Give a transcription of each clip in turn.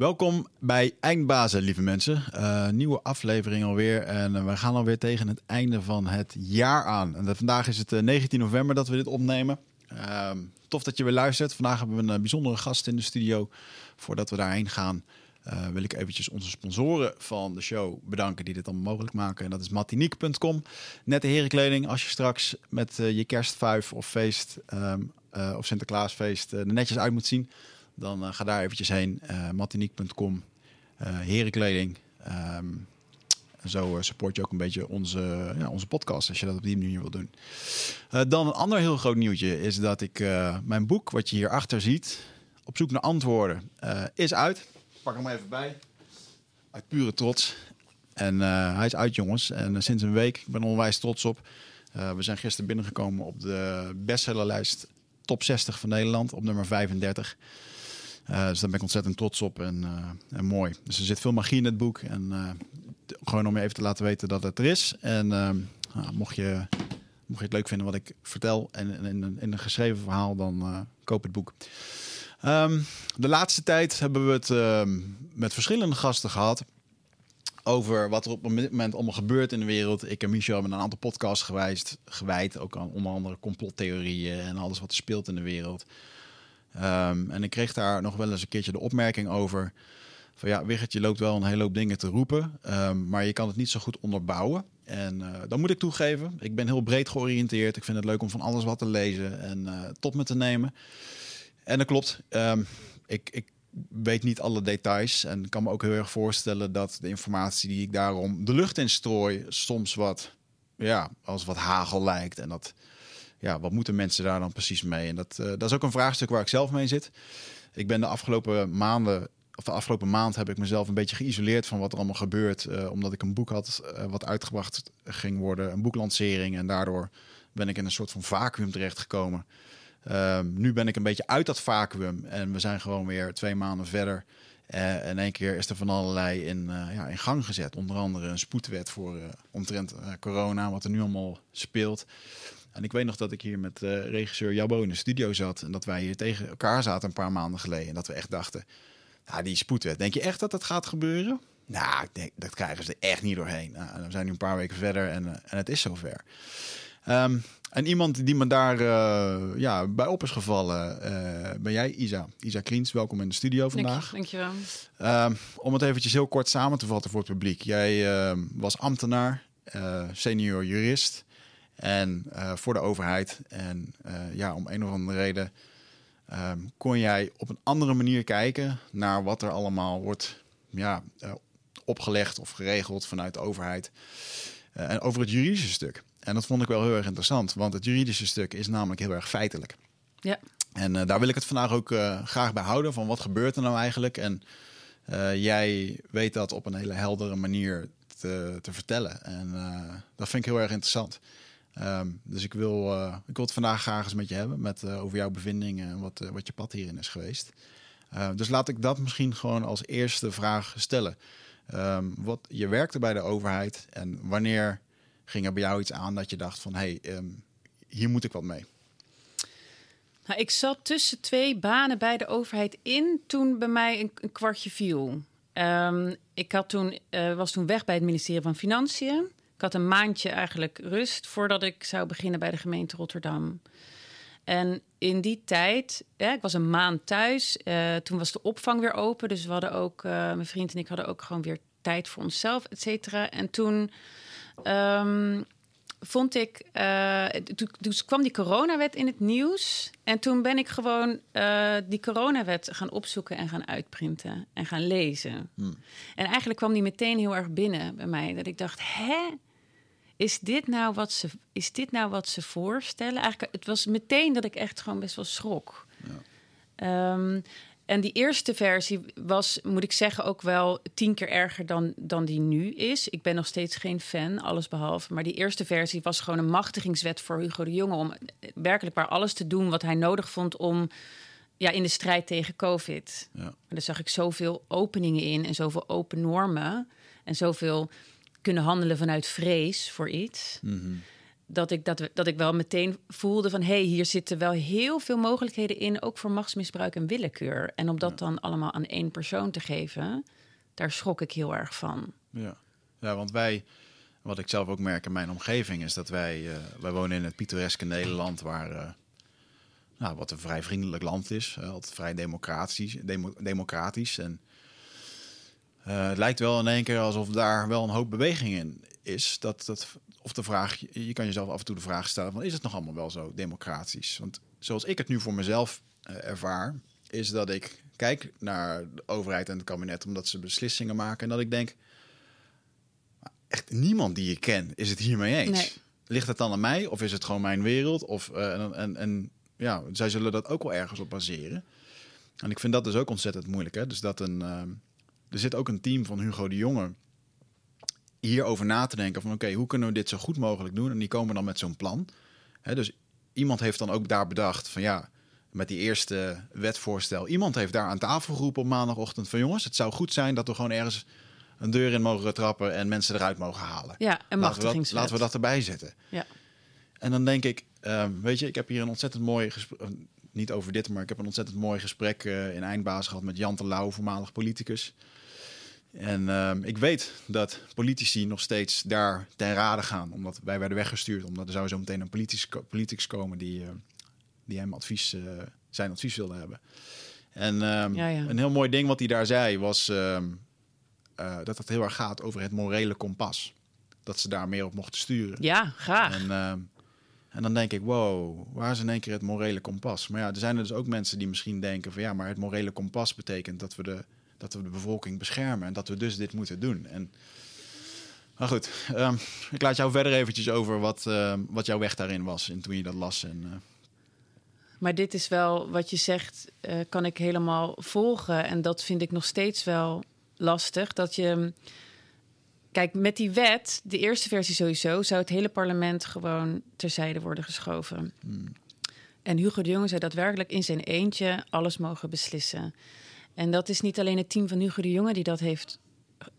Welkom bij Eindbazen, lieve mensen. Uh, nieuwe aflevering alweer. En uh, we gaan alweer tegen het einde van het jaar aan. En vandaag is het uh, 19 november dat we dit opnemen. Ehm, tof dat je weer luistert. Vandaag hebben we een bijzondere gast in de studio. Voordat we daarheen gaan, wil ik eventjes onze sponsoren van de show bedanken die dit allemaal mogelijk maken. En dat is matiniek.com. Nette herenkleding. Als je straks met je kerstvuif of feest uh, of Sinterklaasfeest er netjes uit moet zien, dan ga daar eventjes heen. matiniek.com. herenkleding. Um, zo support je ook een beetje onze, ja, onze podcast als je dat op die manier wil doen. dan een ander heel groot nieuwtje is dat ik mijn boek, wat je hierachter ziet, op zoek naar antwoorden, is uit pak hem even bij. Uit pure trots. En hij is uit, jongens. En sinds een week. Ik ben onwijs trots op. We zijn gisteren binnengekomen op de bestsellerlijst top 60 van Nederland. Op nummer 35. Dus daar ben ik ontzettend trots op. En, en, mooi. Dus er zit veel magie in het boek. En gewoon om je even te laten weten dat het er is. En nou, mocht, je, mocht je het leuk vinden wat ik vertel. En in, in een geschreven verhaal, dan koop het boek. Um, de laatste tijd hebben we het um, met verschillende gasten gehad. Over wat er op het moment allemaal gebeurt in de wereld. Ik en Michel hebben een aantal podcasts gewijd. Ook aan onder andere complottheorieën en alles wat er speelt in de wereld. Um, en ik kreeg daar nog wel eens een keertje de opmerking over. Van ja, Wigert, je loopt wel een hele hoop dingen te roepen. maar je kan het niet zo goed onderbouwen. En uh, dan moet ik toegeven, ik ben heel breed georiënteerd. Ik vind het leuk om van alles wat te lezen en uh, tot me te nemen. En dat klopt. Um, ik, ik weet niet alle details. En kan me ook heel erg voorstellen dat de informatie die ik daarom de lucht in strooi soms wat, ja, als wat hagel lijkt. En dat, ja, wat moeten mensen daar dan precies mee? En dat, uh, dat is ook een vraagstuk waar ik zelf mee zit. Ik ben de afgelopen maanden, of de afgelopen maand heb ik mezelf een beetje geïsoleerd van wat er allemaal gebeurt. Uh, omdat ik een boek had uh, wat uitgebracht ging worden, een boeklancering. En daardoor ben ik in een soort van vacuüm terechtgekomen. Um, nu ben ik een beetje uit dat vacuüm en we zijn gewoon weer twee maanden verder. In één keer is er van allerlei in, ja, in gang gezet. Onder andere een spoedwet voor omtrent corona, wat er nu allemaal speelt. En ik weet nog dat ik hier met regisseur Jabbo in de studio zat. En dat wij hier tegen elkaar zaten een paar maanden geleden. En dat we echt dachten, ja, die spoedwet, denk je echt dat dat gaat gebeuren? Nou, ik denk, dat krijgen ze er echt niet doorheen. Nou, we zijn nu een paar weken verder en, en het is zover. Um, en iemand die me daar uh, ja, bij op is gevallen, uh, ben jij, Isa. Isa Kriens, welkom in de studio vandaag. Dank je, wel. Uh, om het eventjes heel kort samen te vatten voor het publiek. Jij ehm, was ambtenaar, eh, senior jurist en voor de overheid. En ja, om een of andere reden ehm, kon jij op een andere manier kijken naar wat er allemaal wordt ja, opgelegd of geregeld vanuit de overheid. en over het juridische stuk. En dat vond ik wel heel erg interessant, want het juridische stuk is namelijk heel erg feitelijk. Ja. En daar wil ik het vandaag ook graag bij houden, van wat gebeurt er nou eigenlijk? En jij weet dat op een hele heldere manier te, te vertellen. En dat vind ik heel erg interessant. Um, dus ik wil, ik wil het vandaag graag eens met je hebben, met, over jouw bevindingen en wat, wat je pad hierin is geweest. dus laat ik dat misschien gewoon als eerste vraag stellen. Um, wat, je werkte bij de overheid en wanneer ging er bij jou iets aan dat je dacht van hé, hey, hier moet ik wat mee? Nou, ik zat tussen twee banen bij de overheid in toen bij mij een, kwartje viel. Ik had toen, was toen weg bij het ministerie van Financiën. Ik had een maandje eigenlijk rust voordat ik zou beginnen bij de gemeente Rotterdam. En in die tijd, ja, ik was een maand thuis. Uh, toen was de opvang weer open. Dus we hadden ook, uh, mijn vriend en ik hadden ook gewoon weer tijd voor onszelf, et cetera. En toen Um, vond ik. Uh, toen, toen, kwam die coronawet in het nieuws. En toen ben ik gewoon die coronawet gaan opzoeken en gaan uitprinten en gaan lezen. Hmm. En eigenlijk kwam die meteen heel erg binnen bij mij. Dat ik dacht, hè? Is dit nou wat ze, is dit nou wat ze voorstellen? Eigenlijk, het was meteen dat ik echt gewoon best wel schrok. Ja. Um, en die eerste versie was, moet ik zeggen, ook wel tien keer erger dan, dan die nu is. Ik ben nog steeds geen fan, alles behalve. Maar die eerste versie was gewoon een machtigingswet voor Hugo de Jonge. Om werkelijk maar alles te doen wat hij nodig vond om ja, in de strijd tegen COVID. Ja. En daar zag ik zoveel openingen in en zoveel open normen. En zoveel kunnen handelen vanuit vrees voor iets. Mm dat ik, dat, dat ik wel meteen voelde van... hé, hey, hier zitten wel heel veel mogelijkheden in... ook voor machtsmisbruik en willekeur. En om dat dan allemaal aan één persoon te geven... daar schrok ik heel erg van. Ja, ja want wij... Wat ik zelf ook merk in mijn omgeving is dat wij... Uh, wij wonen in het pittoreske Nederland... waar uh, nou, wat een vrij vriendelijk land is. Uh, altijd vrij democratisch. Demo democratisch en... het lijkt wel in één keer alsof daar wel een hoop beweging in is. Dat, dat, of de vraag, je kan jezelf af en toe de vraag stellen: van, is het nog allemaal wel zo democratisch? Want zoals ik het nu voor mezelf uh, ervaar, is dat ik kijk naar de overheid en het kabinet omdat ze beslissingen maken en dat ik denk: echt niemand die ik ken is het hiermee eens. Nee. Ligt het dan aan mij of is het gewoon mijn wereld? Of, uh, en, en, en ja, zij zullen dat ook wel ergens op baseren. En ik vind dat dus ook ontzettend moeilijk. Hè? Dus dat een, uh, er zit ook een team van Hugo de Jonge hierover na te denken van oké, hoe kunnen we dit zo goed mogelijk doen? En die komen dan met zo'n plan. dus iemand heeft dan ook daar bedacht van ja, met die eerste wetvoorstel. Iemand heeft daar aan tafel geroepen op maandagochtend van jongens, het zou goed zijn dat we gewoon ergens een deur in mogen trappen en mensen eruit mogen halen. Ja, en laten we, dat, laten we dat erbij zetten. Ja. En dan denk ik, ehm, weet je, ik heb hier een ontzettend mooi gesprek, niet over dit, maar ik heb een ontzettend mooi gesprek uh, in Eindbaas gehad met Jan Lauw, voormalig politicus. En uh, ik weet dat politici nog steeds daar ten rade gaan. Omdat wij werden weggestuurd. Omdat er zou zo meteen een politicus, politicus komen die, uh, die hem advies, uh, zijn advies wilde hebben. En um, ja, ja. een heel mooi ding wat hij daar zei was ehm, uh, dat het heel erg gaat over het morele kompas. Dat ze daar meer op mochten sturen. Ja, graag. En, en dan denk ik, wow, waar is in één keer het morele kompas? Maar ja, er zijn er dus ook mensen die misschien denken van ja, maar het morele kompas betekent dat we de dat we de bevolking beschermen en dat we dus dit moeten doen. En, maar goed, um, ik laat jou verder eventjes over wat, uh, wat jouw weg daarin was en toen je dat las. En, uh... Maar dit is wel wat je zegt, uh, kan ik helemaal volgen. En dat vind ik nog steeds wel lastig. Dat je. Kijk, met die wet, de eerste versie sowieso, zou het hele parlement gewoon terzijde worden geschoven. Hmm. En Hugo de Jonge zei daadwerkelijk in zijn eentje alles mogen beslissen. En dat is niet alleen het team van Hugo de Jonge die dat heeft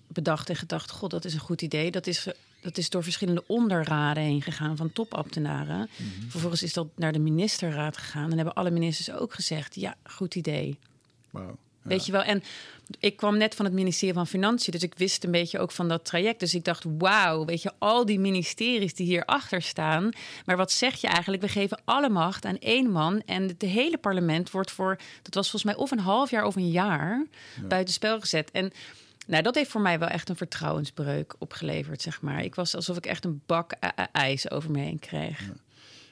bedacht en gedacht: God, dat is een goed idee. Dat is, dat is door verschillende onderraden heen gegaan van topambtenaren. Mhm. Vervolgens is dat naar de ministerraad gegaan en hebben alle ministers ook gezegd: ja, goed idee. Wow. Weet je wel? En ik kwam net van het ministerie van Financiën, dus ik wist een beetje ook van dat traject. Dus ik dacht, wauw, weet je, al die ministeries die hierachter staan. Maar wat zeg je eigenlijk? We geven alle macht aan één man en het hele parlement wordt voor, dat was volgens mij of een half jaar of een jaar, ja. buitenspel gezet. En nou, dat heeft voor mij wel echt een vertrouwensbreuk opgeleverd, zeg maar. Ik was alsof ik echt een bak ijs over me heen kreeg.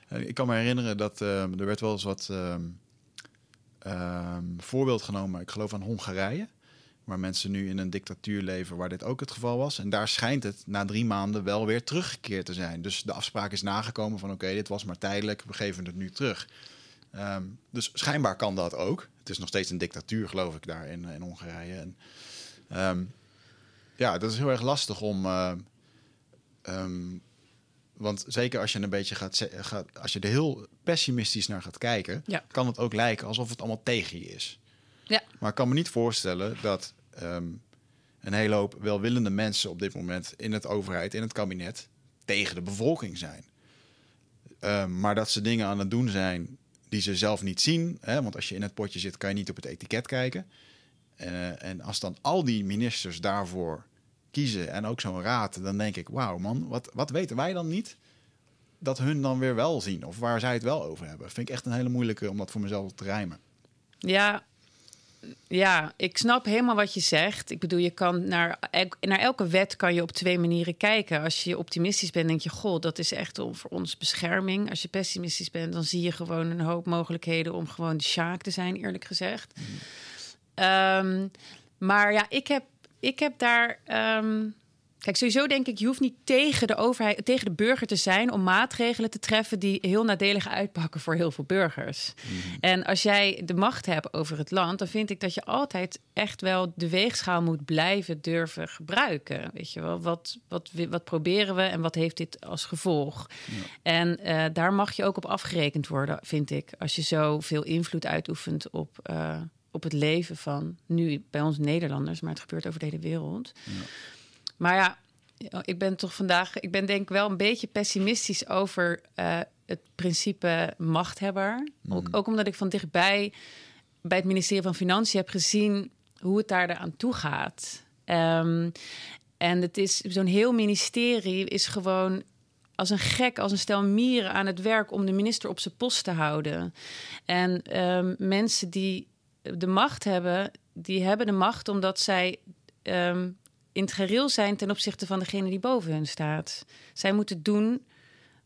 Ja. Ik kan me herinneren dat uh, er werd wel eens wat... Uh um, voorbeeld genomen, ik geloof aan Hongarije. Waar mensen nu in een dictatuur leven waar dit ook het geval was. En daar schijnt het na drie maanden wel weer teruggekeerd te zijn. Dus de afspraak is nagekomen van oké, dit was maar tijdelijk, we geven het nu terug. Um, dus schijnbaar kan dat ook. Het is nog steeds een dictatuur, geloof ik, daar in, in Hongarije. En, um, ja, dat is heel erg lastig om. Want zeker als je een beetje gaat, gaat, als je er heel pessimistisch naar gaat kijken, ja. kan het ook lijken alsof het allemaal tegen je is. Ja. Maar ik kan me niet voorstellen dat um, een hele hoop welwillende mensen op dit moment in het overheid, in het kabinet, tegen de bevolking zijn. Um, maar dat ze dingen aan het doen zijn die ze zelf niet zien. Hè? Want als je in het potje zit, kan je niet op het etiket kijken. Uh, en als dan al die ministers daarvoor kiezen en ook zo'n raad, dan denk ik, wauw man, wat, wat weten wij dan niet dat hun dan weer wel zien of waar zij het wel over hebben? Vind ik echt een hele moeilijke om dat voor mezelf te rijmen. Ja, ja, ik snap helemaal wat je zegt. Ik bedoel, je kan naar, naar elke wet kan je op twee manieren kijken. Als je optimistisch bent, denk je, goh, dat is echt voor ons bescherming. Als je pessimistisch bent, dan zie je gewoon een hoop mogelijkheden om gewoon de sjaak te zijn, eerlijk gezegd. Mm. Um, maar ja, ik heb ik heb daar. Um, kijk, sowieso denk ik, je hoeft niet tegen de overheid, tegen de burger te zijn om maatregelen te treffen die heel nadelig uitpakken voor heel veel burgers. Mhm. En als jij de macht hebt over het land, dan vind ik dat je altijd echt wel de weegschaal moet blijven durven gebruiken. Weet je wel, wat, wat, wat proberen we en wat heeft dit als gevolg? Ja. En uh, daar mag je ook op afgerekend worden, vind ik, als je zo veel invloed uitoefent op. Uh, op het leven van nu bij ons Nederlanders, maar het gebeurt over de hele wereld. Ja. Maar ja, ik ben toch vandaag, ik ben denk ik wel een beetje pessimistisch over uh, het principe machthebber. Ook, ook, omdat ik van dichtbij bij het ministerie van Financiën heb gezien hoe het daar aan toe gaat. Um, en het is zo'n heel ministerie is gewoon als een gek, als een stel mieren aan het werk om de minister op zijn post te houden. En um, mensen die de macht hebben, die hebben de macht omdat zij um, in het gereel zijn ten opzichte van degene die boven hun staat. Zij moeten doen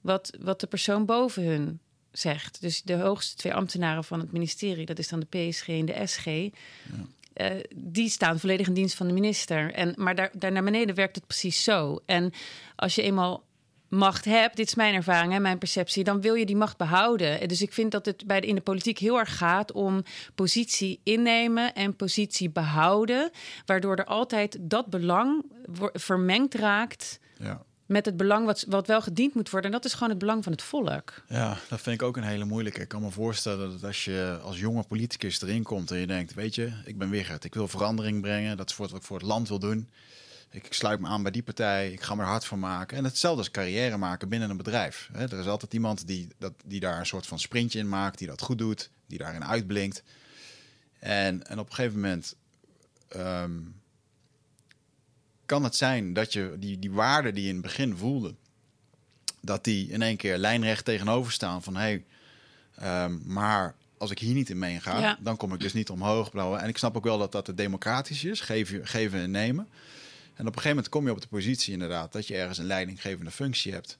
wat, wat de persoon boven hun zegt. Dus de hoogste twee ambtenaren van het ministerie, dat is dan de PSG en de SG. Ja. Uh, die staan volledig in dienst van de minister. En, maar daar, daar naar beneden werkt het precies zo. En als je eenmaal macht hebt, dit is mijn ervaring en mijn perceptie, dan wil je die macht behouden. En dus ik vind dat het bij de, in de politiek heel erg gaat om positie innemen en positie behouden, waardoor er altijd dat belang vermengd raakt. Ja. Met het belang wat, wat wel gediend moet worden. En dat is gewoon het belang van het volk. Ja, dat vind ik ook een hele moeilijke. Ik kan me voorstellen dat als je als jonge politicus erin komt en je denkt: Weet je, ik ben Wigert, ik wil verandering brengen. Dat is wat ik voor het land wil doen. Ik sluit me aan bij die partij, ik ga er hard van maken. En hetzelfde als carrière maken binnen een bedrijf. Er is altijd iemand die, dat, die daar een soort van sprintje in maakt, die dat goed doet, die daarin uitblinkt. En, en op een gegeven moment ehm, kan het zijn dat je die, die waarden die je in het begin voelde, dat die in één keer lijnrecht tegenover staan van hé, hey, ehm, maar als ik hier niet in meega, dan kom ik dus niet omhoog. Bla, En ik snap ook wel dat dat het democratisch is, geven, geven en nemen. En op een gegeven moment kom je op de positie inderdaad dat je ergens een leidinggevende functie hebt.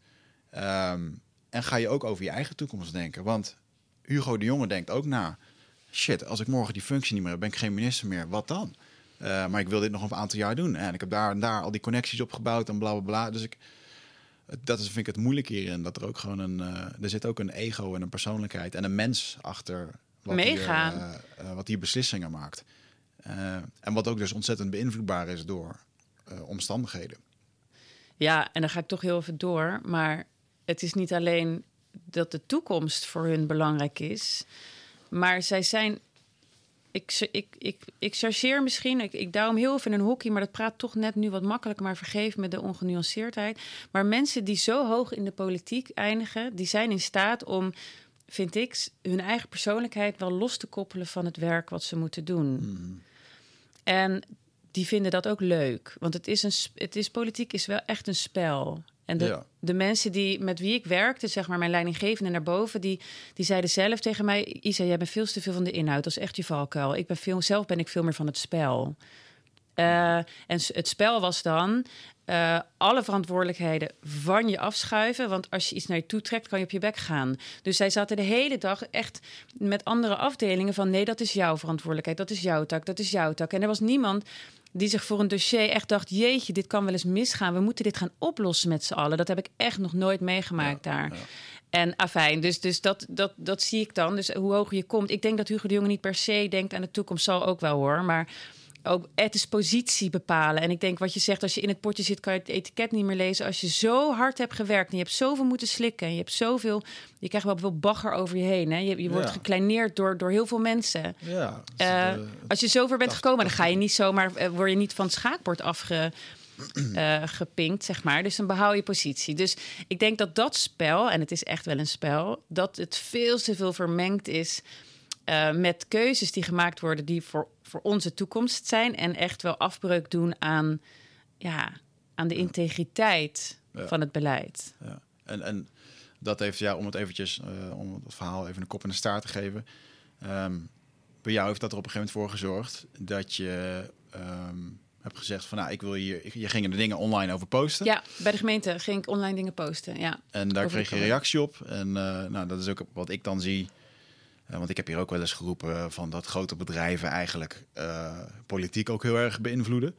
Ehm, en ga je ook over je eigen toekomst denken. Want Hugo de Jonge denkt ook na. Shit, als ik morgen die functie niet meer heb, ben ik geen minister meer. Wat dan? Uh, maar ik wil dit nog een aantal jaar doen. En ik heb daar en daar al die connecties opgebouwd en bla bla bla. Dus ik, dat is, vind ik het moeilijk hierin. Dat er ook gewoon een. Uh, er zit ook een ego en een persoonlijkheid en een mens achter. Wat Meegaan. Hier, uh, wat hier beslissingen maakt. en wat ook dus ontzettend beïnvloedbaar is door omstandigheden. Ja, en dan ga ik toch heel even door. Maar het is niet alleen dat de toekomst voor hun belangrijk is. Maar zij zijn. Ik, ik, ik, ik chargeer misschien, ik, ik douw hem heel even in een hockey, maar dat praat toch net nu wat makkelijker, maar vergeef me de ongenuanceerdheid. Maar mensen die zo hoog in de politiek eindigen, die zijn in staat om, vind ik, hun eigen persoonlijkheid wel los te koppelen van het werk wat ze moeten doen. Mm. En die vinden dat ook leuk. Want het is, een, het is politiek is wel echt een spel. En de, de mensen die, met wie ik werkte, zeg maar mijn leidinggevende naar boven, die, die zeiden zelf tegen mij: Isa, jij bent veel te veel van de inhoud. Dat is echt je valkuil. Ik ben veel, zelf ben ik veel meer van het spel. Uh, en het spel was dan uh, alle verantwoordelijkheden van je afschuiven. Want als je iets naar je toe trekt, kan je op je bek gaan. Dus zij zaten de hele dag echt met andere afdelingen van... nee, dat is jouw verantwoordelijkheid, dat is jouw tak, dat is jouw tak. En er was niemand die zich voor een dossier echt dacht: jeetje, dit kan wel eens misgaan. We moeten dit gaan oplossen met z'n allen. Dat heb ik echt nog nooit meegemaakt daar. En afijn, dus, dus dat, dat, dat zie ik dan. Dus hoe hoger je komt. Ik denk dat Hugo de Jonge niet per se denkt aan de toekomst, zal ook wel hoor. Maar ook het is positie bepalen. En ik denk wat je zegt, als je in het potje zit, kan je het etiket niet meer lezen. Als je zo hard hebt gewerkt en je hebt zoveel moeten slikken en je hebt zoveel, je krijgt wel veel bagger over je heen. Hè? Je, je wordt gekleineerd door, door heel veel mensen. Ja, uh, als je zover bent gekomen, dan ga je niet zomaar, uh, word je niet van het schaakbord afge. Uh, gepinkt, zeg maar. Dus dan behoud je positie. Dus ik denk dat dat spel, en het is echt wel een spel, dat het veel te veel vermengd is uh, met keuzes die gemaakt worden die voor voor onze toekomst zijn en echt wel afbreuk doen aan, ja, aan de integriteit van het beleid. Ja. En, en dat heeft, ja, om het eventjes, uh, om het verhaal even een kop in de staart te geven. Um, bij jou heeft dat er op een gegeven moment voor gezorgd dat je um, hebt gezegd van, nou, ik wil hier, je ging er dingen online over posten. Ja, bij de gemeente ging ik online dingen posten, ja. En daar kreeg je reactie op. En uh, nou, dat is ook wat ik dan zie want ik heb hier ook wel eens geroepen van dat grote bedrijven eigenlijk uh, politiek ook heel erg beïnvloeden.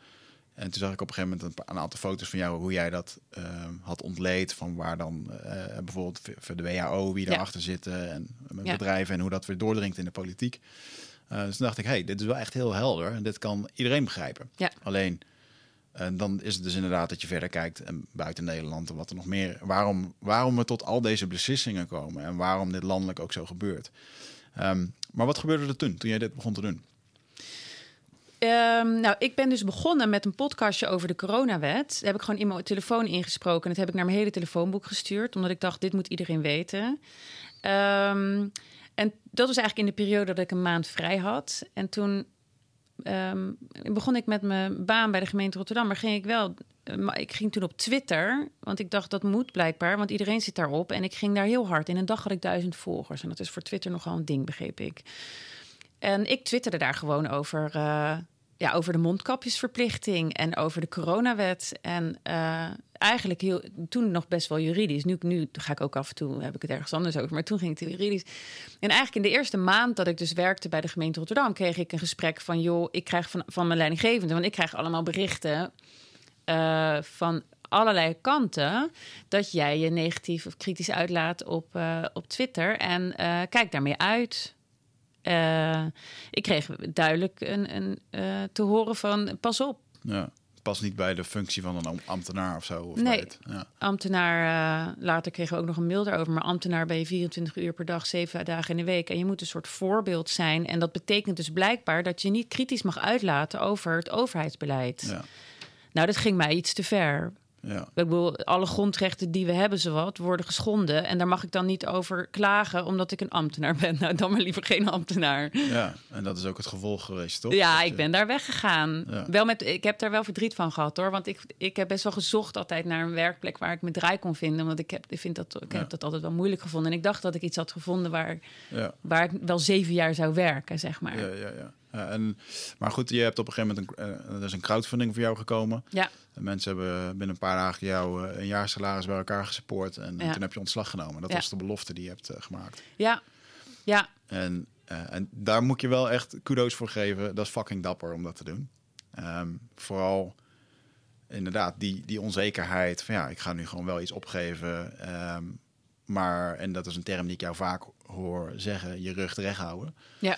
En toen zag ik op een gegeven moment een, een aantal foto's van jou hoe jij dat uh, had ontleed. Van waar dan bijvoorbeeld voor de WHO, wie daarachter ja. zitten en met ja. bedrijven en hoe dat weer doordringt in de politiek. dus toen dacht ik, hey, dit is wel echt heel helder en dit kan iedereen begrijpen. Ja. Alleen, dan is het dus inderdaad dat je verder kijkt en buiten Nederland en wat er nog meer. Waarom, waarom we tot al deze beslissingen komen en waarom dit landelijk ook zo gebeurt. Um, maar wat gebeurde er toen, toen jij dit begon te doen? Ehm, nou, ik ben dus begonnen met een podcastje over de coronawet. Daar heb ik gewoon in mijn telefoon ingesproken. En dat heb ik naar mijn hele telefoonboek gestuurd. Omdat ik dacht, dit moet iedereen weten. Ehm, en dat was eigenlijk in de periode dat ik een maand vrij had. En toen ehm, begon ik met mijn baan bij de gemeente Rotterdam. Maar ging ik wel... eh, ik ging toen op Twitter, want ik dacht dat moet blijkbaar, want iedereen zit daarop. En ik ging daar heel hard. In een dag had ik duizend volgers. En dat is voor Twitter nogal een ding, begreep ik. En ik twitterde daar gewoon over, eh, ja, over de mondkapjesverplichting en over de coronawet. En eh, eigenlijk heel, toen nog best wel juridisch. Nu, nu ga ik ook af en toe, heb ik het ergens anders over. Maar toen ging het juridisch. En eigenlijk in de eerste maand dat ik dus werkte bij de gemeente Rotterdam... kreeg ik een gesprek van, joh, ik krijg van, van mijn leidinggevende... want ik krijg allemaal berichten eh, van allerlei kanten... dat jij je negatief of kritisch uitlaat op, eh, op Twitter. En eh, kijk daarmee uit... Ik kreeg duidelijk een, een, te horen van pas op, Ja. Past niet bij de functie van een am- ambtenaar of zo. Of Nee. bij het- ja. ambtenaar. eh, later kregen we ook nog een mail daarover. Maar ambtenaar ben je 24 uur per dag, 7 dagen in de week. En je moet een soort voorbeeld zijn. En dat betekent dus blijkbaar dat je niet kritisch mag uitlaten over het overheidsbeleid. Ja. Nou, dat ging mij iets te ver. Ja. Ik bedoel, alle grondrechten die we hebben, zowat, worden geschonden. En daar mag ik dan niet over klagen, omdat ik een ambtenaar ben. Nou, dan maar liever geen ambtenaar. ja, en dat is ook het gevolg geweest, toch? Ja, Dat ik je- ben daar weggegaan. Ja. Wel met, ik heb daar wel verdriet van gehad hoor. Want ik, ik heb best wel gezocht altijd naar een werkplek waar ik me draai kon vinden. Want ik heb, ik vind dat, ik Ja. heb dat altijd wel moeilijk gevonden. En ik dacht dat ik iets had gevonden waar, waar ik wel zeven jaar zou werken, zeg maar. Ja, ja, ja. Ja, en, maar goed, je hebt op een gegeven moment een, eh, er is een crowdfunding voor jou gekomen. Ja, En mensen hebben binnen een paar dagen jou eh, een jaar salaris bij elkaar gesupport. En Ja. toen heb je ontslag genomen. Dat was de belofte die je hebt eh, gemaakt. ja, ja. En, eh, en daar moet je wel echt kudo's voor geven. Dat is fucking dapper om dat te doen. Ehm, vooral inderdaad die, die onzekerheid van ja, ik ga nu gewoon wel iets opgeven. ehm, maar, en dat is een term die ik jou vaak hoor zeggen, je rug recht houden. ja.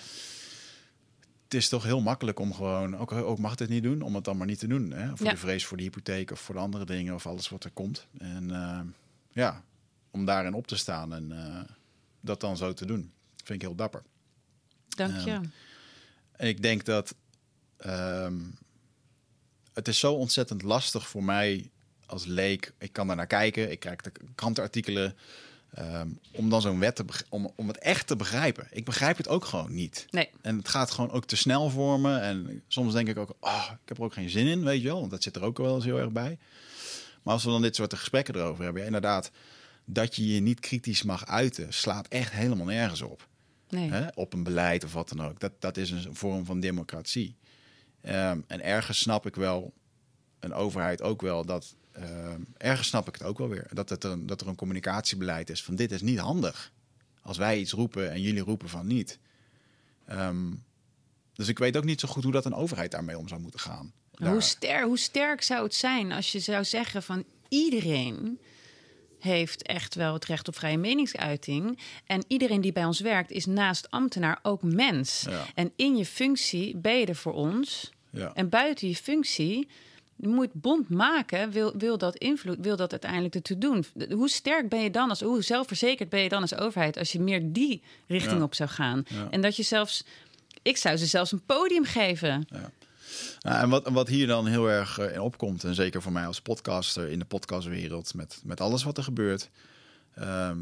Het is toch heel makkelijk om gewoon, ook, ook mag het niet doen, om het dan maar niet te doen. Hè? Voor Ja. de vrees voor de hypotheek of voor de andere dingen of alles wat er komt. En ehm, ja, om daarin op te staan en eh, dat dan zo te doen, vind ik heel dapper. Dank je. Ehm, En ik denk dat ehm, het is zo ontzettend lastig voor mij als leek. Ik kan daar naar kijken, ik krijg de krantenartikelen. Ehm, om dan zo'n wet te om, om het echt te begrijpen. Ik begrijp het ook gewoon niet. Nee, En het gaat gewoon ook te snel voor me. En soms denk ik ook, oh, ik heb er ook geen zin in, weet je wel. Want dat zit er ook wel eens heel erg bij. Maar als we dan dit soort gesprekken erover hebben, ja, inderdaad, dat je je niet kritisch mag uiten, slaat echt helemaal nergens op nee. hè, op een beleid of wat dan ook. Dat, dat is een vorm van democratie. Ehm, en ergens snap ik wel, een overheid ook wel, dat ergens snap ik het ook wel weer. Dat, het een, dat er een communicatiebeleid is van dit is niet handig. Als wij iets roepen en jullie roepen van niet. Ehm, dus ik weet ook niet zo goed hoe dat een overheid daarmee om zou moeten gaan. Maar Hoe, ster, hoe sterk zou het zijn als je zou zeggen van iedereen heeft echt wel het recht op vrije meningsuiting. En iedereen die bij ons werkt is naast ambtenaar ook mens. Ja. En in je functie ben je er voor ons. ja. En buiten je functie moet bond maken, wil, wil dat invloed, wil dat uiteindelijk ertoe doen. Hoe sterk ben je dan als, hoe zelfverzekerd ben je dan als overheid als je meer die richting Ja. op zou gaan? Ja. En dat je zelfs, ik zou ze zelfs een podium geven. Nou, en wat, wat hier dan heel erg eh, in opkomt, en zeker voor mij als podcaster in de podcastwereld, met, met alles wat er gebeurt. ehm,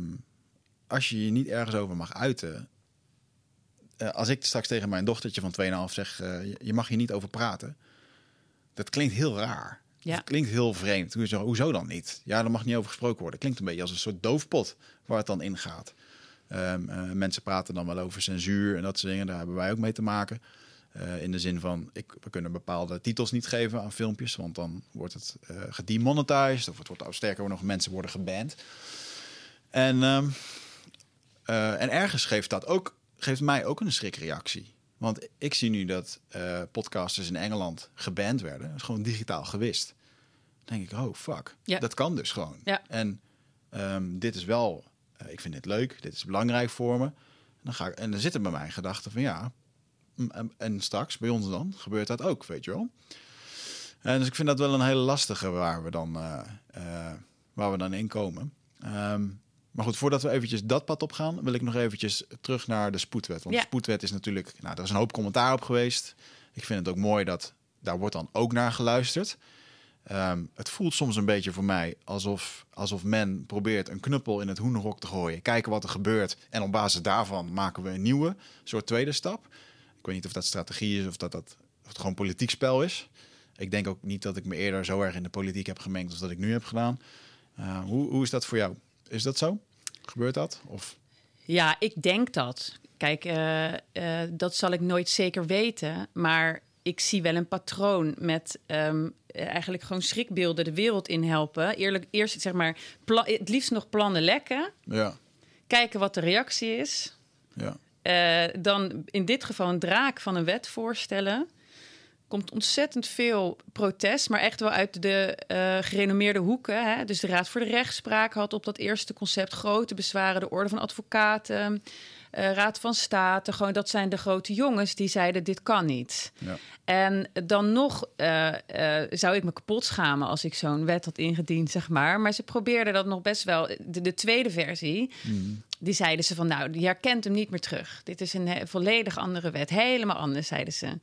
als je je niet ergens over mag uiten. eh, als ik straks tegen mijn dochtertje van 2,5 zeg: eh, je- je mag hier niet over praten. Dat klinkt heel raar. Ja. Dat klinkt heel vreemd. Hoezo, hoezo dan niet? Ja, daar mag niet over gesproken worden. Klinkt een beetje als een soort doofpot waar het dan in gaat. Ehm, eh, mensen praten dan wel over censuur en dat soort dingen. Daar hebben wij ook mee te maken. Eh, in de zin van, ik, we kunnen bepaalde titels niet geven aan filmpjes, want dan wordt het eh gedemonetized of het wordt sterker nog, mensen worden geband. En, ehm, eh, en ergens geeft dat ook, geeft mij ook een schrikreactie. Want ik zie nu dat eh, podcasters in Engeland geband werden. Dat is gewoon digitaal gewist. Dan denk ik, oh fuck, Ja. dat kan dus gewoon. Ja. En ehm, dit is wel, eh, ik vind dit leuk, dit is belangrijk voor me. En dan, ga ik, en dan zitten bij mij gedachten van ja, mm, en, en straks bij ons dan gebeurt dat ook, weet je wel. En dus ik vind dat wel een hele lastige waar we dan, eh, waar we dan in komen. Ehm, maar goed, voordat we eventjes dat pad op gaan, wil ik nog eventjes terug naar de spoedwet. Want Ja. de spoedwet is natuurlijk, nou, er is een hoop commentaar op geweest. Ik vind het ook mooi dat daar wordt dan ook naar geluisterd. Um, het voelt soms een beetje voor mij alsof, alsof men probeert een knuppel in het hoenderhok te gooien. Kijken wat er gebeurt. En op basis daarvan maken we een nieuwe soort tweede stap. Ik weet niet of dat strategie is of dat, dat of het gewoon politiek spel is. Ik denk ook niet dat ik me eerder zo erg in de politiek heb gemengd als dat ik nu heb gedaan. Uh, hoe, hoe is dat voor jou? Is dat zo? Gebeurt dat? Of? Ja, ik denk dat. Kijk, uh, uh, dat zal ik nooit zeker weten. Maar ik zie wel een patroon met um, eigenlijk gewoon schrikbeelden de wereld in helpen. Eerlijk, eerst zeg maar, het liefst nog plannen lekken. Ja. Kijken wat de reactie is. Ja. Uh, dan in dit geval een draak van een wet voorstellen. Komt ontzettend veel protest, maar echt wel uit de uh, gerenommeerde hoeken. Hè? Dus de Raad voor de Rechtspraak had op dat eerste concept grote bezwaren. De Orde van Advocaten, uh, Raad van State. Gewoon, dat zijn de grote jongens die zeiden: dit kan niet. Ja. En dan nog uh, uh, zou ik me kapot schamen als ik zo'n wet had ingediend, zeg maar. Maar ze probeerden dat nog best wel. De, de tweede versie, mm. die zeiden ze van: nou, je herkent hem niet meer terug. Dit is een volledig andere wet. Helemaal anders, zeiden ze.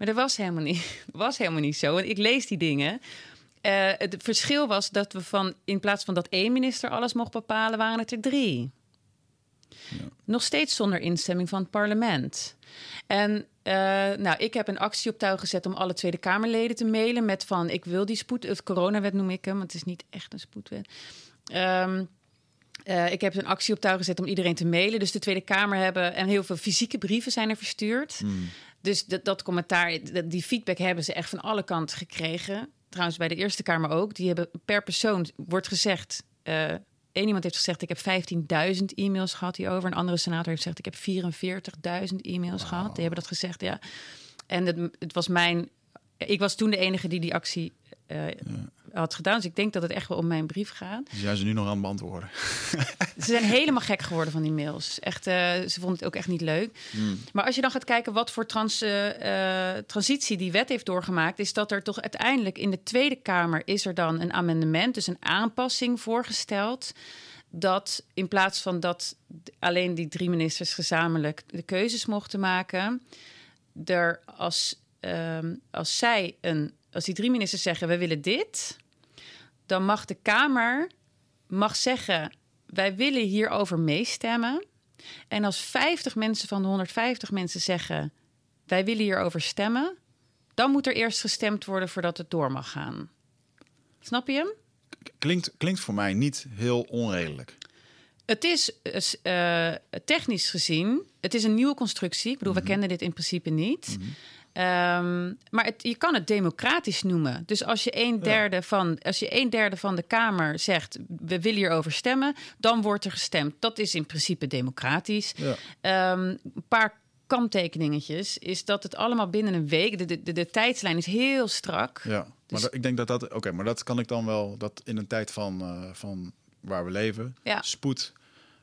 Maar dat was helemaal niet, was helemaal niet zo. En ik lees die dingen. Uh, het verschil was dat we van in plaats van dat één minister alles mocht bepalen, waren het er drie. Ja. Nog steeds zonder instemming van het parlement. En uh, nou, ik heb een actie op touw gezet om alle Tweede Kamerleden te mailen met van ik wil die spoed, het coronawet noem ik hem, want het is niet echt een spoedwet. Um, uh, ik heb een actie op touw gezet om iedereen te mailen. Dus de Tweede Kamer hebben en heel veel fysieke brieven zijn er verstuurd. Mm. Dus dat, dat commentaar, die feedback hebben ze echt van alle kanten gekregen. Trouwens, bij de Eerste Kamer ook. Die hebben per persoon wordt gezegd. Uh, Eén iemand heeft gezegd: Ik heb 15.000 e-mails gehad hierover. Een andere senator heeft gezegd: Ik heb 44.000 e-mails wow. gehad. Die hebben dat gezegd, ja. En het, het, was mijn. Ik was toen de enige die die actie uh, ja. had gedaan. Dus ik denk dat het echt wel om mijn brief gaat. Dus jij ze nu nog aan het beantwoorden? ze zijn helemaal gek geworden van die mails. Echt, uh, ze vonden het ook echt niet leuk. Hmm. Maar als je dan gaat kijken wat voor trans, uh, transitie die wet heeft doorgemaakt, is dat er toch uiteindelijk in de Tweede Kamer is er dan een amendement, dus een aanpassing voorgesteld. Dat in plaats van dat alleen die drie ministers gezamenlijk de keuzes mochten maken, er als, um, als zij een, als die drie ministers zeggen: we willen dit, dan mag de Kamer mag zeggen wij willen hierover meestemmen. En als 50 mensen van de 150 mensen zeggen: wij willen hierover stemmen, dan moet er eerst gestemd worden voordat het door mag gaan. Snap je hem? Klinkt, klinkt voor mij niet heel onredelijk. Het is uh, technisch gezien, het is een nieuwe constructie. Ik bedoel, Mhm. we kennen dit in principe niet. Um, maar het, je kan het democratisch noemen. Dus als je een derde, ja. van, als je een derde van de Kamer zegt... we willen hierover stemmen, dan wordt er gestemd. Dat is in principe democratisch. Ja. Um, een paar kanttekeningetjes is dat het allemaal binnen een week... de, de, de, de tijdslijn is heel strak. Ja, maar dus, ik denk dat dat... Oké, okay, maar dat kan ik dan wel... dat in een tijd van, uh, van waar we leven, ja. spoed...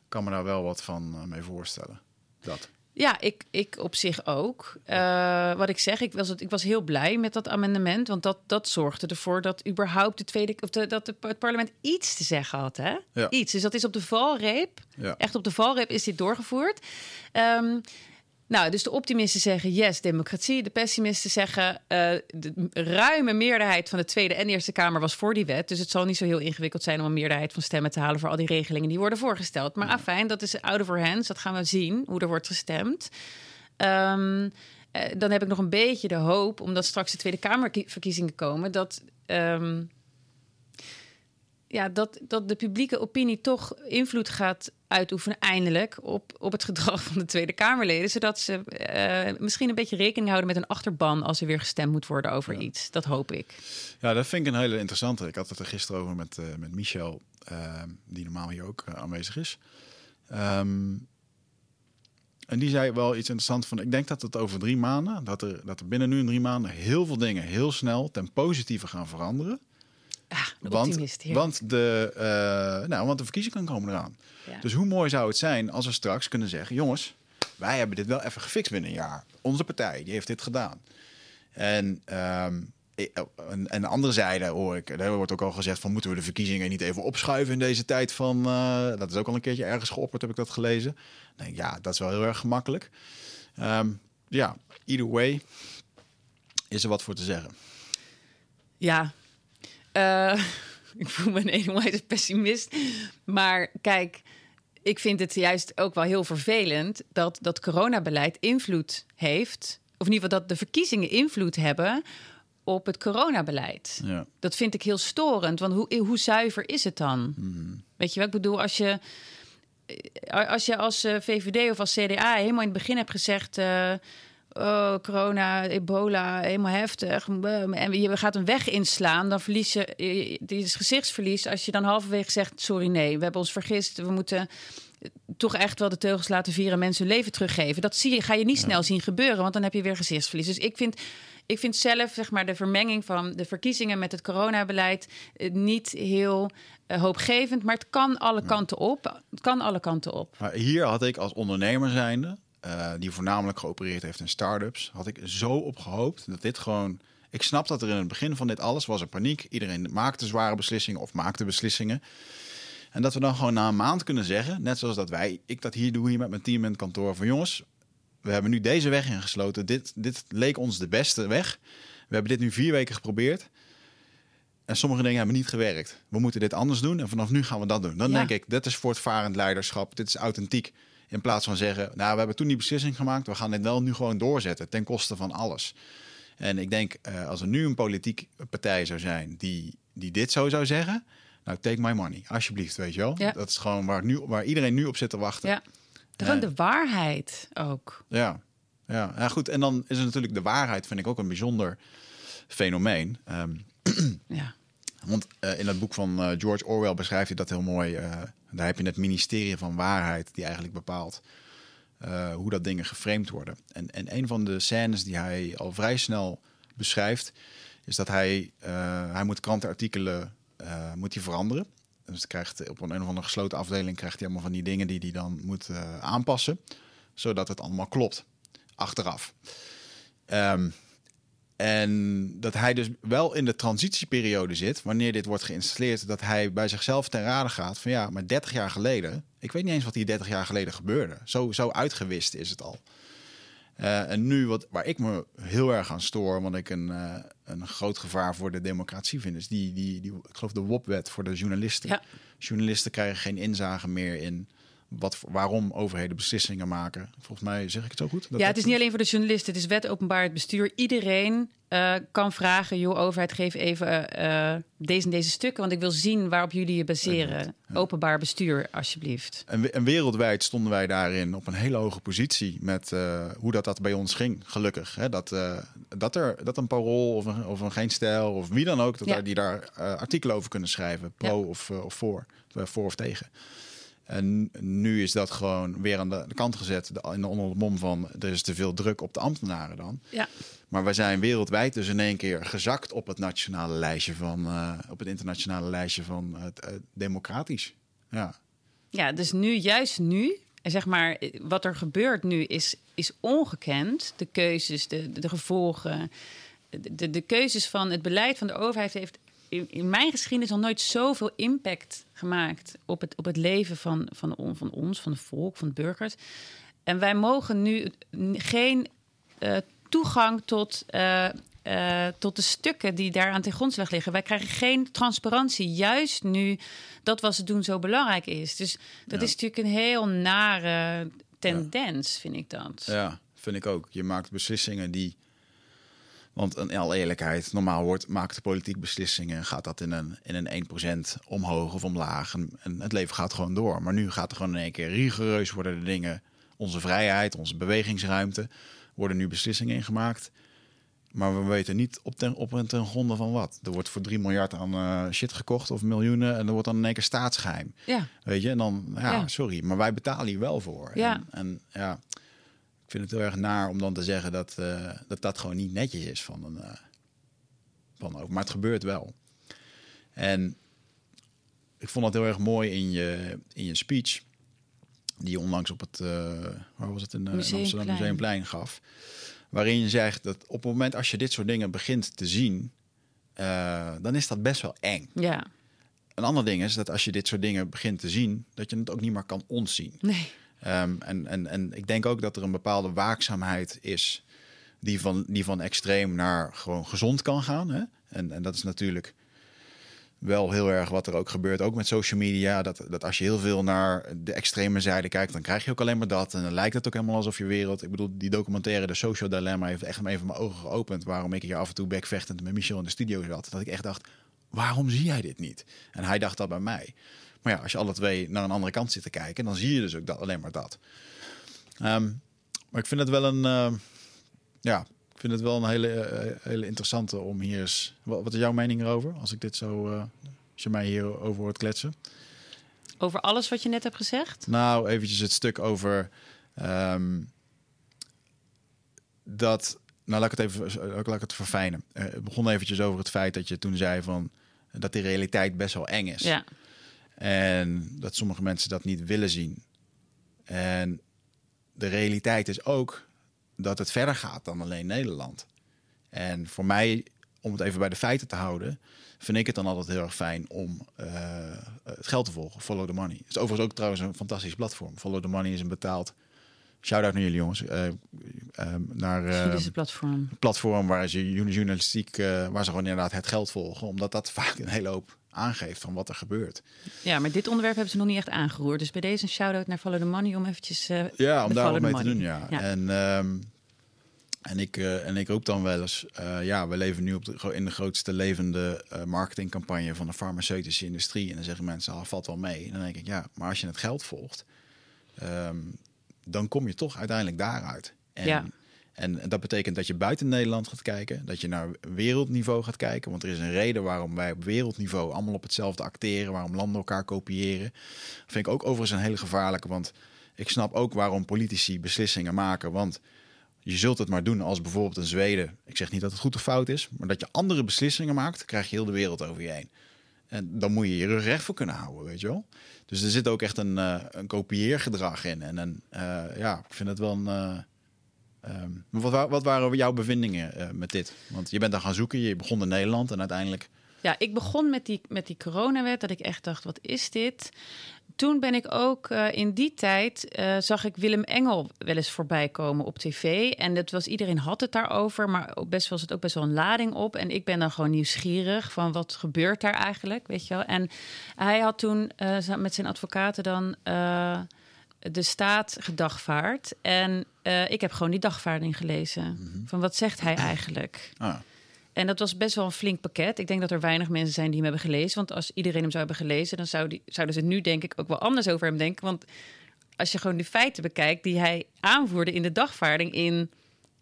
kan me daar wel wat van uh, mee voorstellen. Dat. Ja, ik, ik op zich ook. Uh, wat ik zeg, ik was, ik was heel blij met dat amendement. Want dat, dat zorgde ervoor dat überhaupt de tweede, of de, dat de, het parlement iets te zeggen had. Hè? Ja. Iets. Dus dat is op de valreep. Ja. Echt op de valreep is dit doorgevoerd. Um, nou, dus de optimisten zeggen yes, democratie. De pessimisten zeggen uh, de ruime meerderheid van de Tweede en Eerste Kamer was voor die wet. Dus het zal niet zo heel ingewikkeld zijn om een meerderheid van stemmen te halen voor al die regelingen die worden voorgesteld. Maar afijn, dat is out of our hands. Dat gaan we zien, hoe er wordt gestemd. Um, uh, dan heb ik nog een beetje de hoop, omdat straks de Tweede Kamerverkiezingen komen, dat. Um, ja, dat, dat de publieke opinie toch invloed gaat uitoefenen, eindelijk, op, op het gedrag van de Tweede Kamerleden. Zodat ze uh, misschien een beetje rekening houden met een achterban als er weer gestemd moet worden over ja. iets. Dat hoop ik. Ja, dat vind ik een hele interessante. Ik had het er gisteren over met, uh, met Michel, uh, die normaal hier ook aanwezig is. Um, en die zei wel iets interessants van. Ik denk dat het over drie maanden, dat er, dat er binnen nu en drie maanden heel veel dingen heel snel ten positieve gaan veranderen. Ah, want. Want de, uh, nou, want de verkiezingen komen eraan. Ja. Dus hoe mooi zou het zijn als we straks kunnen zeggen... jongens, wij hebben dit wel even gefixt binnen een jaar. Onze partij, die heeft dit gedaan. En, um, en, en de andere zijde hoor ik... er wordt ook al gezegd van... moeten we de verkiezingen niet even opschuiven in deze tijd van... Uh, dat is ook al een keertje ergens geopperd, heb ik dat gelezen. Dan denk ik, ja, dat is wel heel erg gemakkelijk. Um, ja, either way... Is er wat voor te zeggen? Ja, uh, ik voel me een enorme pessimist. Maar kijk, ik vind het juist ook wel heel vervelend dat dat coronabeleid invloed heeft. Of in ieder geval dat de verkiezingen invloed hebben op het coronabeleid. Ja. Dat vind ik heel storend. Want hoe, hoe zuiver is het dan? Mhm. Weet je wat ik bedoel? Als je, als je als eh, VVD of als CDA helemaal in het begin hebt gezegd. Uh, oh, corona, ebola, helemaal heftig. En je gaat een weg inslaan, dan verlies je. Dit is gezichtsverlies. Als je dan halverwege zegt: Sorry, nee, we hebben ons vergist. We moeten toch echt wel de teugels laten vieren, mensen hun leven teruggeven. Dat zie je, ga je niet snel zien gebeuren, want dan heb je weer gezichtsverlies. Dus ik vind, ik vind zelf zeg maar, de vermenging van de verkiezingen met het coronabeleid eh, niet heel uh, hoopgevend, maar het kan alle kanten op. Het kan alle kanten op. Maar hier had ik als ondernemer zijnde, uh, die voornamelijk geopereerd heeft in start-ups, had ik zo op gehoopt dat dit gewoon. Ik snap dat er in het begin van dit alles was er paniek. Iedereen maakte zware beslissingen of maakte beslissingen. En dat we dan gewoon na een maand kunnen zeggen, net zoals dat wij, ik dat hier doe hier met mijn team in het kantoor, van jongens, we hebben nu deze weg ingesloten. Dit, dit leek ons de beste weg. We hebben dit nu vier weken geprobeerd. En sommige dingen hebben niet gewerkt. We moeten dit anders doen en vanaf nu gaan we dat doen. Dan denk ik, dit is voortvarend leiderschap. Dit is authentiek. In plaats van zeggen, nou, we hebben toen die beslissing gemaakt. We gaan dit wel nu gewoon doorzetten ten koste van alles. En ik denk, uh, als er nu een politiek partij zou zijn die, die dit zo zou zeggen, nou, take my money, alsjeblieft, weet je wel. Ja. Dat is gewoon waar, nu, waar iedereen nu op zit te wachten. Ja. Gewoon de waarheid ook. Ja. Ja. ja, goed. En dan is er natuurlijk de waarheid, vind ik ook een bijzonder fenomeen. Ehm, ja. Want uh, in het boek van George Orwell beschrijft hij dat heel mooi. Daar heb je het ministerie van waarheid die eigenlijk bepaalt hoe dat dingen geframed worden. En, en een van de scènes die hij al vrij snel beschrijft, is dat hij, hij moet krantenartikelen uh, moet hij veranderen. Dus krijgt op een, een of andere gesloten afdeling krijgt hij allemaal van die dingen die hij dan moet aanpassen, zodat het allemaal klopt achteraf. Um, en dat hij dus wel in de transitieperiode zit, wanneer dit wordt geïnstalleerd, dat hij bij zichzelf ten rade gaat van ja, maar 30 jaar geleden, ik weet niet eens wat hier 30 jaar geleden gebeurde. Zo, zo uitgewist is het al. Uh, en nu, wat, waar ik me heel erg aan stoor, want ik een, uh, een groot gevaar voor de democratie vind, is die, die, die ik geloof de WOP-wet voor de journalisten. Ja. Journalisten krijgen geen inzage meer in wat, waarom overheden beslissingen maken. Volgens mij zeg ik het zo goed. Dat ja, het is niet alleen voor de journalisten, het is wet openbaar het bestuur. Iedereen uh, kan vragen, joh, overheid, geef even uh, deze en deze stukken, want ik wil zien waarop jullie je baseren. Openbaar bestuur, alsjeblieft. En, en, wereldwijd stonden wij daarin op een hele hoge positie met uh, hoe dat, dat bij ons ging, gelukkig. Hè? Dat, dat, er, dat een parool of een, of een geen stijl of wie dan ook, dat daar, die daar artikelen over kunnen schrijven, pro ja. of, of voor, voor of tegen. En nu is dat gewoon weer aan de, kant gezet. In de onder de mom van er is te veel druk op de ambtenaren dan. Ja. Maar we zijn wereldwijd dus in één keer gezakt op het nationale lijstje van uh, op het internationale lijstje van het uh, democratisch. Ja. ja, dus nu, juist nu, en zeg maar, wat er gebeurt nu is, is ongekend. De keuzes, de, de, de gevolgen. De, de keuzes van het beleid van de overheid heeft in, in, mijn geschiedenis al nooit zoveel impact gemaakt op het, op het leven van, van, van ons, van het volk, van de burgers. En wij mogen nu geen uh, toegang tot, uh, uh, tot de stukken die daar aan ten grondslag liggen. Wij krijgen geen transparantie, juist nu dat wat ze doen zo belangrijk is. Dus dat is natuurlijk een heel nare tendens, ja. vind ik dat. Ja, vind ik ook. Je maakt beslissingen die want in alle eerlijkheid, normaal wordt, maakt de politiek beslissingen. Gaat dat in een, in een 1% omhoog of omlaag. En, en, het leven gaat gewoon door. Maar nu gaat er gewoon in één keer rigoureus worden de dingen. Onze vrijheid, onze bewegingsruimte. Worden nu beslissingen ingemaakt. Maar we weten niet op, ten, op en ten gronde van wat. Er wordt voor 3 miljard aan uh, shit gekocht of miljoenen. En er wordt dan in één keer staatsgeheim. Ja. Weet je, en dan, ja, ja. sorry. Maar wij betalen hier wel voor. Ja. En, en ja ik vind het heel erg naar om dan te zeggen dat uh, dat, dat gewoon niet netjes is van een. Uh, van ook. Maar het gebeurt wel. En ik vond dat heel erg mooi in je, in je speech. Die je onlangs op het, uh, waar was het in, Museumplein. in Amsterdam Museumplein gaf. Waarin je zegt dat op het moment als je dit soort dingen begint te zien, dan is dat best wel eng. Ja. Een ander ding is dat als je dit soort dingen begint te zien, dat je het ook niet meer kan ontzien. Nee. Um, en, en, en ik denk ook dat er een bepaalde waakzaamheid is die van, die van extreem naar gewoon gezond kan gaan. Hè? En, en dat is natuurlijk wel heel erg wat er ook gebeurt, ook met social media. Dat, dat als je heel veel naar de extreme zijde kijkt, dan krijg je ook alleen maar dat. En dan lijkt het ook helemaal alsof je wereld. Ik bedoel, die documentaire, de Social Dilemma, heeft echt even mijn ogen geopend. Waarom ik hier af en toe bekvechtend met Michel in de studio zat. Dat ik echt dacht, waarom zie jij dit niet? En hij dacht dat bij mij. Maar ja, als je alle twee naar een andere kant zit te kijken, dan zie je dus ook dat, alleen maar dat. Ehm, maar ik vind het wel een. Uh, ja, ik vind het wel een hele, uh, hele interessante om hier eens. Wat, wat, is jouw mening erover? Als ik dit zo. Uh, als je mij hierover hoort kletsen. Over alles wat je net hebt gezegd? Nou, eventjes het stuk over. Um, dat. Nou, laat ik het even laat ik het verfijnen. het begon eventjes over het feit dat je toen zei van. dat die realiteit best wel eng is. Ja. En dat sommige mensen dat niet willen zien. En de realiteit is ook dat het verder gaat dan alleen Nederland. En voor mij, om het even bij de feiten te houden, vind ik het dan altijd heel erg fijn om uh, het geld te volgen. Follow the money. Het is overigens ook trouwens een fantastisch platform. Follow the money is een betaald. Shout-out naar jullie jongens. Uh, uh, naar uh, platform. platform waar ze journalistiek, waar ze gewoon inderdaad het geld volgen. Omdat dat vaak een hele hoop aangeeft van wat er gebeurt. Ja, maar dit onderwerp hebben ze nog niet echt aangeroerd. Dus bij deze een shout-out naar Follow the Money om eventjes... Uh, ja, om daar wat mee te doen, ja. ja. En, um, en, ik, uh, en ik roep dan wel eens... Uh, ja, we leven nu op de, in de grootste levende marketingcampagne van de farmaceutische industrie. En dan zeggen mensen, ah, valt wel mee. En dan denk ik, ja, maar als je het geld volgt... Um, dan kom je toch uiteindelijk daaruit. En, ja. En dat betekent dat je buiten Nederland gaat kijken, dat je naar wereldniveau gaat kijken. Want er is een reden waarom wij op wereldniveau allemaal op hetzelfde acteren, waarom landen elkaar kopiëren. Dat vind ik ook overigens een hele gevaarlijke, want ik snap ook waarom politici beslissingen maken. Want je zult het maar doen als bijvoorbeeld een Zweden. Ik zeg niet dat het goed of fout is, maar dat je andere beslissingen maakt, krijg je heel de wereld over je heen. En dan moet je je rug recht voor kunnen houden, weet je wel. Dus er zit ook echt een, uh, een kopieergedrag in. En een, uh, ja, ik vind het wel een. Uh, Um, wat, wat, waren jouw bevindingen uh, met dit? Want je bent daar gaan zoeken, je begon in Nederland en uiteindelijk. Ja, ik begon met die, met die coronawet, dat ik echt dacht, wat is dit? Toen ben ik ook uh, in die tijd, uh, zag ik Willem Engel wel eens voorbij komen op tv. En dat was, iedereen had het daarover, maar best was het ook best wel een lading op. En ik ben dan gewoon nieuwsgierig van wat gebeurt daar eigenlijk, weet je wel. En hij had toen met zijn advocaten dan de staat gedagvaard. En uh, ik heb gewoon die dagvaarding gelezen. Mm -hmm. Van wat zegt hij eigenlijk? Ah. En dat was best wel een flink pakket. Ik denk dat er weinig mensen zijn die hem hebben gelezen. Want als iedereen hem zou hebben gelezen, dan zou die, zouden ze nu denk ik ook wel anders over hem denken. Want als je gewoon de feiten bekijkt die hij aanvoerde in de dagvaarding in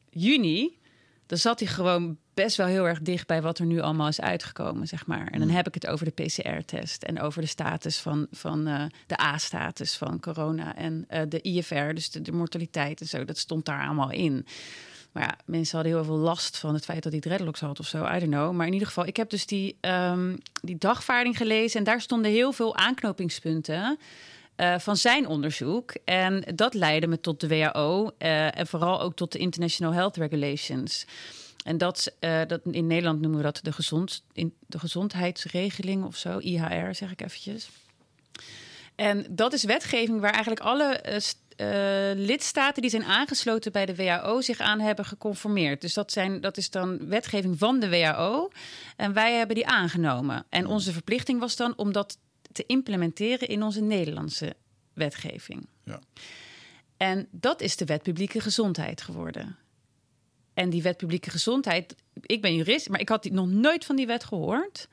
juni, dan zat hij gewoon best wel heel erg dicht bij wat er nu allemaal is uitgekomen, zeg maar. En dan heb ik het over de PCR-test en over de status van, van uh, de A-status van corona en uh, de IFR, dus de, de, mortaliteit en zo. Dat stond daar allemaal in. Maar ja, mensen hadden heel veel last van het feit dat hij dreadlocks had of zo. I don't know. Maar in ieder geval, ik heb dus die, um, die dagvaarding gelezen en daar stonden heel veel aanknopingspunten. Uh, van zijn onderzoek. En dat leidde me tot de WHO uh, en vooral ook tot de International Health Regulations. En dat, uh, dat in Nederland noemen we dat de, gezond, in, de gezondheidsregeling of zo, IHR zeg ik eventjes. En dat is wetgeving waar eigenlijk alle uh, lidstaten die zijn aangesloten bij de WHO zich aan hebben geconformeerd. Dus dat, zijn, dat is dan wetgeving van de WHO. En wij hebben die aangenomen. En onze verplichting was dan om dat te implementeren in onze Nederlandse wetgeving. Ja. En dat is de wet publieke gezondheid geworden. En die wet publieke gezondheid, ik ben jurist, maar ik had die nog nooit van die wet gehoord.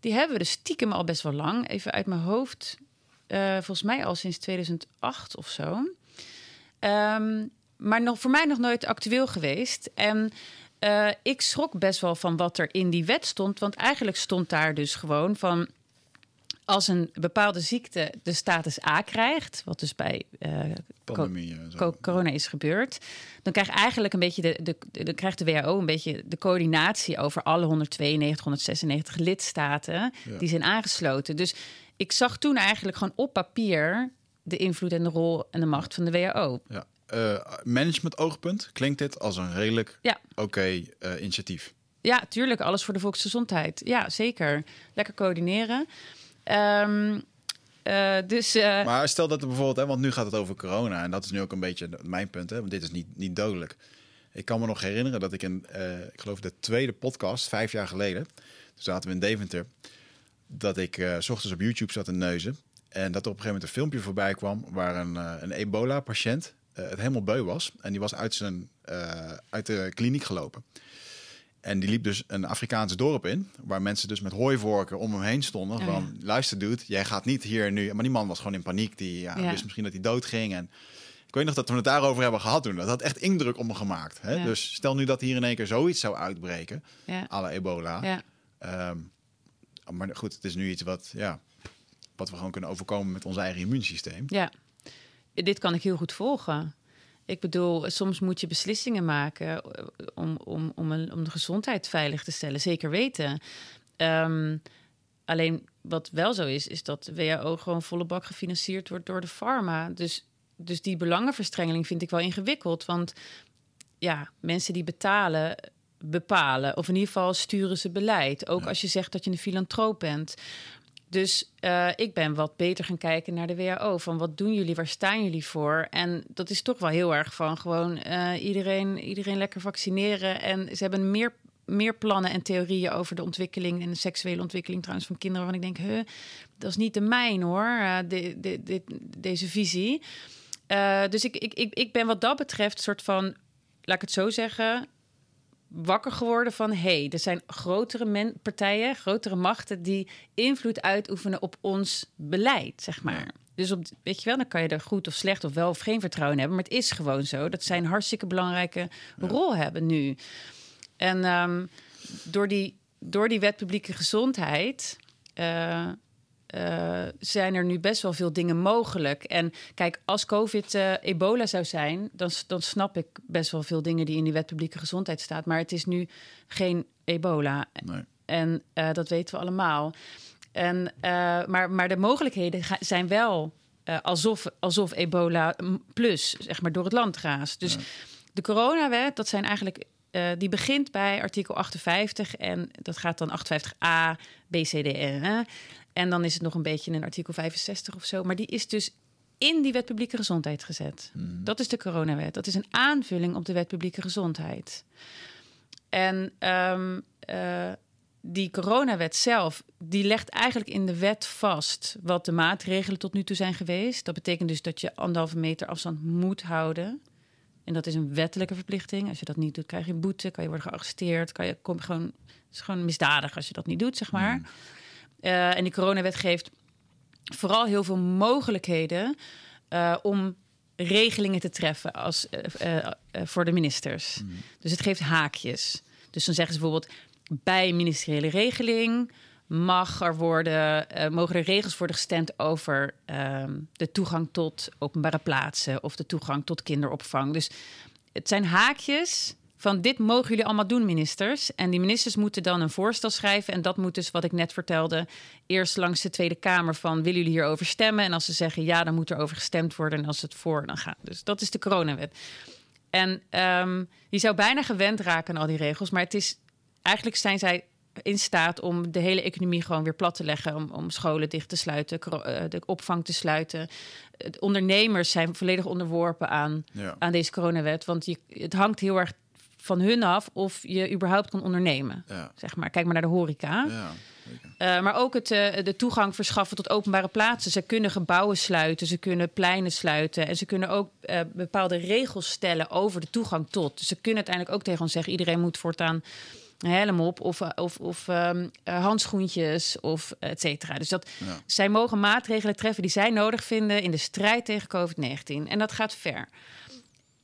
Die hebben we dus stiekem al best wel lang. Even uit mijn hoofd, uh, volgens mij al sinds 2008 of zo. Um, maar nog, voor mij nog nooit actueel geweest. En uh, ik schrok best wel van wat er in die wet stond. Want eigenlijk stond daar dus gewoon van als een bepaalde ziekte de status A krijgt, wat dus bij uh, Pandemie, co corona is gebeurd, dan krijgt eigenlijk een beetje de, de, de, de, krijgt de WHO een beetje de coördinatie over alle 192, 196 lidstaten ja. die zijn aangesloten. Dus ik zag toen eigenlijk gewoon op papier de invloed en de rol en de macht van de WHO. Ja. Uh, management oogpunt klinkt dit als een redelijk ja. oké okay, uh, initiatief. Ja, tuurlijk. Alles voor de volksgezondheid. Ja, zeker. Lekker coördineren. Um, uh, dus, uh... Maar stel dat er bijvoorbeeld, hè, want nu gaat het over corona en dat is nu ook een beetje mijn punt, hè, want dit is niet, niet dodelijk. Ik kan me nog herinneren dat ik in, uh, ik geloof de tweede podcast, vijf jaar geleden, toen zaten we in Deventer, dat ik s ochtends op YouTube zat te neuzen. En dat er op een gegeven moment een filmpje voorbij kwam waar een, een ebola-patiënt het helemaal beu was. En die was uit, zijn, uit de kliniek gelopen. En die liep dus een Afrikaans dorp in, waar mensen dus met hooivorken om hem heen stonden. Oh, van, ja. luister dude, jij gaat niet hier nu... Maar die man was gewoon in paniek, die ja, ja. wist misschien dat hij dood ging. En ik weet nog dat we het daarover hebben gehad toen. Dat had echt indruk op me gemaakt. Hè? Dus stel nu dat hier in één keer zoiets zou uitbreken, ja. à la ebola. Ja. Um, maar goed, het is nu iets wat, ja, wat we gewoon kunnen overkomen met ons eigen immuunsysteem. Ja, dit kan ik heel goed volgen. Ik bedoel, soms moet je beslissingen maken eh, om, om, om, een, om de gezondheid veilig te stellen. Zeker weten. Um, alleen wat wel zo is, is dat WHO gewoon volle bak gefinancierd wordt door de pharma. Dus, dus die belangenverstrengeling vind ik wel ingewikkeld. Want ja, mensen die betalen, bepalen. Of in ieder geval sturen ze beleid. Ook als je zegt dat je een filantroop bent. Dus uh, ik ben wat beter gaan kijken naar de WHO. Van wat doen jullie, waar staan jullie voor? En dat is toch wel heel erg van gewoon uh, iedereen, iedereen lekker vaccineren. En ze hebben meer, meer plannen en theorieën over de ontwikkeling en de seksuele ontwikkeling trouwens van kinderen. Waarvan ik denk, huh, dat is niet de mijn hoor, uh, de, de, de, deze visie. dus ik, ik, ik, ik ben wat dat betreft soort van, laat ik het zo zeggen, wakker geworden van... hé, hey, er zijn grotere partijen, grotere machten... die invloed uitoefenen op ons beleid, zeg maar. Dus op, weet je wel, dan kan je er goed of slecht of wel of geen vertrouwen hebben. Maar het is gewoon zo dat zij een hartstikke belangrijke rol hebben nu. En um, door, die, door die wet publieke gezondheid... Uh, uh, zijn er nu best wel veel dingen mogelijk. En kijk, als COVID uh, ebola zou zijn, dan, dan snap ik best wel veel dingen die in die wet publieke gezondheid staat. Maar het is nu geen ebola. Nee. En uh, dat weten we allemaal. En, maar, maar de mogelijkheden zijn wel alsof, alsof ebola plus, zeg maar, door het land raast. Dus ja. de coronawet, dat zijn eigenlijk die begint bij artikel 58 en dat gaat dan 58a, B, C, D, E. En dan is het nog een beetje een artikel 65 of zo. Maar die is dus in die wet publieke gezondheid gezet. Hmm. Dat is de coronawet. Dat is een aanvulling op de wet publieke gezondheid. En um, uh, die coronawet zelf, die legt eigenlijk in de wet vast wat de maatregelen tot nu toe zijn geweest. Dat betekent dus dat je anderhalve meter afstand moet houden. En dat is een wettelijke verplichting. Als je dat niet doet, krijg je boete, kan je worden gearresteerd, kan je kom gewoon, het is gewoon misdadig als je dat niet doet, zeg maar. Hmm. Uh, en die coronawet geeft vooral heel veel mogelijkheden uh, om regelingen te treffen als, uh, voor de ministers. Mm. Dus het geeft haakjes. Dus dan zeggen ze bijvoorbeeld bij ministeriële regeling mag er worden, mogen er regels worden gestemd over ehm, de toegang tot openbare plaatsen of de toegang tot kinderopvang. Dus het zijn haakjes van dit mogen jullie allemaal doen, ministers. En die ministers moeten dan een voorstel schrijven. En dat moet dus, wat ik net vertelde, eerst langs de Tweede Kamer van... willen jullie hierover stemmen? En als ze zeggen ja, dan moet er over gestemd worden. En als het voor, dan gaat. Dus dat is de coronawet. En um, je zou bijna gewend raken aan al die regels. Maar het is, eigenlijk zijn zij in staat om de hele economie gewoon weer plat te leggen. Om, om scholen dicht te sluiten, eh, de opvang te sluiten. De ondernemers zijn volledig onderworpen aan, ja. aan deze coronawet. Want je, het hangt heel erg van hun af of je überhaupt kan ondernemen. Ja. Zeg maar. Kijk maar naar de horeca. Ja, uh, maar ook het, uh, de toegang verschaffen tot openbare plaatsen. Ze kunnen gebouwen sluiten, ze kunnen pleinen sluiten. En ze kunnen ook uh, bepaalde regels stellen over de toegang tot. Dus ze kunnen uiteindelijk ook tegen ons zeggen: iedereen moet voortaan helm op of, of, of um, handschoentjes of et cetera. Dus dat ja. zij mogen maatregelen treffen die zij nodig vinden in de strijd tegen COVID-19. En dat gaat ver.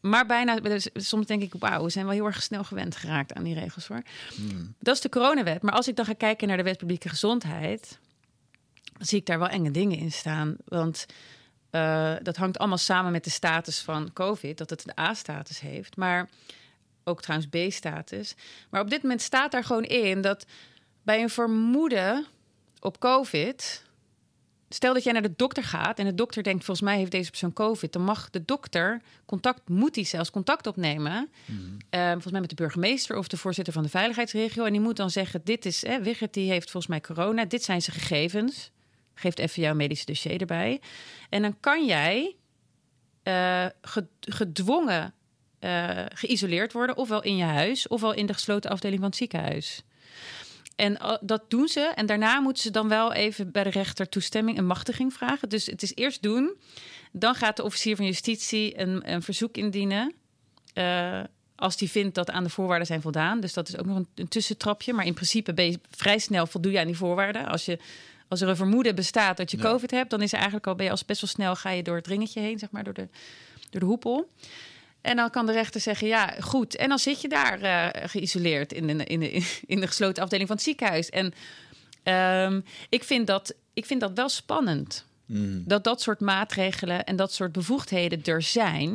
Maar bijna, soms denk ik, wauw, we zijn wel heel erg snel gewend geraakt aan die regels hoor. Hmm. Dat is de coronawet. Maar als ik dan ga kijken naar de wet publieke gezondheid, dan zie ik daar wel enge dingen in staan. Want uh, dat hangt allemaal samen met de status van COVID, dat het de A-status heeft. Maar ook trouwens B-status. Maar op dit moment staat daar gewoon in dat bij een vermoeden op COVID stel dat jij naar de dokter gaat en de dokter denkt, volgens mij heeft deze persoon COVID, dan mag de dokter contact, moet hij zelfs contact opnemen. Mm. Uh, volgens mij met de burgemeester of de voorzitter van de veiligheidsregio. En die moet dan zeggen: Dit is, hè, Wigert die heeft volgens mij corona, dit zijn zijn gegevens. Geeft even jouw medische dossier erbij. En dan kan jij uh, gedwongen eh, geïsoleerd worden, ofwel in je huis, ofwel in de gesloten afdeling van het ziekenhuis. En eh, dat doen ze. En daarna moeten ze dan wel even bij de rechter toestemming en machtiging vragen. Dus het is eerst doen. Dan gaat de officier van justitie een, een verzoek indienen. Uh, als die vindt dat aan de voorwaarden zijn voldaan. Dus dat is ook nog een, een, tussentrapje. Maar in principe ben je vrij snel voldoe je aan die voorwaarden. Als, je, als er een vermoeden bestaat dat je ja. COVID hebt, dan is er eigenlijk al ben je als best wel snel ga je door het ringetje heen, zeg maar, door de, door de hoepel. En dan kan de rechter zeggen, ja, goed. En dan zit je daar uh, geïsoleerd in de, in, de, in de gesloten afdeling van het ziekenhuis. En um, ik, vind dat, ik vind dat wel spannend. Mm. Dat dat soort maatregelen en dat soort bevoegdheden er zijn.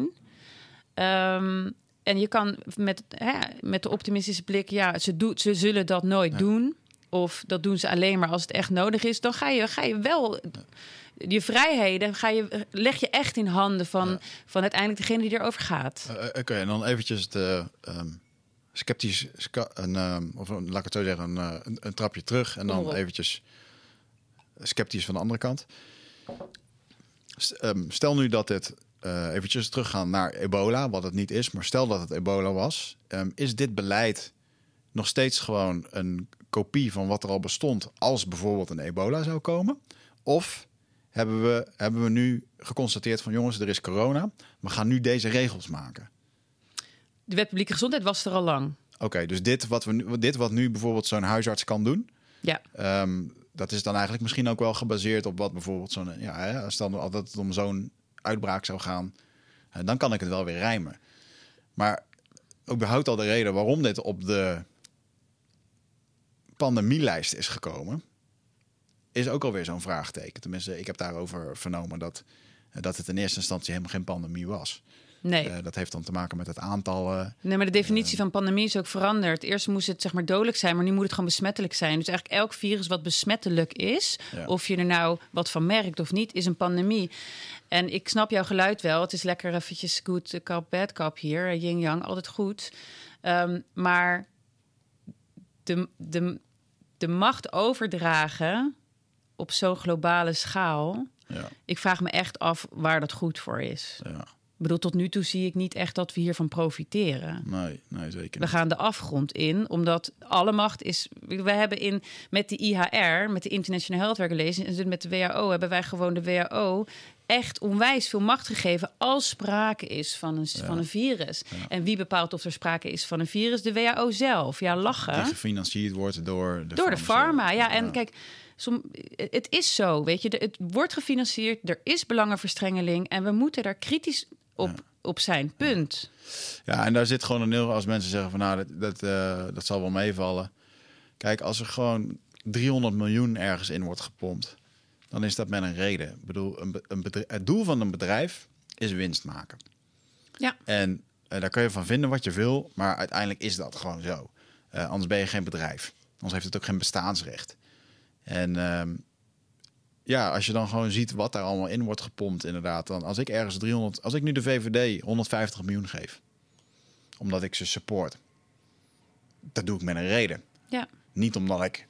Um, en je kan met, hè, met de optimistische blik, ja, ze, do, ze zullen dat nooit ja. doen. Of dat doen ze alleen maar als het echt nodig is. Dan ga je, ga je wel... Ja je vrijheden ga je, leg je echt in handen van, ja. van uiteindelijk degene die erover gaat. Uh, Oké, okay, en dan eventjes de um, sceptisch, een, um, of laat ik het zo zeggen, een, uh, een, een trapje terug. En dan eventjes sceptisch van de andere kant. Um, stel nu dat dit, uh, eventjes teruggaan naar ebola, wat het niet is, maar stel dat het ebola was. is dit beleid nog steeds gewoon een kopie van wat er al bestond als bijvoorbeeld een ebola zou komen? Of hebben we, hebben we nu geconstateerd van jongens, er is corona. We gaan nu deze regels maken. De wet publieke gezondheid was er al lang. Oké, okay, dus dit wat, we nu, dit wat nu bijvoorbeeld zo'n huisarts kan doen. Ja. Um, dat is dan eigenlijk misschien ook wel gebaseerd op wat bijvoorbeeld zo'n... Ja, stel dat het om zo'n uitbraak zou gaan, dan kan ik het wel weer rijmen. Maar ook behoudt al de reden waarom dit op de pandemielijst is gekomen is ook alweer zo'n vraagteken. Tenminste, ik heb daarover vernomen dat, dat het in eerste instantie helemaal geen pandemie was. Nee. Uh, dat heeft dan te maken met het aantal. Uh, nee, maar de definitie uh, van pandemie is ook veranderd. Eerst moest het zeg maar dodelijk zijn, maar nu moet het gewoon besmettelijk zijn. Dus eigenlijk elk virus wat besmettelijk is, ja. of je er nou wat van merkt of niet, is een pandemie. En ik snap jouw geluid wel. Het is lekker eventjes good cup, bad cup hier. Yin-yang, altijd goed. Um, maar de, de, de macht overdragen op zo'n globale schaal. Ja. Ik vraag me echt af waar dat goed voor is. Ja. Ik bedoel, tot nu toe zie ik niet echt dat we hiervan profiteren. Nee, nee zeker. We gaan de afgrond in, omdat alle macht is. We hebben in met de IHR, met de International Health Regulations, en met de WHO hebben wij gewoon de WHO echt onwijs veel macht gegeven als sprake is van een, ja. van een virus. Ja. En wie bepaalt of er sprake is van een virus? De WHO zelf. Ja, lachen. Die gefinancierd wordt door de door de farma. Ja, en kijk. Som, het is zo, weet je, het wordt gefinancierd, er is belangenverstrengeling en we moeten daar kritisch op, ja. op zijn, punt. Ja, en daar zit gewoon een heel, als mensen zeggen van nou, dat, dat, uh, dat zal wel meevallen. Kijk, als er gewoon 300 miljoen ergens in wordt gepompt, dan is dat met een reden. Ik bedoel, een, een bedrijf, het doel van een bedrijf is winst maken. Ja. En uh, daar kun je van vinden wat je wil, maar uiteindelijk is dat gewoon zo. Uh, anders ben je geen bedrijf. Anders heeft het ook geen bestaansrecht. En um, ja, als je dan gewoon ziet wat daar allemaal in wordt gepompt, inderdaad. Dan als ik ergens 300, als ik nu de VVD 150 miljoen geef, omdat ik ze support, dat doe ik met een reden. Ja. Niet omdat ik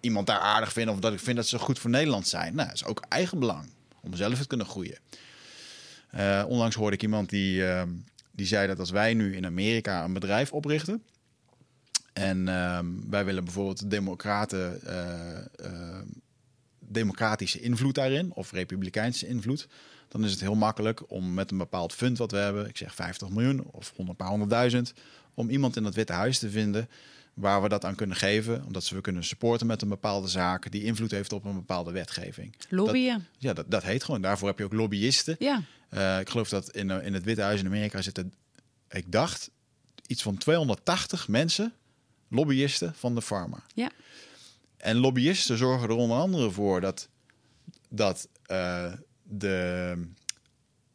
iemand daar aardig vind of dat ik vind dat ze goed voor Nederland zijn. Nou, dat is ook eigen belang om zelf te kunnen groeien. Uh, onlangs hoorde ik iemand die, uh, die zei dat als wij nu in Amerika een bedrijf oprichten en um, wij willen bijvoorbeeld democraten, uh, uh, democratische invloed daarin of republikeinse invloed. Dan is het heel makkelijk om met een bepaald fund wat we hebben, ik zeg 50 miljoen of 100 paar honderdduizend, om iemand in het Witte Huis te vinden waar we dat aan kunnen geven. Omdat ze we kunnen supporten met een bepaalde zaak die invloed heeft op een bepaalde wetgeving. Lobbyen. Dat, ja, dat, dat heet gewoon. Daarvoor heb je ook lobbyisten. Ja. Uh, ik geloof dat in, in het Witte Huis in Amerika zitten, ik dacht, iets van 280 mensen lobbyisten van de pharma. Ja. En lobbyisten zorgen er onder andere voor dat, dat uh, de,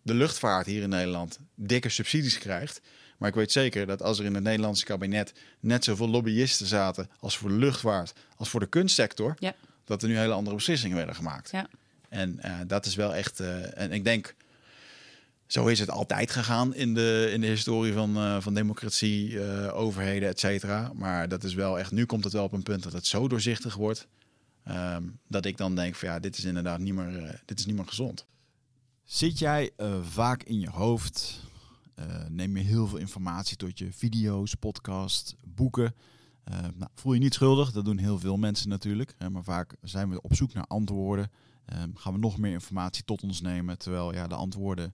de luchtvaart hier in Nederland dikke subsidies krijgt. Maar ik weet zeker dat als er in het Nederlandse kabinet net zoveel lobbyisten zaten als voor de luchtvaart, als voor de kunstsector, ja. dat er nu hele andere beslissingen werden gemaakt. Ja. En uh, dat is wel echt. Uh, en ik denk zo is het altijd gegaan in de, in de historie van, uh, van democratie, uh, overheden, et cetera. Maar dat is wel echt, nu komt het wel op een punt dat het zo doorzichtig wordt. Um, dat ik dan denk van ja, dit is inderdaad niet meer, uh, dit is niet meer gezond. Zit jij vaak in je hoofd eh, neem je heel veel informatie tot je, video's, podcasts, boeken. Eh, nou, voel je niet schuldig, dat doen heel veel mensen natuurlijk. Hè, maar vaak zijn we op zoek naar antwoorden. Ehm, gaan we nog meer informatie tot ons nemen, terwijl ja, de antwoorden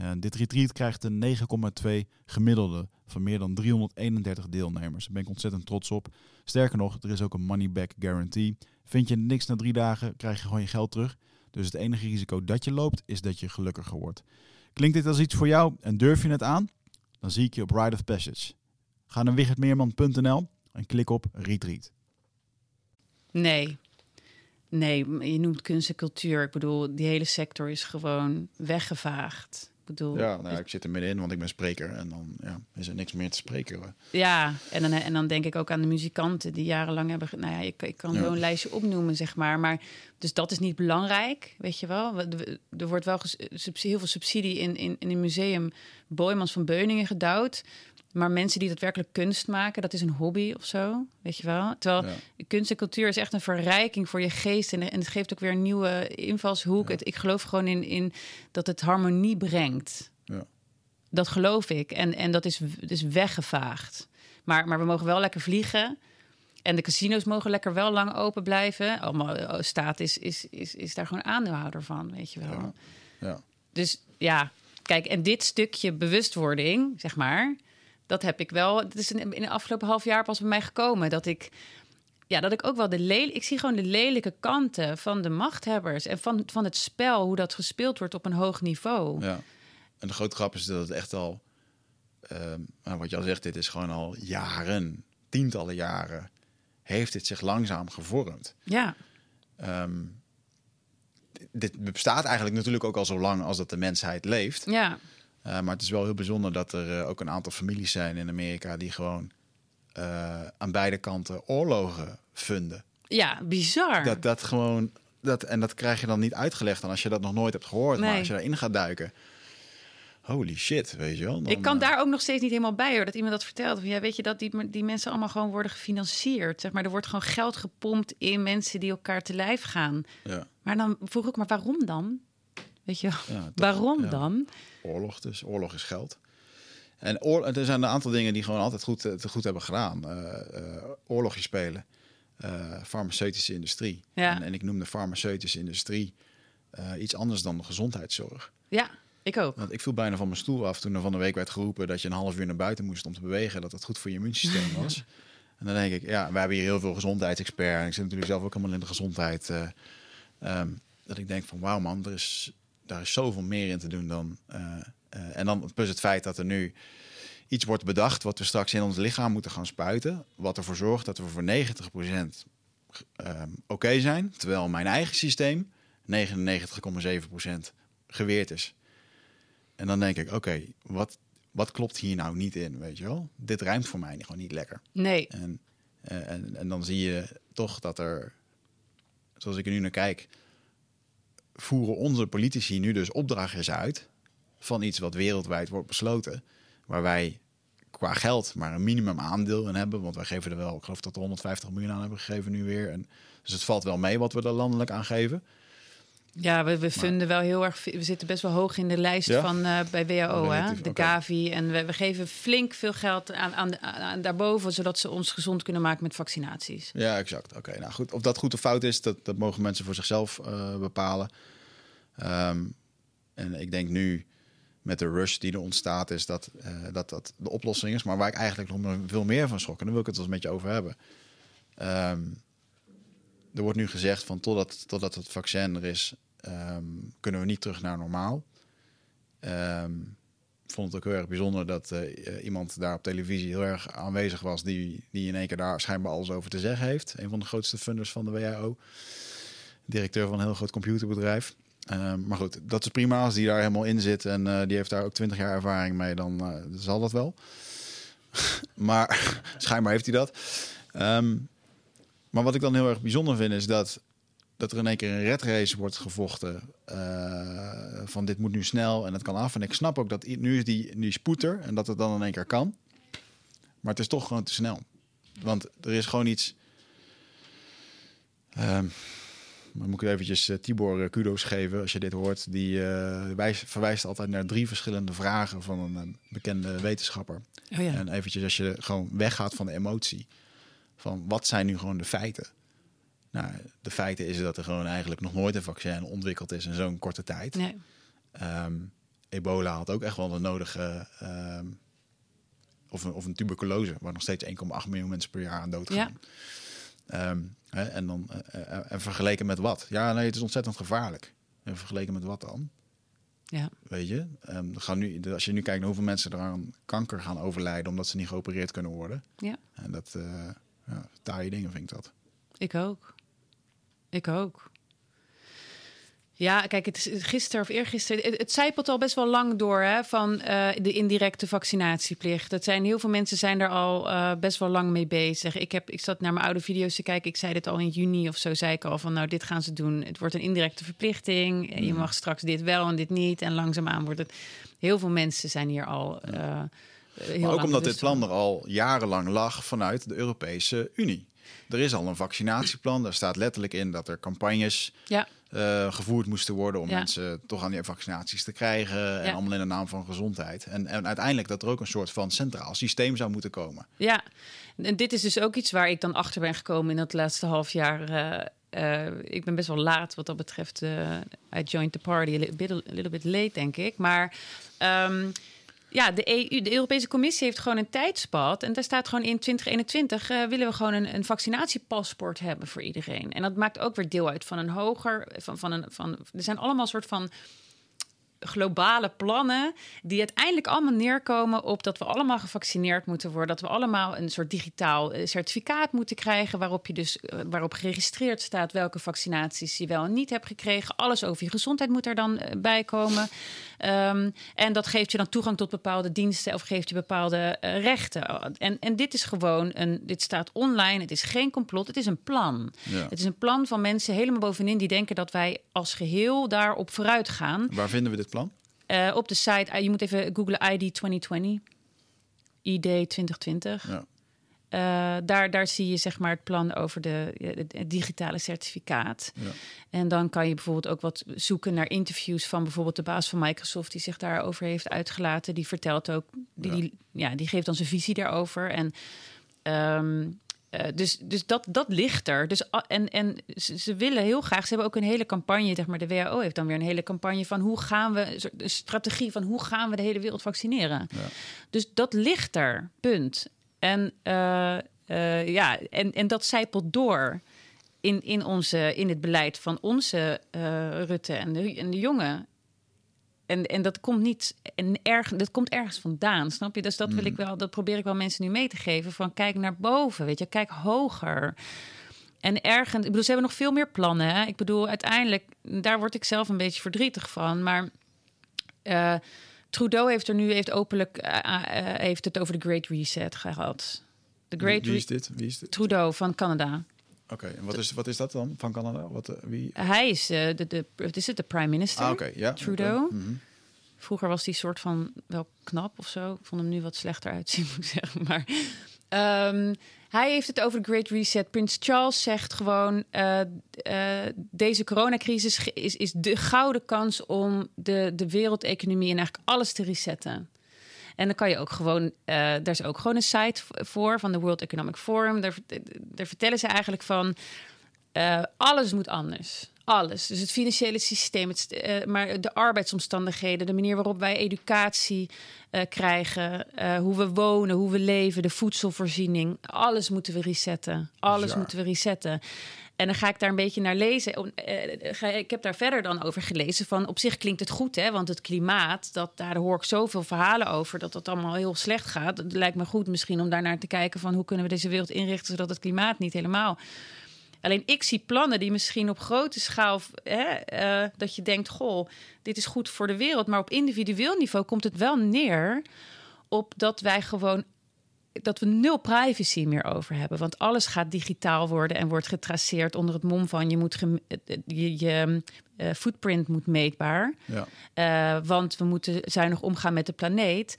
Uh, dit retreat krijgt een 9,2 gemiddelde van meer dan 331 deelnemers. Daar ben ik ontzettend trots op. Sterker nog, er is ook een money back guarantee. Vind je niks na drie dagen, krijg je gewoon je geld terug. Dus het enige risico dat je loopt, is dat je gelukkiger wordt. Klinkt dit als iets voor jou en durf je het aan? Dan zie ik je op Ride of Passage. Ga naar wichertmeerman.nl en klik op Retreat. Nee. Nee, je noemt kunst en cultuur. Ik bedoel, die hele sector is gewoon weggevaagd bedoel, ja, nou, ik zit er middenin, want ik ben spreker. En dan ja, is er niks meer te spreken. Ja, en dan, en dan denk ik ook aan de muzikanten die jarenlang hebben... Nou ja, ik, ik kan een lijstje opnoemen, zeg maar. maar. Dus dat is niet belangrijk, weet je wel. Er wordt wel heel veel subsidie in, in, in een museum Boymans van Beuningen gedouwd. Maar mensen die daadwerkelijk kunst maken, dat is een hobby of zo, weet je wel. Terwijl kunst en cultuur is echt een verrijking voor je geest en, en het geeft ook weer een nieuwe invalshoek. Het, ik geloof gewoon in, in dat het harmonie brengt. Ja. Dat geloof ik. En, en dat is, is weggevaagd. Maar, maar we mogen wel lekker vliegen. En de casino's mogen lekker wel lang open blijven. Allemaal oh, staat is, is, is, is daar gewoon aandeelhouder van, weet je wel. Ja. Dus ja, kijk, en dit stukje bewustwording, zeg maar dat heb ik wel. Het is in, in de afgelopen half jaar pas bij mij gekomen dat ik. Ja, dat ik ook wel de lelijk. Ik zie gewoon de lelijke kanten van de machthebbers en van, van het spel, hoe dat gespeeld wordt op een hoog niveau. Ja. En de grote grap is dat het echt al. Um, wat je al zegt, dit is gewoon al jaren, tientallen jaren, heeft dit zich langzaam gevormd. Ja. Um, dit bestaat eigenlijk natuurlijk ook al zo lang als dat de mensheid leeft. Ja. Uh, maar het is wel heel bijzonder dat er uh, ook een aantal families zijn in Amerika die gewoon uh, aan beide kanten oorlogen funden. Ja, bizar. Dat dat gewoon dat en dat krijg je dan niet uitgelegd dan als je dat nog nooit hebt gehoord, nee. maar als je daarin gaat duiken. Holy shit, weet je wel. Dan, ik kan daar ook nog steeds niet helemaal bij hoor. Dat iemand dat vertelt. Van, ja, weet je dat die, die mensen allemaal gewoon worden gefinancierd. Zeg maar, er wordt gewoon geld gepompt in mensen die elkaar te lijf gaan. Ja. Maar dan vroeg ik maar waarom dan? Weet je, ja, waarom dan? Oorlog dus. Oorlog is geld. En oor er zijn een aantal dingen die gewoon altijd goed, te goed hebben gedaan. Uh, uh, oorlogje spelen. Farmaceutische industrie. Ja. En, en, ik noem de farmaceutische industrie iets anders dan de gezondheidszorg. Ja, ik ook. Want ik viel bijna van mijn stoel af toen er van de week werd geroepen dat je een half uur naar buiten moest om te bewegen. Dat dat goed voor je immuunsysteem was. en dan denk ik, ja, we hebben hier heel veel gezondheidsexperts. En ik zit natuurlijk zelf ook allemaal in de gezondheid. Um, dat ik denk van wauw man, er is daar is zoveel meer in te doen dan. Uh, uh, en dan plus het feit dat er nu iets wordt bedacht wat we straks in ons lichaam moeten gaan spuiten. Wat ervoor zorgt dat we voor 90% uh, oké okay zijn. Terwijl mijn eigen systeem 99,7% geweerd is. En dan denk ik, oké, okay, wat, wat klopt hier nou niet in, weet je wel? Dit ruimt voor mij gewoon niet lekker. Nee. En, en, en dan zie je toch dat er, zoals ik er nu naar kijk, voeren onze politici nu dus opdrachtjes uit van iets wat wereldwijd wordt besloten, waar wij qua geld maar een minimum aandeel in hebben, want wij geven er wel, ik geloof dat we 150 miljoen aan hebben gegeven nu weer. En, dus het valt wel mee wat we er landelijk aan geven. Ja, we, we vinden wel heel erg. We zitten best wel hoog in de lijst van uh, bij WHO, hè? de okay. Gavi. En we, we, geven flink veel geld aan, aan, aan, daarboven, zodat ze ons gezond kunnen maken met vaccinaties. Ja, exact. Oké, nou goed. Of dat goed of fout is, dat, dat mogen mensen voor zichzelf uh, bepalen. Um, en ik denk nu met de rush die er ontstaat, is dat, uh, dat dat de oplossing is. Maar waar ik eigenlijk nog veel meer van schrok, en daar wil ik het wel eens met je over hebben. Um, er wordt nu gezegd van totdat, totdat het vaccin er is, ehm, kunnen we niet terug naar normaal. Ehm, vond het ook heel erg bijzonder dat eh, iemand daar op televisie heel erg aanwezig was, die, die in één keer daar schijnbaar alles over te zeggen heeft. Een van de grootste funders van de WHO. Directeur van een heel groot computerbedrijf. Ehm, maar goed, dat is prima als die daar helemaal in zit en eh, die heeft daar ook twintig jaar ervaring mee, dan eh, zal dat wel. maar schijnbaar heeft hij dat. Ehm, maar wat ik dan heel erg bijzonder vind is dat, dat er in één keer een red race wordt gevochten. Uh, van dit moet nu snel en het kan af. En ik snap ook dat nu is die, die spoeter en dat het dan in één keer kan. Maar het is toch gewoon te snel. Want er is gewoon iets. Um, dan moet ik eventjes uh, Tibor uh, kudo's geven als je dit hoort. Die uh, wijs, verwijst altijd naar drie verschillende vragen van een, een bekende wetenschapper. Oh ja. En eventjes als je gewoon weggaat van de emotie. Van wat zijn nu gewoon de feiten? Nou, de feiten is dat er gewoon eigenlijk nog nooit een vaccin ontwikkeld is in zo'n korte tijd. Nee. Um, ebola had ook echt wel de nodige... Um, of, een, of een tuberculose, waar nog steeds 1,8 miljoen mensen per jaar aan dood gaan. Ja. Um, hè, en, dan, uh, en vergeleken met wat? Ja, nee, het is ontzettend gevaarlijk. En vergeleken met wat dan? Ja. Weet je, um, gaan nu, als je nu kijkt naar hoeveel mensen er aan kanker gaan overlijden omdat ze niet geopereerd kunnen worden. Ja. En dat, uh, ja, taaie dingen vind ik dat. Ik ook. Ik ook. Ja, kijk, het is gisteren of eergisteren. Het, het zijpelt al best wel lang door hè, van uh, de indirecte vaccinatieplicht. Dat zijn heel veel mensen zijn daar al uh, best wel lang mee bezig. Ik, heb, ik zat naar mijn oude video's te kijken. Ik zei dit al in juni of zo. Zei ik al van, nou, dit gaan ze doen. Het wordt een indirecte verplichting. Je mag straks dit wel en dit niet. En langzaamaan wordt het. Heel veel mensen zijn hier al. Uh, heel maar ook omdat dit plan er al jarenlang lag vanuit de Europese Unie. Er is al een vaccinatieplan. Daar staat letterlijk in dat er campagnes ja. uh, gevoerd moesten worden om ja. mensen toch aan die vaccinaties te krijgen. En Ja. allemaal in de naam van gezondheid. En, en uiteindelijk dat er ook een soort van centraal systeem zou moeten komen. Ja, en dit is dus ook iets waar ik dan achter ben gekomen in het laatste half jaar. Uh, uh, ik ben best wel laat wat dat betreft. I joined the party a little bit, a little bit late, denk ik. Maar um, ja, de, EU, de Europese Commissie heeft gewoon een tijdspad. En daar staat gewoon in 2021 uh, willen we gewoon een, een, vaccinatiepaspoort hebben voor iedereen. En dat maakt ook weer deel uit van een hoger. Van, van een, van, er zijn allemaal soort van globale plannen die uiteindelijk allemaal neerkomen op dat we allemaal gevaccineerd moeten worden, dat we allemaal een soort digitaal certificaat moeten krijgen waarop je dus uh, waarop geregistreerd staat welke vaccinaties je wel en niet hebt gekregen. Alles over je gezondheid moet er dan bij komen. Um, en dat geeft je dan toegang tot bepaalde diensten of geeft je bepaalde uh, rechten. En, en dit is gewoon een, dit staat online. Het is geen complot. Het is een plan. Ja. Het is een plan van mensen helemaal bovenin die denken dat wij als geheel daarop vooruit gaan. Waar vinden we dit plan? Uh, op de site, uh, je moet even googlen ID 2020. ID 2020. Ja. Uh, daar, daar zie je zeg maar het plan over de, het, het digitale certificaat. Ja. En dan kan je bijvoorbeeld ook wat zoeken naar interviews van bijvoorbeeld de baas van Microsoft die zich daarover heeft uitgelaten. Die vertelt ook, die, Ja. die, ja, die geeft dan zijn visie daarover. En um, uh, dus dus dat, dat ligt er. Dus, uh, en en ze, ze, willen heel graag, ze hebben ook een hele campagne, zeg maar, de WHO heeft dan weer een hele campagne van hoe gaan we, een strategie van hoe gaan we de hele wereld vaccineren. Ja. Dus dat ligt er, punt. En, uh, uh, ja, en, en dat zijpelt door in, in, onze, in het beleid van onze uh, Rutte en de, en de jongen. En, en dat komt niet en erg, dat komt ergens vandaan, snap je? Dus dat wil ik wel, dat probeer ik wel mensen nu mee te geven. Van kijk naar boven, weet je, kijk hoger. En ergens, ik bedoel, ze hebben nog veel meer plannen. Hè? Ik bedoel, uiteindelijk, daar word ik zelf een beetje verdrietig van. Maar uh, Trudeau heeft er nu heeft openlijk uh, uh, heeft het over de Great Reset gehad. De Great wie, wie is dit? Wie is dit? Trudeau van Canada. Oké, okay, en wat is, wat is dat dan van Canada? Wat, wie? Hij is, de, de, wat is het, de prime minister? Ah, okay, Trudeau. Okay. Mm -hmm. Vroeger was die soort van wel knap of zo. Ik vond hem nu wat slechter uitzien, moet ik zeggen. Maar um, hij heeft het over de Great Reset. Prins Charles zegt gewoon: uh, deze coronacrisis is, is de gouden kans om de, de wereldeconomie en eigenlijk alles te resetten. En dan kan je ook gewoon, uh, daar is ook gewoon een site voor van de World Economic Forum. Daar, daar vertellen ze eigenlijk van, alles moet anders. Alles. Dus het financiële systeem, het, uh, maar de arbeidsomstandigheden, de manier waarop wij educatie uh, krijgen, uh, hoe we wonen, hoe we leven, de voedselvoorziening. Alles moeten we resetten. Alles Ja. moeten we resetten. En dan ga ik daar een beetje naar lezen. Eh, Ik heb daar verder dan over gelezen. Van op zich klinkt het goed, hè? Want het klimaat, dat, daar hoor ik zoveel verhalen over dat het allemaal heel slecht gaat. Het lijkt me goed misschien om daarnaar te kijken van hoe kunnen we deze wereld inrichten zodat het klimaat niet helemaal. Alleen ik zie plannen die misschien op grote schaal, hè, eh, dat je denkt, goh, dit is goed voor de wereld. Maar op individueel niveau komt het wel neer op dat wij gewoon dat we nul privacy meer over hebben. Want alles gaat digitaal worden en wordt getraceerd onder het mom van je moet je, je eh, footprint moet meetbaar. Ja. Eh, want we moeten zuinig omgaan met de planeet.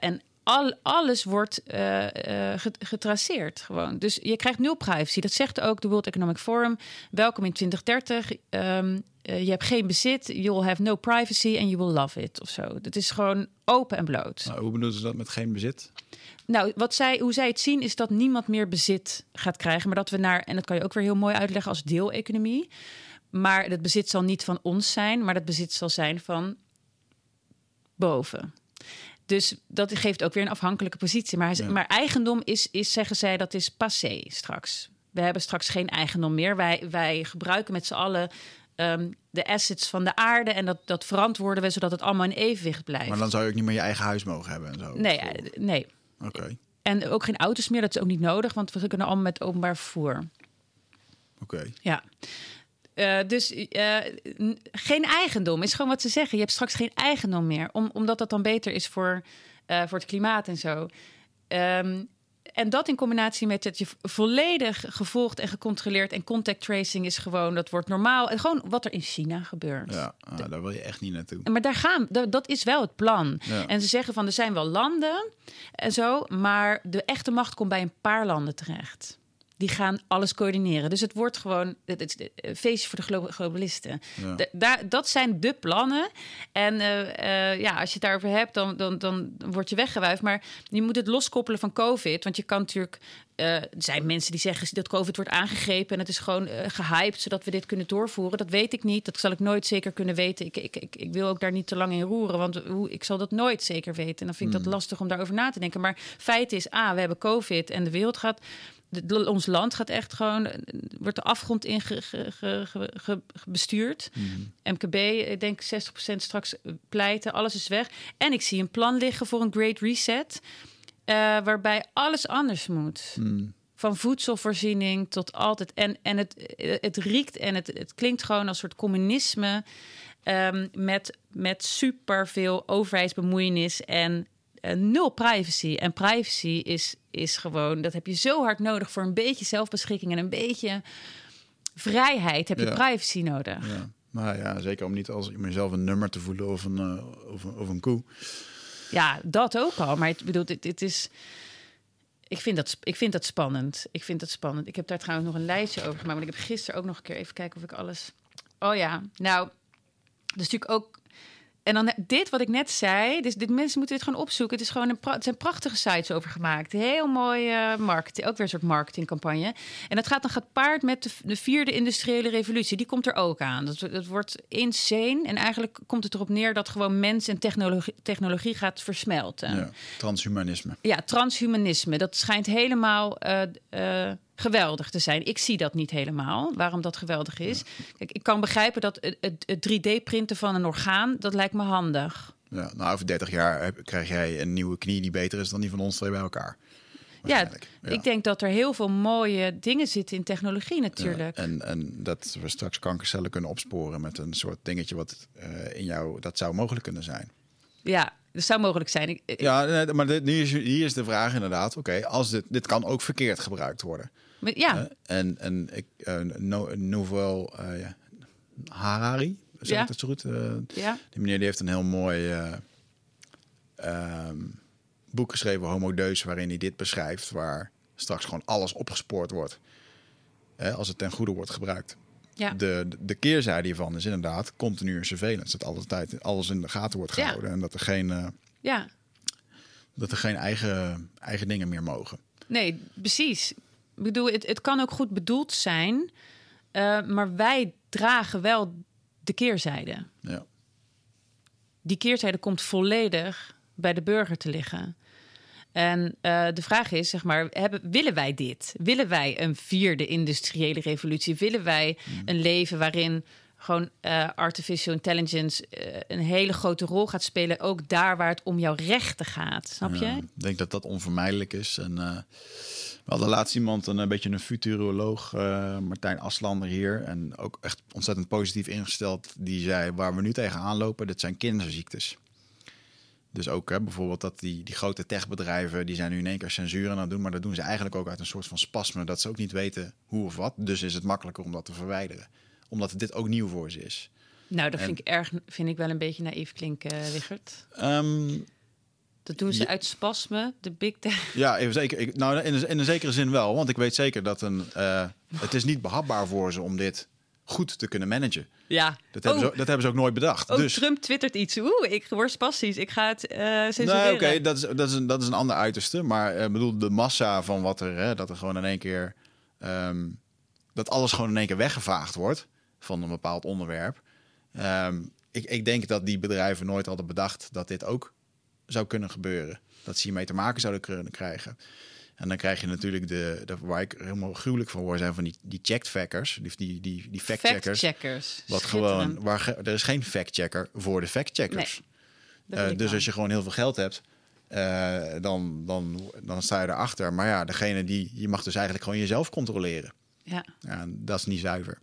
En al, alles wordt eh, eh, get- getraceerd gewoon. Dus je krijgt nul privacy. Dat zegt ook de World Economic Forum. Welkom in 2030. Ehm, eh, je hebt geen bezit. You'll have no privacy and you will love it of zo. Dat is gewoon open en bloot. Nou, hoe bedoelen ze dat met geen bezit? Nou, wat zij, hoe zij het zien is dat niemand meer bezit gaat krijgen. Maar dat we naar, en dat kan je ook weer heel mooi uitleggen als deeleconomie. Maar het bezit zal niet van ons zijn, maar het bezit zal zijn van boven. Dus dat geeft ook weer een afhankelijke positie. Maar, Ja. maar eigendom is, is, zeggen zij, dat is passé straks. We hebben straks geen eigendom meer. Wij, wij gebruiken met z'n allen ehm, de assets van de aarde. En dat, dat verantwoorden we zodat het allemaal in evenwicht blijft. Maar dan zou je ook niet meer je eigen huis mogen hebben en zo. nee, eh, nee. Oké, En ook geen auto's meer, dat is ook niet nodig, want we kunnen allemaal met openbaar vervoer. oké. Ja. Eh, dus eh, geen eigendom is gewoon wat ze zeggen. Je hebt straks geen eigendom meer, om, omdat dat dan beter is voor, eh, voor het klimaat en zo. Ehm, en dat in combinatie met dat je volledig gevolgd en gecontroleerd en contact tracing is gewoon, dat wordt normaal. En gewoon wat er in China gebeurt. Ja, ah, daar wil je echt niet naartoe. Maar daar gaan, dat, dat is wel het plan. Ja. En ze zeggen van er zijn wel landen en zo, maar de echte macht komt bij een paar landen terecht. Die gaan alles coördineren. Dus het wordt gewoon het, het, het feestje voor de glo- globalisten. Ja. Da- daar, dat zijn de plannen. En eh, eh, ja, als je het daarover hebt, dan, dan, dan word je weggewuifd. Maar je moet het loskoppelen van COVID. Want je kan natuurlijk. eh, er zijn mensen die zeggen dat COVID wordt aangegrepen. En het is gewoon eh, gehyped zodat we dit kunnen doorvoeren. Dat weet ik niet. Dat zal ik nooit zeker kunnen weten. Ik, ik, ik, ik wil ook daar niet te lang in roeren. Want hoe, ik zal dat nooit zeker weten. En dan vind ik dat lastig om daarover na te denken. Maar feit is, A, we hebben COVID en de wereld gaat. De- ons land gaat echt gewoon. eh, wordt de afgrond in ge- ge- ge-. MKB, ik denk 60% straks pleiten, alles is weg. En ik zie een plan liggen voor een Great Reset, eh, waarbij alles anders moet. Van voedselvoorziening tot altijd. En, en het, het riekt en het, het klinkt gewoon als een soort communisme. ehm, met, met superveel overheidsbemoeienis en nul privacy. En privacy is, is gewoon, dat heb je zo hard nodig voor een beetje zelfbeschikking en een beetje vrijheid. Heb je Ja. privacy nodig. Ja. Nou ja, zeker om niet als mezelf een nummer te voelen of een, eh, of, een- of een koe. Ja, dat ook al. Maar ik bedoel, dit, dit is. Ik vind, dat, ik vind dat spannend. Ik vind dat spannend. Ik heb daar trouwens nog een lijstje over gemaakt. Want ik heb gisteren ook nog een keer even kijken of ik alles. Oh ja, nou, dat is natuurlijk ook. En dan dit wat ik net zei. Dus dit mensen moeten dit gewoon opzoeken. Het is gewoon een het zijn prachtige sites over gemaakt. Heel mooi eh marketing. Ook weer een soort marketingcampagne. En dat gaat dan gepaard met de, de vierde industriële revolutie. Die komt er ook aan. Dat, dat wordt insane. En eigenlijk komt het erop neer dat gewoon mens en technologie, technologie gaat versmelten. Ja. Transhumanisme. Ja, transhumanisme. Dat schijnt helemaal eh, eh, geweldig te zijn. Ik zie dat niet helemaal, waarom dat geweldig is. Kijk, ik kan begrijpen dat het, het, het 3D-printen van een orgaan, dat lijkt me handig. Ja, nou, over 30 jaar heb- krijg jij een nieuwe knie die beter is dan die van ons twee bij elkaar. Ja, ik denk dat er heel veel mooie dingen zitten in technologie natuurlijk. Ja, en, en dat we straks kankercellen kunnen opsporen met een soort dingetje wat eh, in jou, dat zou mogelijk kunnen zijn. Ja, dat zou mogelijk zijn. Ik, ik- Ja, maar dit, nu is, hier is de vraag inderdaad, oké, als dit, dit kan ook verkeerd gebruikt worden. Maar ja, Hè? En, en ik, uh, no, Novel eh, Harari, zeg ik dat zo goed? Eh, ja, Die meneer die heeft een heel mooi eh, ehm, boek geschreven, Homo Deus, waarin hij dit beschrijft, waar straks gewoon alles opgespoord wordt. Hè, als het ten goede wordt gebruikt. ja. De, de keerzijde hiervan is inderdaad continue surveillance. Dat alle tijd alles in de gaten wordt Ja. gehouden. En dat er geen, eh, ja. dat er geen eigen, eigen dingen meer mogen. Nee, precies. Ik bedoel, het, het kan ook goed bedoeld zijn. Eh, maar wij dragen wel de keerzijde. Ja. Die keerzijde komt volledig bij de burger te liggen. En uh, de vraag is, zeg maar, hebben, willen wij dit? Willen wij een vierde industriële revolutie? Willen wij mm. een leven waarin gewoon uh, artificial intelligence uh, een hele grote rol gaat spelen, ook daar waar het om jouw rechten gaat. Snap je? ik denk dat dat onvermijdelijk is. En uh, we hadden laatst iemand, een, een beetje een futuroloog, Martijn Aslander hier, en ook echt ontzettend positief ingesteld. Die zei: waar we nu tegenaan lopen, dit zijn kinderziektes. Dus ook hè, bijvoorbeeld dat die, die grote techbedrijven, die zijn nu in één keer censuur aan het doen, maar dat doen ze eigenlijk ook uit een soort van spasme, dat ze ook niet weten hoe of wat. Dus is het makkelijker om dat te verwijderen omdat dit ook nieuw voor ze is. Nou, dat vind ik erg, vind ik wel een beetje naïef klinken, uh, Wichert. Um, dat doen ze uit spasme, de big tech. Ja, even zeker. Ik, nou, in een, in een zekere zin wel, want ik weet zeker dat een, uh, het is niet behapbaar voor ze om dit goed te kunnen managen. Ja. Dat hebben, oh. ze, dat hebben ze ook nooit bedacht. Oh, dus... Trump twittert iets. Oeh, ik word spastisch. Ik ga het uh, censureren. Nee, oké, dat, is, dat, is een, dat is een ander uiterste. Maar uh, bedoel, de massa van wat er... Hè, dat er gewoon in één keer... Um, dat alles gewoon in één keer weggevaagd wordt van een bepaald onderwerp. Um, ik, ik denk dat die bedrijven nooit hadden bedacht dat dit ook zou kunnen gebeuren. Dat ze hiermee te maken zouden kunnen krijgen. En dan krijg je natuurlijk de, de waar ik helemaal gruwelijk van hoor zijn van die, die checkfackers, die, die, die, die fact-checkers. Fact wat gewoon, waar, er is geen fact-checker voor de fact-checkers. Nee, uh, dus als je gewoon heel veel geld hebt, uh, dan, dan, dan sta je erachter. Maar ja, degene die, je mag dus eigenlijk gewoon jezelf controleren. Ja. ja dat is niet zuiver.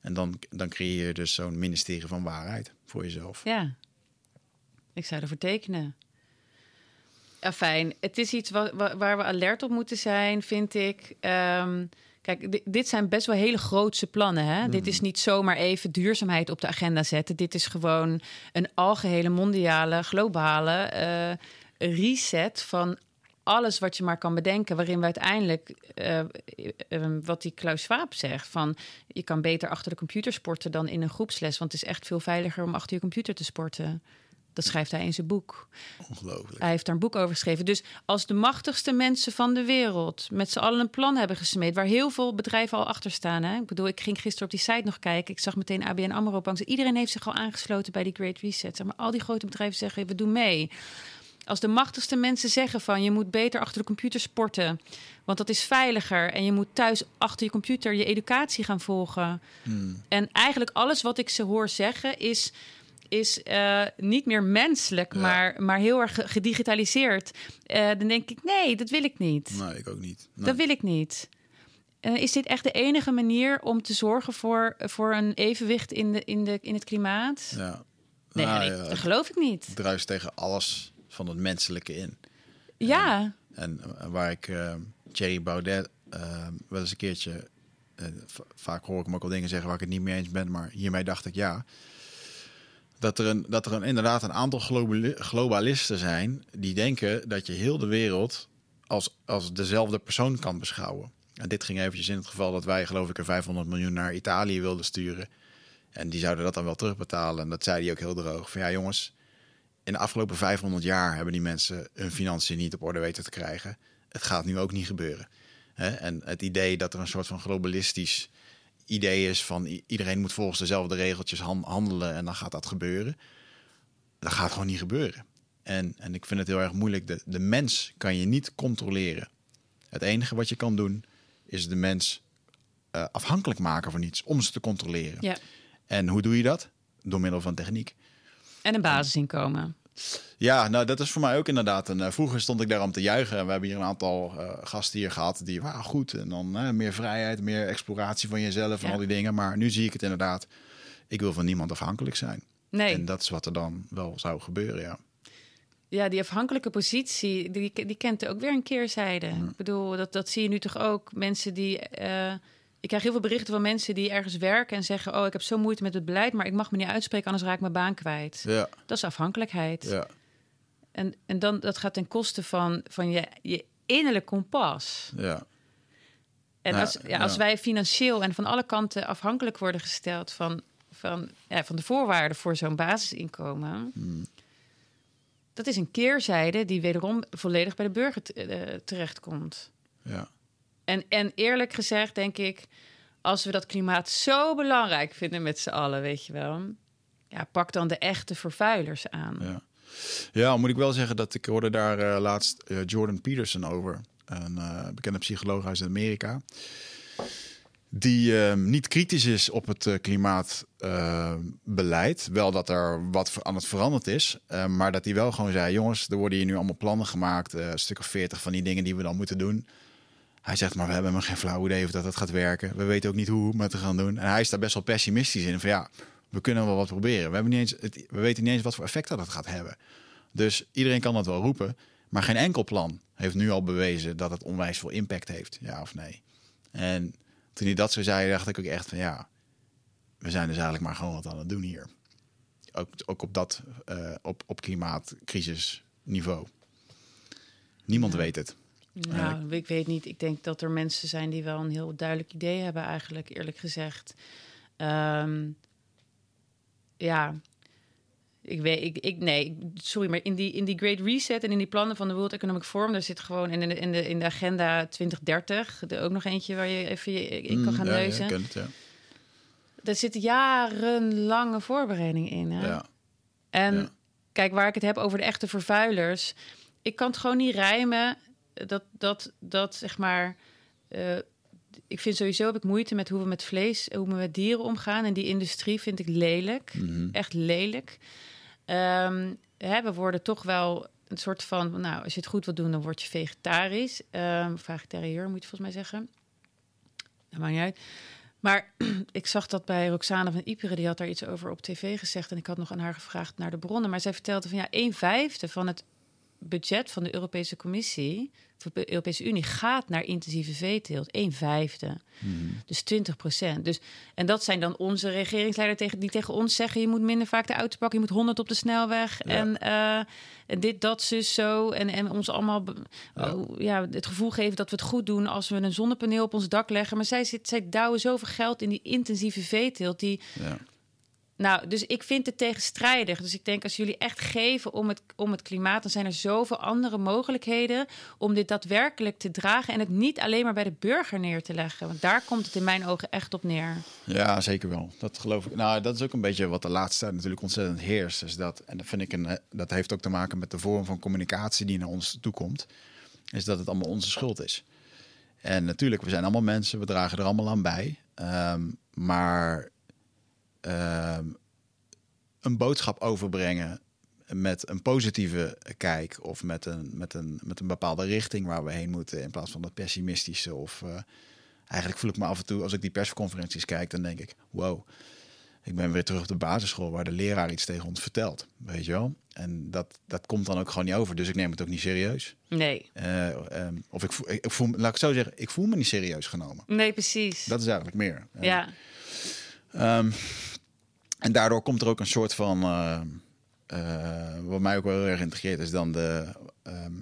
En dan, dan creëer je dus zo'n ministerie van waarheid voor jezelf. Ja, ik zou ervoor tekenen. Ja, fijn. Het is iets waar, waar we alert op moeten zijn, vind ik. Um, kijk, dit zijn best wel hele grootse plannen. Hè? Dit is mm. niet zomaar even duurzaamheid op de agenda zetten. Dit is gewoon een algehele mondiale, globale uh, reset van alles wat je maar kan bedenken, waarin we uiteindelijk, uh, uh, wat die Klaus Schwab zegt, van je kan beter achter de computer sporten dan in een groepsles, want het is echt veel veiliger om achter je computer te sporten. Dat schrijft hij in zijn boek. Ongelooflijk. Hij heeft daar een boek over geschreven. Dus als de machtigste mensen van de wereld met z'n allen een plan hebben gesmeed, waar heel veel bedrijven al achter staan. Hè? Ik bedoel, ik ging gisteren op die site nog kijken. Ik zag meteen ABN Amro Bank. Iedereen heeft zich al aangesloten bij die Great Reset. Zeg maar al die grote bedrijven zeggen, we doen mee. Als de machtigste mensen zeggen van je moet beter achter de computer sporten, want dat is veiliger en je moet thuis achter je computer je educatie gaan volgen. Hmm. En eigenlijk alles wat ik ze hoor zeggen is, is uh, niet meer menselijk, maar, maar heel erg gedigitaliseerd. Uh, dan denk ik, nee, dat wil ik niet. Nee, ik ook niet. Nee. Dat wil ik niet. Uh, is dit echt de enige manier om te zorgen voor, voor een evenwicht in, de, in, de, in het klimaat? Ja. Nee, nou, nee dat geloof ik niet. Het druist tegen alles van het menselijke in. Ja. En, en waar ik Thierry Baudet wel eens een keertje, vaak hoor ik hem ook al dingen zeggen waar ik het niet mee eens ben, maar hiermee dacht ik ja. Dat er, een, dat er een, inderdaad een aantal globalisten zijn die denken dat je heel de wereld als, als dezelfde persoon kan beschouwen. En dit ging eventjes in het geval dat wij, geloof ik, er 500 miljoen naar Italië wilden sturen. En die zouden dat dan wel terugbetalen. En dat zei hij ook heel droog. Van ja, jongens, in de afgelopen 500 jaar hebben die mensen hun financiën niet op orde weten te krijgen. Het gaat nu ook niet gebeuren. En het idee dat er een soort van globalistisch idee is van iedereen moet volgens dezelfde regeltjes handelen en dan gaat dat gebeuren. Dat gaat gewoon niet gebeuren. En, en ik vind het heel erg moeilijk. De, de mens kan je niet controleren. Het enige wat je kan doen is de mens uh, afhankelijk maken van iets om ze te controleren. Ja. En hoe doe je dat? Door middel van techniek. En een basisinkomen. Ja, nou dat is voor mij ook inderdaad. En uh, vroeger stond ik daar om te juichen. We hebben hier een aantal uh, gasten hier gehad die waren goed. En dan uh, meer vrijheid, meer exploratie van jezelf en al die dingen. Maar nu zie ik het inderdaad. Ik wil van niemand afhankelijk zijn. Nee. En dat is wat er dan wel zou gebeuren, ja. Ja, die afhankelijke positie, die, die kent ook weer een keerzijde. Ja. Ik bedoel, dat, dat zie je nu toch ook. Mensen die ik krijg heel veel berichten van mensen die ergens werken en zeggen: Oh, ik heb zo moeite met het beleid, maar ik mag me niet uitspreken, anders raak ik mijn baan kwijt. Ja. Dat is afhankelijkheid. Ja. En, en dan, dat gaat ten koste van, van je, je innerlijk kompas. Ja. En als, ja, als wij financieel en van alle kanten afhankelijk worden gesteld van, van, ja, van de voorwaarden voor zo'n basisinkomen. Hmm. Dat is een keerzijde die wederom volledig bij de burger uh, terechtkomt. Ja. En, en eerlijk gezegd denk ik, als we dat klimaat zo belangrijk vinden met z'n allen, weet je wel. Ja, pak dan de echte vervuilers aan. Ja. ja, moet ik wel zeggen dat ik hoorde daar eh, laatst eh, Jordan Peterson over. Een eh, bekende psycholoog uit Amerika. Die niet kritisch is op het klimaatbeleid. wel dat er wat aan het veranderd is. maar dat hij wel gewoon zei: jongens, er worden hier nu allemaal plannen gemaakt. een stuk of veertig van die dingen die we dan moeten doen. Hij zegt, maar we hebben maar geen flauw idee of dat het gaat werken. We weten ook niet hoe we het gaan doen. En hij is daar best wel pessimistisch in. Van ja, we kunnen wel wat proberen. We, hebben niet eens, het, we weten niet eens wat voor effect dat gaat hebben. Dus iedereen kan dat wel roepen. Maar geen enkel plan heeft nu al bewezen dat het onwijs veel impact heeft. Ja of nee. En toen hij dat zo zei, dacht ik ook echt van ja, we zijn dus eigenlijk maar gewoon wat aan het doen hier. Ook, ook op dat, eh, op, op klimaatcrisisniveau. Niemand Ja. weet het. Nou, ik weet niet. Ik denk dat er mensen zijn die wel een heel duidelijk idee hebben, eigenlijk, eerlijk gezegd. Ehm, ja, ik weet, ik, ik, nee, sorry, maar in die, in die Great Reset en in die plannen van de World Economic Forum, daar zit gewoon in de, in de, in de agenda 2030, er ook nog eentje waar je even je, in kan Mm, gaan ja, ja, lezen. ken het, ja. Daar zit jarenlange voorbereiding in. Hè? Ja. En Ja. kijk, waar ik het heb over de echte vervuilers. Ik kan het gewoon niet rijmen dat, dat, dat zeg maar. eh, ik vind sowieso heb ik moeite met hoe we met vlees, hoe we met dieren omgaan. En die industrie vind ik lelijk. Mhm. Echt lelijk. Ehm, hè, we worden toch wel een soort van. Nou, als je het goed wil doen, dan word je vegetarisch. Ehm vegetariër moet je volgens mij zeggen. Dat maakt niet uit. Maar ik zag dat bij Roxane van Iperen, die had daar iets over op tv gezegd. En ik had nog aan haar gevraagd naar de bronnen. Maar zij vertelde van ja, een vijfde van het budget van de Europese Commissie, of de Europese Unie, gaat naar intensieve veeteelt. Een vijfde. Dus 20 procent. Dus, en dat zijn dan onze regeringsleiders tegen, die tegen ons zeggen: je moet minder vaak de auto pakken, je moet 100 op de snelweg. Ja. En, eh, en dit, dat, zus, zo. En, en ons allemaal oh, ja, het gevoel geven dat we het goed doen als we een zonnepaneel op ons dak leggen. Maar zij, zit, zij douwen zoveel geld in die intensieve veeteelt. Die, Ja. Nou, dus ik vind het tegenstrijdig. Dus ik denk als jullie echt geven om het, om het klimaat, dan zijn er zoveel andere mogelijkheden om dit daadwerkelijk te dragen en het niet alleen maar bij de burger neer te leggen. Want daar komt het in mijn ogen echt op neer. Ja, zeker wel. Dat geloof ik. Nou, dat is ook een beetje wat de laatste tijd natuurlijk ontzettend heerst. Is dat, en dat vind ik een, eh, dat heeft ook te maken met de vorm van communicatie die naar ons toe komt. Is dat het allemaal onze schuld is. En natuurlijk, we zijn allemaal mensen, we dragen er allemaal aan bij. Ehm, maar een boodschap overbrengen met een positieve kijk of met een, met, een, met een bepaalde richting waar we heen moeten in plaats van dat pessimistische of eh, eigenlijk voel ik me af en toe als ik die persconferenties kijk dan denk ik wow ik ben weer terug op de basisschool waar de leraar iets tegen ons vertelt weet je wel en dat dat komt dan ook gewoon niet over dus ik neem het ook niet serieus Nee. Eh, ehm, of ik voel, ik voel laat ik het zo zeggen ik voel me niet serieus genomen Nee, precies. dat is eigenlijk meer ja. Ehm, en daardoor komt er ook een soort van. eh, eh, wat mij ook wel heel erg integreert, is dan de. ehm,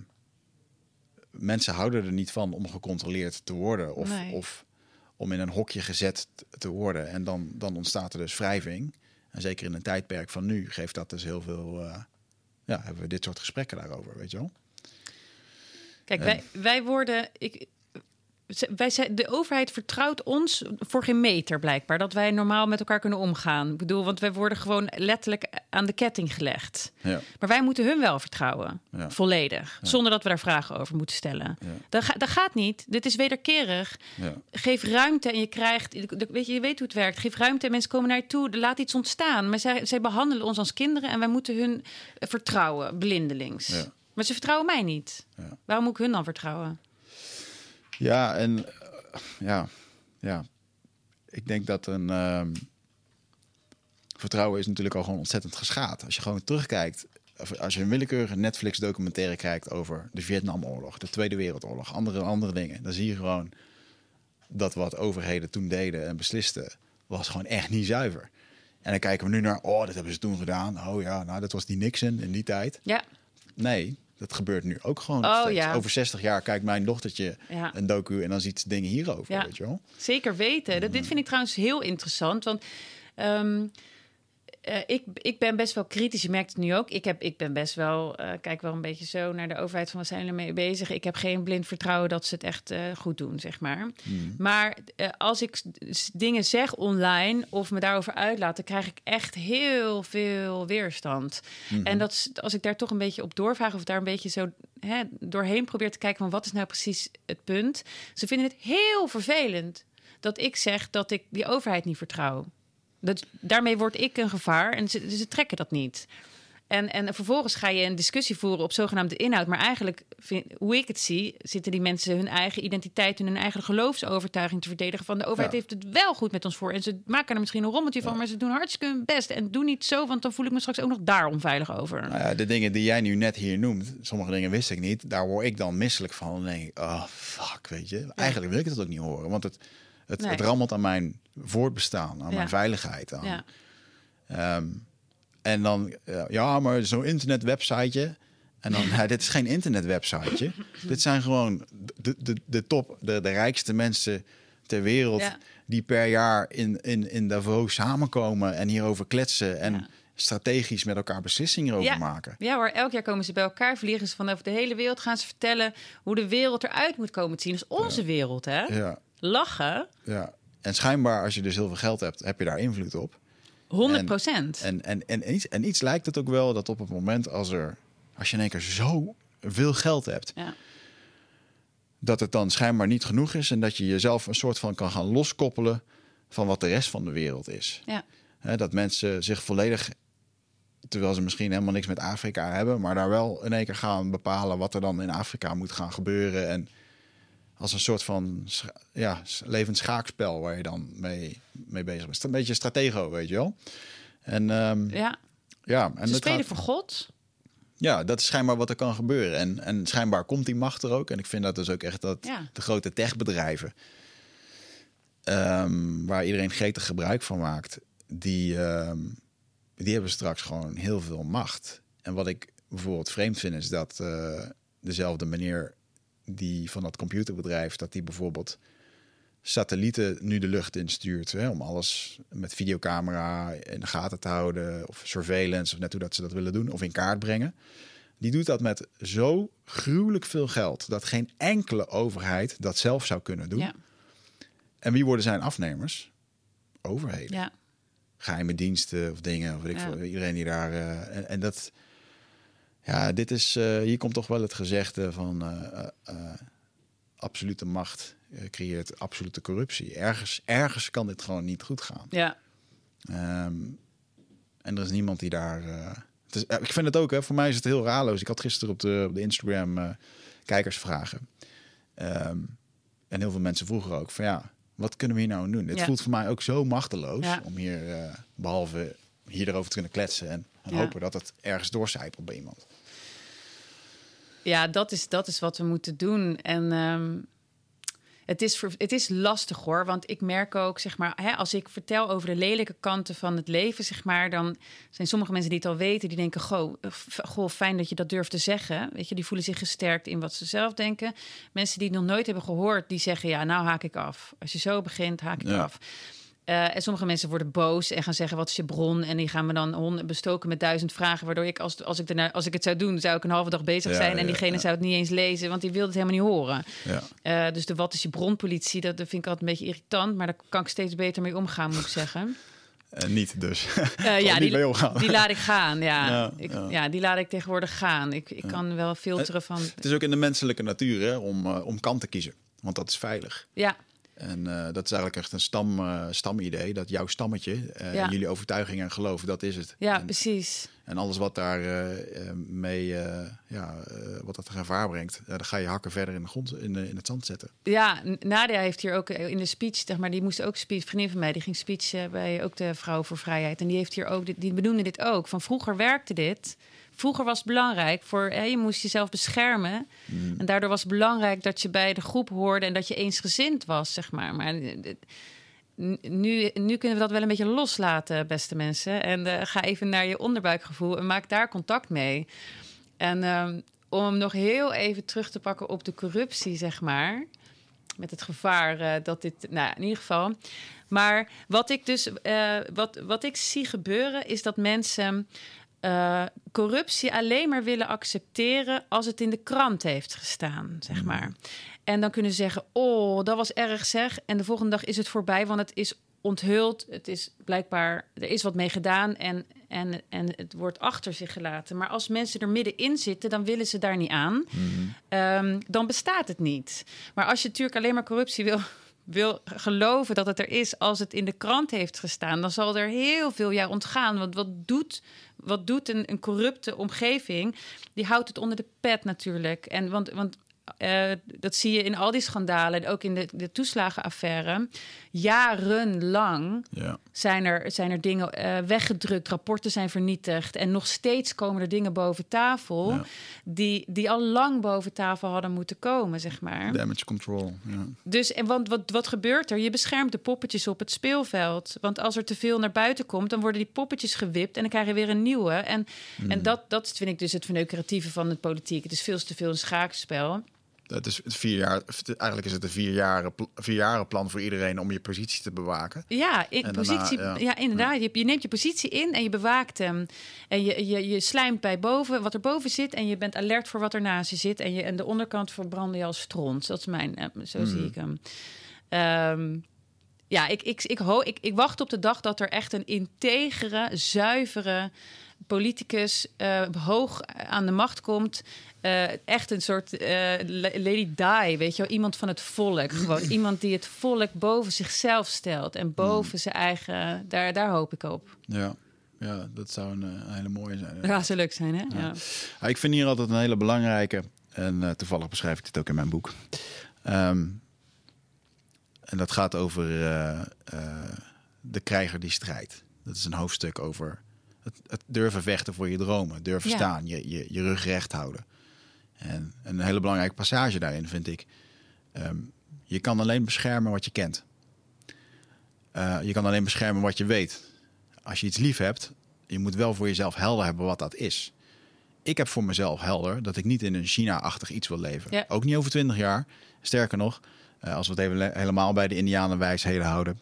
mensen houden er niet van om gecontroleerd te worden. Of, Nee. of om in een hokje gezet te worden. En dan, dan ontstaat er dus wrijving. En zeker in een tijdperk van nu geeft dat dus heel veel. eh, ja, hebben we dit soort gesprekken daarover, weet je wel? Kijk, wij, wij worden. Ik, wij zijn, de overheid vertrouwt ons voor geen meter blijkbaar. Dat wij normaal met elkaar kunnen omgaan. Ik bedoel, want wij worden gewoon letterlijk aan de ketting gelegd. Ja, Maar wij moeten hun wel vertrouwen. Ja. Volledig. Zonder dat we daar vragen over moeten stellen. Dat, ga- dat gaat niet. Dit is wederkerig. ja, Geef ruimte en je krijgt. Weet je, je weet hoe het werkt. Geef ruimte en mensen komen naar je toe. Laat iets ontstaan. Maar zij, zij behandelen ons als kinderen en wij moeten hun vertrouwen, blindelings. Ja. Maar ze vertrouwen mij niet. Ja. Waarom moet ik hun dan vertrouwen? Ja en ja, ja, ik denk dat een. ehm, vertrouwen is natuurlijk al gewoon ontzettend geschaad. Als je gewoon terugkijkt, of als je een willekeurige Netflix-documentaire kijkt over de Vietnamoorlog, de Tweede Wereldoorlog, andere, andere dingen, dan zie je gewoon dat wat overheden toen deden en beslisten, was gewoon echt niet zuiver. En dan kijken we nu naar, oh, dat hebben ze toen gedaan. Oh ja, nou, dat was die Nixon in die tijd. Ja, Nee, dat gebeurt nu ook gewoon. Oh, ja. Over 60 jaar kijkt mijn dochtertje Ja. een docu en dan ziet ze dingen hierover, Ja. weet je wel? zeker weten. Dat, dit vind ik trouwens heel interessant. Want ehm, eh, ik, ik ben best wel kritisch. Je merkt het nu ook. Ik, heb, ik ben best wel, eh, kijk wel een beetje zo naar de overheid van wat zijn er mee bezig. Ik heb geen blind vertrouwen dat ze het echt eh, goed doen, zeg maar. Hmm. Maar als ik dingen zeg online of me daarover uitlaat, dan krijg ik echt heel veel weerstand. Mhm. En dat, is- als ik daar toch een beetje op doorvraag of daar een beetje zo hè, doorheen probeer te kijken van wat is nou precies het punt. Ze vinden het heel vervelend dat ik zeg dat ik die overheid niet vertrouw. Dat, daarmee word ik een gevaar en ze, ze trekken dat niet. En, en vervolgens ga je een discussie voeren op zogenaamde inhoud. Maar eigenlijk, vind, hoe ik het zie, zitten die mensen hun eigen identiteit en hun eigen geloofsovertuiging te verdedigen. Van de overheid Ja. heeft het wel goed met ons voor. En ze maken er misschien een rommeltje van, maar ze doen hartstikke hun best. En doe niet zo, want dan voel ik me straks ook nog daar onveilig over. Nou ja, de dingen die jij nu net hier noemt, sommige dingen wist ik niet. Daar word ik dan misselijk van. Denk ik, oh fuck, weet je. Eigenlijk wil ik het ook niet horen. Want het, het, Nee. het rammelt aan mijn voortbestaan, aan Ja. mijn veiligheid. Aan. Ja. Ehm, en dan, ja, maar zo'n internetwebsiteje. En dan, ja, dit is geen internetwebsiteje. dit zijn gewoon de, de, de top, de, de rijkste mensen ter wereld... Ja. die per jaar in, in, in Davos samenkomen en hierover kletsen... en strategisch met elkaar beslissingen over Ja. maken. Ja hoor, elk jaar komen ze bij elkaar, vliegen ze van over de hele wereld, gaan ze vertellen hoe de wereld eruit moet komen te zien. Dat is onze wereld, hè? Ja, Lachen, ja. En schijnbaar, als je dus heel veel geld hebt, heb je daar invloed op. 100 procent. En, en, en, iets, en iets lijkt het ook wel dat op het moment als er, als je in één keer zo veel geld hebt, Ja. dat het dan schijnbaar niet genoeg is en dat je jezelf een soort van kan gaan loskoppelen van wat de rest van de wereld is. Ja. Dat mensen zich volledig, terwijl ze misschien helemaal niks met Afrika hebben, maar daar wel in één keer gaan bepalen wat er dan in Afrika moet gaan gebeuren. En als een soort van ja, levend schaakspel waar je dan mee, mee bezig bent. Een beetje stratego, weet je wel. En ehm, ja. ja, en Ze spelen gaat- voor God. ja, dat is schijnbaar wat er kan gebeuren. En, en schijnbaar komt die macht er ook. En ik vind dat dus ook echt dat Ja. de grote techbedrijven, ehm, waar iedereen gretig gebruik van maakt, die, ehm, die hebben straks gewoon heel veel macht. En wat ik bijvoorbeeld vreemd vind, is dat eh, dezelfde meneer die van dat computerbedrijf, dat die bijvoorbeeld satellieten nu de lucht instuurt. Hè, om alles met videocamera in de gaten te houden. Of surveillance, of net hoe dat ze dat willen doen. Of in kaart brengen. Die doet dat met zo gruwelijk veel geld. Dat geen enkele overheid dat zelf zou kunnen doen. Ja. En wie worden zijn afnemers? Overheden. Ja. Geheime diensten of dingen. Of weet ik Ja. veel. Iedereen die daar... eh, en, en dat... Ja, dit is... eh, hier komt toch wel het gezegde van... eh, eh, absolute macht creëert absolute corruptie. Ergens, ergens kan dit gewoon niet goed gaan. Ja. Ehm, en er is niemand die daar. eh, het is, ik vind het ook, hè, voor mij is het heel raarloos. Ik had gisteren op de, op de Instagram eh, kijkersvragen. Ehm, en heel veel mensen vroegen ook van ja, wat kunnen we hier nou doen? Dit Ja. voelt voor mij ook zo machteloos Ja. om hier, eh, behalve hier erover te kunnen kletsen en, en Ja. hopen dat het ergens doorcijpelt bij iemand. Ja, dat is, dat is wat we moeten doen. En ehm, het, is het is lastig hoor. Want ik merk ook, zeg maar, hè, als ik vertel over de lelijke kanten van het leven, zeg maar, dan zijn sommige mensen die het al weten, die denken: Goh, eh, goh, fijn dat je dat durft te zeggen. Weet je, die voelen zich gesterkt in wat ze zelf denken. Mensen die het nog nooit hebben gehoord, die zeggen: Ja, nou haak ik af. Als je zo begint, haak ik Ja. af. Eh, en sommige mensen worden boos en gaan zeggen: wat is je bron? En die gaan me dan bestoken met duizend vragen. Waardoor ik, als, als, ik erna, als ik het zou doen, zou ik een halve dag bezig Ja, zijn. En ja, diegene ja. zou het niet eens lezen, want die wilde het helemaal niet horen. Ja. Eh, dus de wat is je bronpolitie, dat, dat vind ik altijd een beetje irritant. Maar daar kan ik steeds beter mee omgaan, moet ik zeggen. En niet dus. Gewoon ja, niet die, die laat ik gaan. Ja, Ja, ik, ja. ja. die laat ik tegenwoordig gaan. Ik, ik kan wel filteren van. Het is ook in de menselijke natuur hè, om, om kant te kiezen. Want dat is veilig. Ja, En eh, dat is eigenlijk echt een stam, eh, stamidee. Dat jouw stammetje, Ja. jullie overtuiging en geloof, dat is het. ja en, precies. en alles wat daar mee, ja, wat dat gevaar brengt, dan ga je hakken verder in de grond, in, in het zand zetten. Ja, Nadia heeft hier ook in de speech, zeg maar, die moest ook speech, vriendin van mij, die ging speech eh, bij ook de Vrouw voor Vrijheid. En die heeft hier ook, die benoemde dit ook. Van vroeger werkte dit. Vroeger was het belangrijk voor, hè, je moest jezelf beschermen. En daardoor was het belangrijk dat je bij de groep hoorde en dat je eensgezind was, zeg maar. Maar eh, nu, nu kunnen we dat wel een beetje loslaten, beste mensen. En eh, ga even naar je onderbuikgevoel en maak daar contact mee. En ehm, om nog heel even terug te pakken op de corruptie, zeg maar. met het gevaar eh, dat dit, nou in ieder geval. Maar wat ik dus, uh, wat, wat ik zie gebeuren, is dat mensen uh, corruptie alleen maar willen accepteren als het in de krant heeft gestaan, zeg hmm. maar. En dan kunnen ze zeggen: Oh, dat was erg zeg. En de volgende dag is het voorbij, want het is onthuld. Het is blijkbaar, er is wat mee gedaan en, en, en het wordt achter zich gelaten. Maar als mensen er middenin zitten, dan willen ze daar niet aan. Hmm. Um, dan bestaat het niet. Maar als je natuurlijk alleen maar corruptie wil wil geloven dat het er is als het in de krant heeft gestaan, dan zal er heel veel jaar ontgaan. Want wat doet, wat doet een, een corrupte omgeving? Die houdt het onder de pet natuurlijk. En want, want uh, dat zie je in al die schandalen, ook in de, de toeslagenaffaire. Jarenlang ja. zijn, er, zijn er dingen uh, weggedrukt, rapporten zijn vernietigd. En nog steeds komen er dingen boven tafel ja. die, die al lang boven tafel hadden moeten komen, zeg maar. Damage control. Ja. Dus en want, wat, wat gebeurt er? Je beschermt de poppetjes op het speelveld. Want als er te veel naar buiten komt, dan worden die poppetjes gewipt en dan krijg je weer een nieuwe. En, mm. en dat, dat vind ik dus het verneukeratieve van het politiek. Het is veel te veel een schaakspel. Het is vier jaar, eigenlijk is het een vier jaren, vier jaren plan voor iedereen om je positie te bewaken. Ja, in, positie, ja. inderdaad. Je, je, neemt je positie in en je bewaakt hem. En je, je, je slijmt bij boven wat er boven zit en je bent alert voor wat er naast je zit. En, je, en de onderkant verbrand je als stront. Dat is mijn, eh, zo zie hmm. ik hem. Um, ja, ik, ik, ik, ho, ik, ik wacht op de dag dat er echt een integere, zuivere politicus uh, hoog aan de macht komt. Uh, echt een soort uh, Lady Di, weet je wel? Iemand van het volk. Gewoon iemand die het volk boven zichzelf stelt en boven mm. zijn eigen. Daar, daar hoop ik op. Ja. Ja, dat zou een, een hele mooie zijn. Ja, zou leuk zijn, hè? Ja. ja. ik vind hier altijd een hele belangrijke. En toevallig beschrijf ik dit ook in mijn boek. Um, en dat gaat over de krijger die strijdt. Dat is een hoofdstuk over het, het, durven vechten voor je dromen, durven staan, je, je, je rug recht houden. En een hele belangrijke passage daarin vind ik. Ehm, je kan alleen beschermen wat je kent. Uh, je kan alleen beschermen wat je weet. Als je iets lief hebt, je moet wel voor jezelf helder hebben wat dat is. Ik heb voor mezelf helder dat ik niet in een China-achtig iets wil leven. Ook niet over twintig jaar. Sterker nog, uh, als we het even helemaal bij de Indianenwijsheden houden,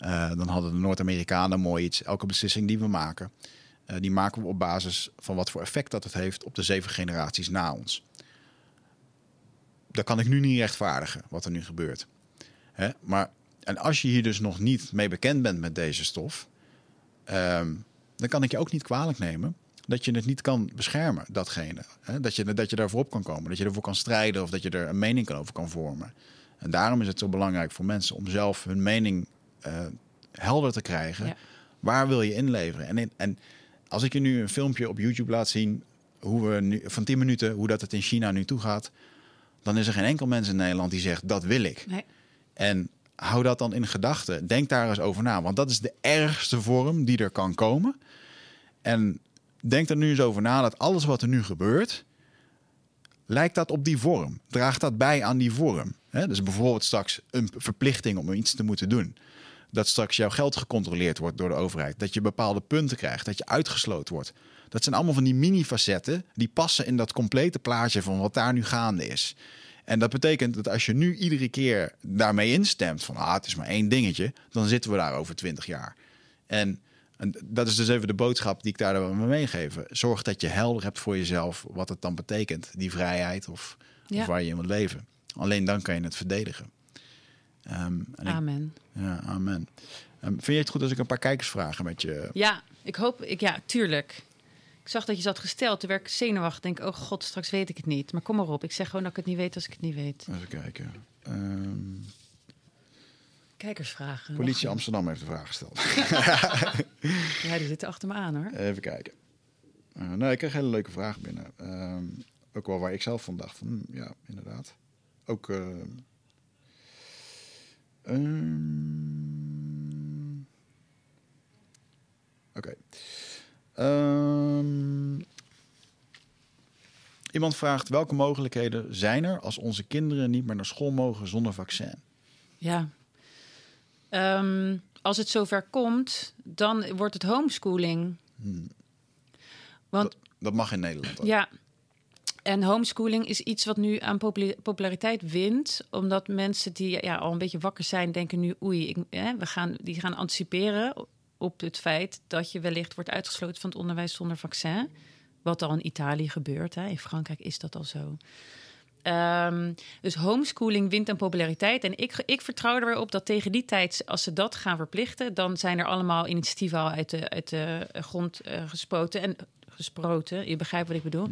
uh, dan hadden de Noord-Amerikanen mooi iets. Elke beslissing die we maken, die maken we op basis van wat voor effect dat het heeft op de zeven generaties na ons dat kan ik nu niet rechtvaardigen wat er nu gebeurt. Hè? Maar en als je hier dus nog niet mee bekend bent met deze stof, ehm, dan kan ik je ook niet kwalijk nemen dat je het niet kan beschermen, datgene. Hè? Dat, je, dat je daarvoor op kan komen, dat je ervoor kan strijden of dat je er een mening over kan vormen. En daarom is het zo belangrijk voor mensen om zelf hun mening uh, helder te krijgen. Waar wil je inleveren? En, en als ik je nu een filmpje op YouTube laat zien, hoe we nu, van 10 minuten, hoe dat het in China nu toe gaat, dan is er geen enkel mens in Nederland die zegt dat wil ik. Nee. En hou dat dan in gedachten. Denk daar eens over na, want dat is de ergste vorm die er kan komen. En denk er nu eens over na dat alles wat er nu gebeurt, lijkt dat op die vorm? Draagt dat bij aan die vorm? dus bijvoorbeeld straks een verplichting om iets te moeten doen. Dat straks jouw geld gecontroleerd wordt door de overheid. Dat je bepaalde punten krijgt, dat je uitgesloten wordt. Dat zijn allemaal van die mini-facetten die passen in dat complete plaatje van wat daar nu gaande is. En dat betekent dat als je nu iedere keer daarmee instemt van ah, het is maar één dingetje, dan zitten we daar over twintig jaar. En, en, dat is dus even de boodschap die ik daar mee meegeven. Zorg dat je helder hebt voor jezelf wat het dan betekent, die vrijheid of, of waar je in wilt leven. Alleen dan kan je het verdedigen. Um, amen. ja, amen. Um, vind je het goed als ik een paar kijkersvragen met je... Ja, ik hoop... Ik, ja, tuurlijk. Ik zag dat je zat gesteld. Toen werd ik zenuwachtig. Denk, oh god, straks weet ik het niet. Maar kom maar op. Ik zeg gewoon dat ik het niet weet als ik het niet weet. Even kijken. Um... Kijkersvragen. Politie Amsterdam heeft een vraag gesteld. ja, die zitten achter me aan hoor. Even kijken. Uh, nou, ik kreeg hele leuke vragen binnen. Ook wel waar ik zelf van dacht. Van, hm, ja, inderdaad. Ook... Uh, um... Oké. Okay. Um, iemand vraagt welke mogelijkheden zijn er als onze kinderen niet meer naar school mogen zonder vaccin? Ja. Um, als het zover komt, dan wordt het homeschooling. Hmm. Want, dat, dat, mag in Nederland. Ja. En homeschooling is iets wat nu aan popula- populariteit wint, omdat mensen die ja, al een beetje wakker zijn, denken nu: oei, ik, hè, we gaan, die gaan anticiperen op het feit dat je wellicht wordt uitgesloten van het onderwijs zonder vaccin. Wat al in Italië gebeurt. Hè. In Frankrijk is dat al zo. Ehm, dus homeschooling wint aan populariteit. En ik, ik vertrouw er weer op dat tegen die tijd, als ze dat gaan verplichten, dan zijn er allemaal initiatieven al uit de, uit de grond eh, gespoten. En gesproten, je begrijpt wat ik bedoel.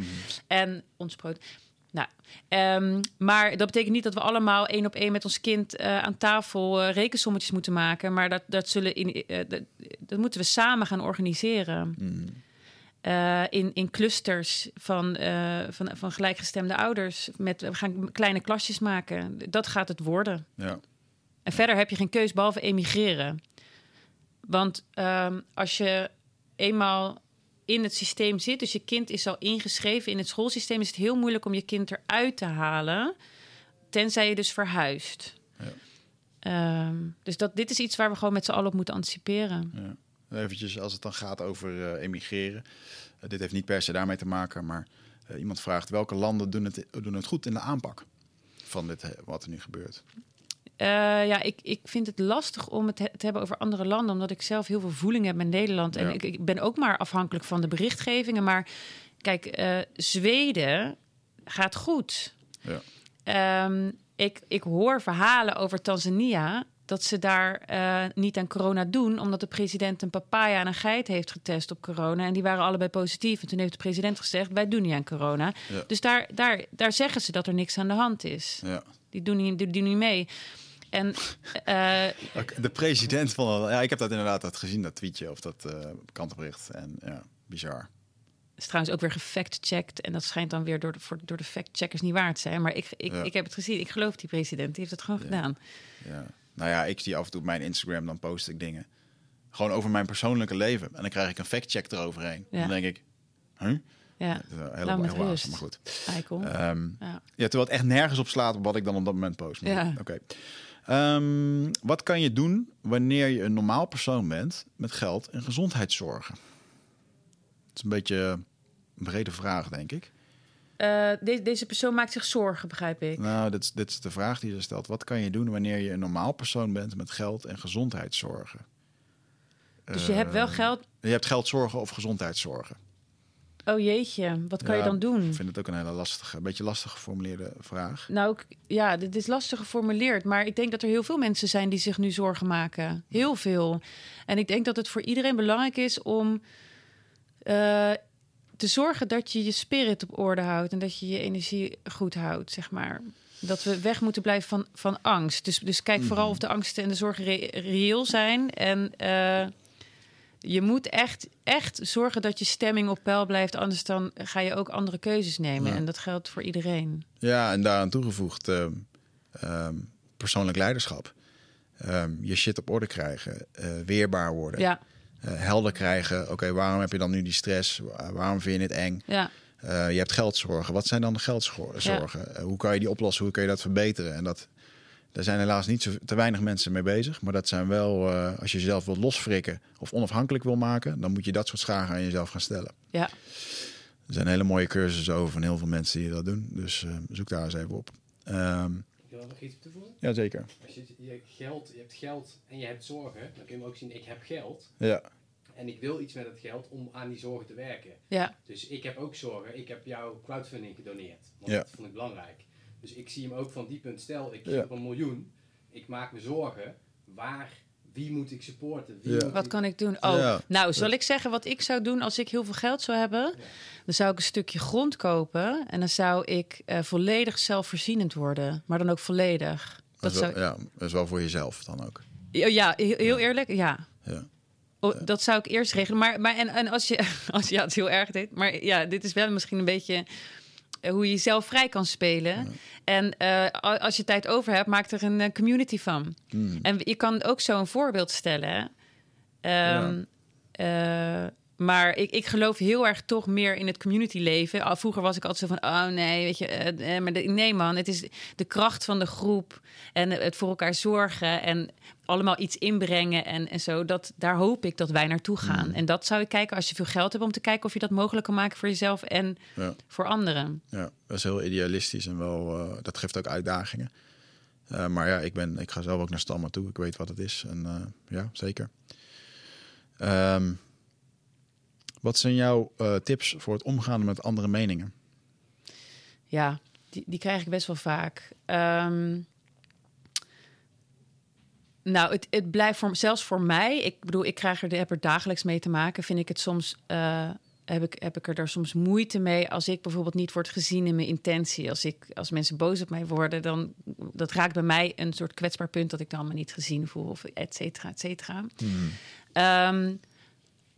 En ontsproten. Nou, ehm, maar dat betekent niet dat we allemaal één op één met ons kind eh, aan tafel eh, rekensommetjes moeten maken. Maar dat, dat, zullen in, eh, dat, dat moeten we samen gaan organiseren. Eh, in, in clusters van, van, van gelijkgestemde ouders. Met, we gaan kleine klasjes maken. Dat gaat het worden. Ja. En verder heb je geen keus behalve emigreren. Want ehm, als je eenmaal in het systeem zit, dus je kind is al ingeschreven in het schoolsysteem, is het heel moeilijk om je kind eruit te halen, tenzij je dus verhuist. Ja. Ehm, dus dat, dit is iets waar we gewoon met z'n allen op moeten anticiperen. Ja. Eventjes als het dan gaat over eh, emigreren. Eh, dit heeft niet per se daarmee te maken, maar eh, iemand vraagt welke landen doen het, doen het goed in de aanpak van dit, wat er nu gebeurt. Eh, ja, ik, ik vind het lastig om het he- te hebben over andere landen, omdat ik zelf heel veel voeling heb met Nederland. En Ja. ik, ik ben ook maar afhankelijk van de berichtgevingen. Maar kijk, eh, Zweden gaat goed. Ja. Ehm, ik, ik hoor verhalen over Tanzania dat ze daar eh, niet aan corona doen, omdat de president een papaya en een geit heeft getest op corona. En die waren allebei positief. En toen heeft de president gezegd: wij doen niet aan corona. Ja. Dus daar, daar, daar zeggen ze dat er niks aan de hand is. Ja. Die doen niet, die doen niet mee. En eh, De president van... Ja, ik heb dat inderdaad dat gezien, dat tweetje of dat eh kantenbericht. En ja, bizar. is trouwens ook weer gefact-checked. En dat schijnt dan weer door de, voor, door de fact-checkers niet waar te zijn. Maar ik, ik, Ja. ik heb het gezien. Ik geloof die president. Die heeft het gewoon Ja. gedaan. Ja. Nou ja, ik zie af en toe op mijn Instagram, dan post ik dingen. Gewoon over mijn persoonlijke leven. En dan krijg ik een factcheck eroverheen. Ja. Dan denk ik, huh? Ja, heel, maar goed. Ehm, ja. ja, terwijl het echt nergens op slaat op wat ik dan op dat moment post. Ja. Oké. Ehm, wat kan je doen wanneer je een normaal persoon bent met geld en gezondheidszorgen? Het is een beetje een brede vraag, denk ik. Eh, de- deze persoon maakt zich zorgen, begrijp ik. Nou, dit is, dit is de vraag die ze stelt. Wat kan je doen wanneer je een normaal persoon bent met geld en gezondheidszorgen? Dus je hebt wel Eh, geld. Je hebt geldzorgen of gezondheidszorgen. Oh jeetje, wat kan Ja, je dan doen? Ik vind het ook een hele lastige, een beetje lastig geformuleerde vraag. Nou, ik- ja, dit is lastig geformuleerd. Maar ik denk dat er heel veel mensen zijn die zich nu zorgen maken. Heel veel. En ik denk dat het voor iedereen belangrijk is om eh, te zorgen dat je je spirit op orde houdt. En dat je je energie goed houdt, zeg maar. Dat we weg moeten blijven van, van angst. Dus, dus kijk vooral of de angsten en de zorgen re- reëel zijn. En eh, je moet echt, echt zorgen dat je stemming op peil blijft. Anders dan ga je ook andere keuzes nemen. Ja. En dat geldt voor iedereen. Ja, en daaraan toegevoegd ehm, ehm, persoonlijk leiderschap. Ehm, je shit op orde krijgen, eh, weerbaar worden, Ja, eh, helder krijgen. Oké, waarom heb je dan nu die stress? Wa- Waarom vind je het eng? ja. Eh, je hebt geldzorgen. Wat zijn dan de geldzorgen? Hoe kan je die oplossen? Hoe kun je dat verbeteren? En dat, daar zijn helaas niet zo te weinig mensen mee bezig. Maar dat zijn wel, eh, als je jezelf wilt losfrikken of onafhankelijk wil maken, dan moet je dat soort vragen aan jezelf gaan stellen. Ja, Er zijn hele mooie cursussen over van heel veel mensen die dat doen. Dus eh, zoek daar eens even op. Ehm Ik wil nog iets op toevoegen. Jazeker. Als je, je, geld, je hebt geld en je hebt zorgen, dan kun je ook zien, ik heb geld Ja. en ik wil iets met het geld om aan die zorgen te werken. ja, Dus ik heb ook zorgen, ik heb jouw crowdfunding gedoneerd, want Ja. dat vond ik belangrijk. Dus ik zie hem ook van die punt, stel ik op een miljoen, ik maak me zorgen, waar, wie moet ik supporten? Wie Ja. moet wat ik- kan ik doen? Oh, Ja. nou, zal ik zeggen wat ik zou doen als ik heel veel geld zou hebben? Dan zou ik een stukje grond kopen en dan zou ik eh, volledig zelfvoorzienend worden. Maar dan ook volledig. Dat Dat is wel, zou, ja, dat is wel voor jezelf dan ook. ja, heel, heel eerlijk, ja. Ja. Oh, dat zou ik eerst regelen. Maar, maar en, en als je, als je ja, het is heel erg dit, maar ja, dit is wel misschien een beetje hoe je jezelf vrij kan spelen. En eh, als je tijd over hebt, maak er een eh, community van. Hmm. En je kan ook zo een voorbeeld stellen. Ehm, eh, maar ik, ik geloof heel erg toch meer in het community leven. Al vroeger was ik altijd zo van, oh nee, weet je, eh, eh, maar de- nee man, het is de kracht van de groep en het voor elkaar zorgen en allemaal iets inbrengen en, en zo. Dat, daar hoop ik dat wij naartoe gaan. En dat zou ik kijken als je veel geld hebt om te kijken of je dat mogelijk kan maken voor jezelf en Ja. voor anderen. Ja, dat is heel idealistisch en wel, eh, dat geeft ook uitdagingen. Maar ja, ik, ben, ik ga zelf ook naar Stamma toe. Ik weet wat het is. En ja, zeker. Ehm, wat zijn jouw eh, tips voor het omgaan met andere meningen? Ja, die, die krijg ik best wel vaak. Ehm, nou, het, het blijft voor, zelfs voor mij. Ik bedoel, ik krijg er, heb er dagelijks mee te maken. Vind ik het soms. eh, heb ik, heb ik er daar soms moeite mee als ik bijvoorbeeld niet word gezien in mijn intentie. Als, ik, als mensen boos op mij worden, dan dat raakt bij mij een soort kwetsbaar punt dat ik dan maar niet gezien voel, of et cetera, et cetera. Ehm,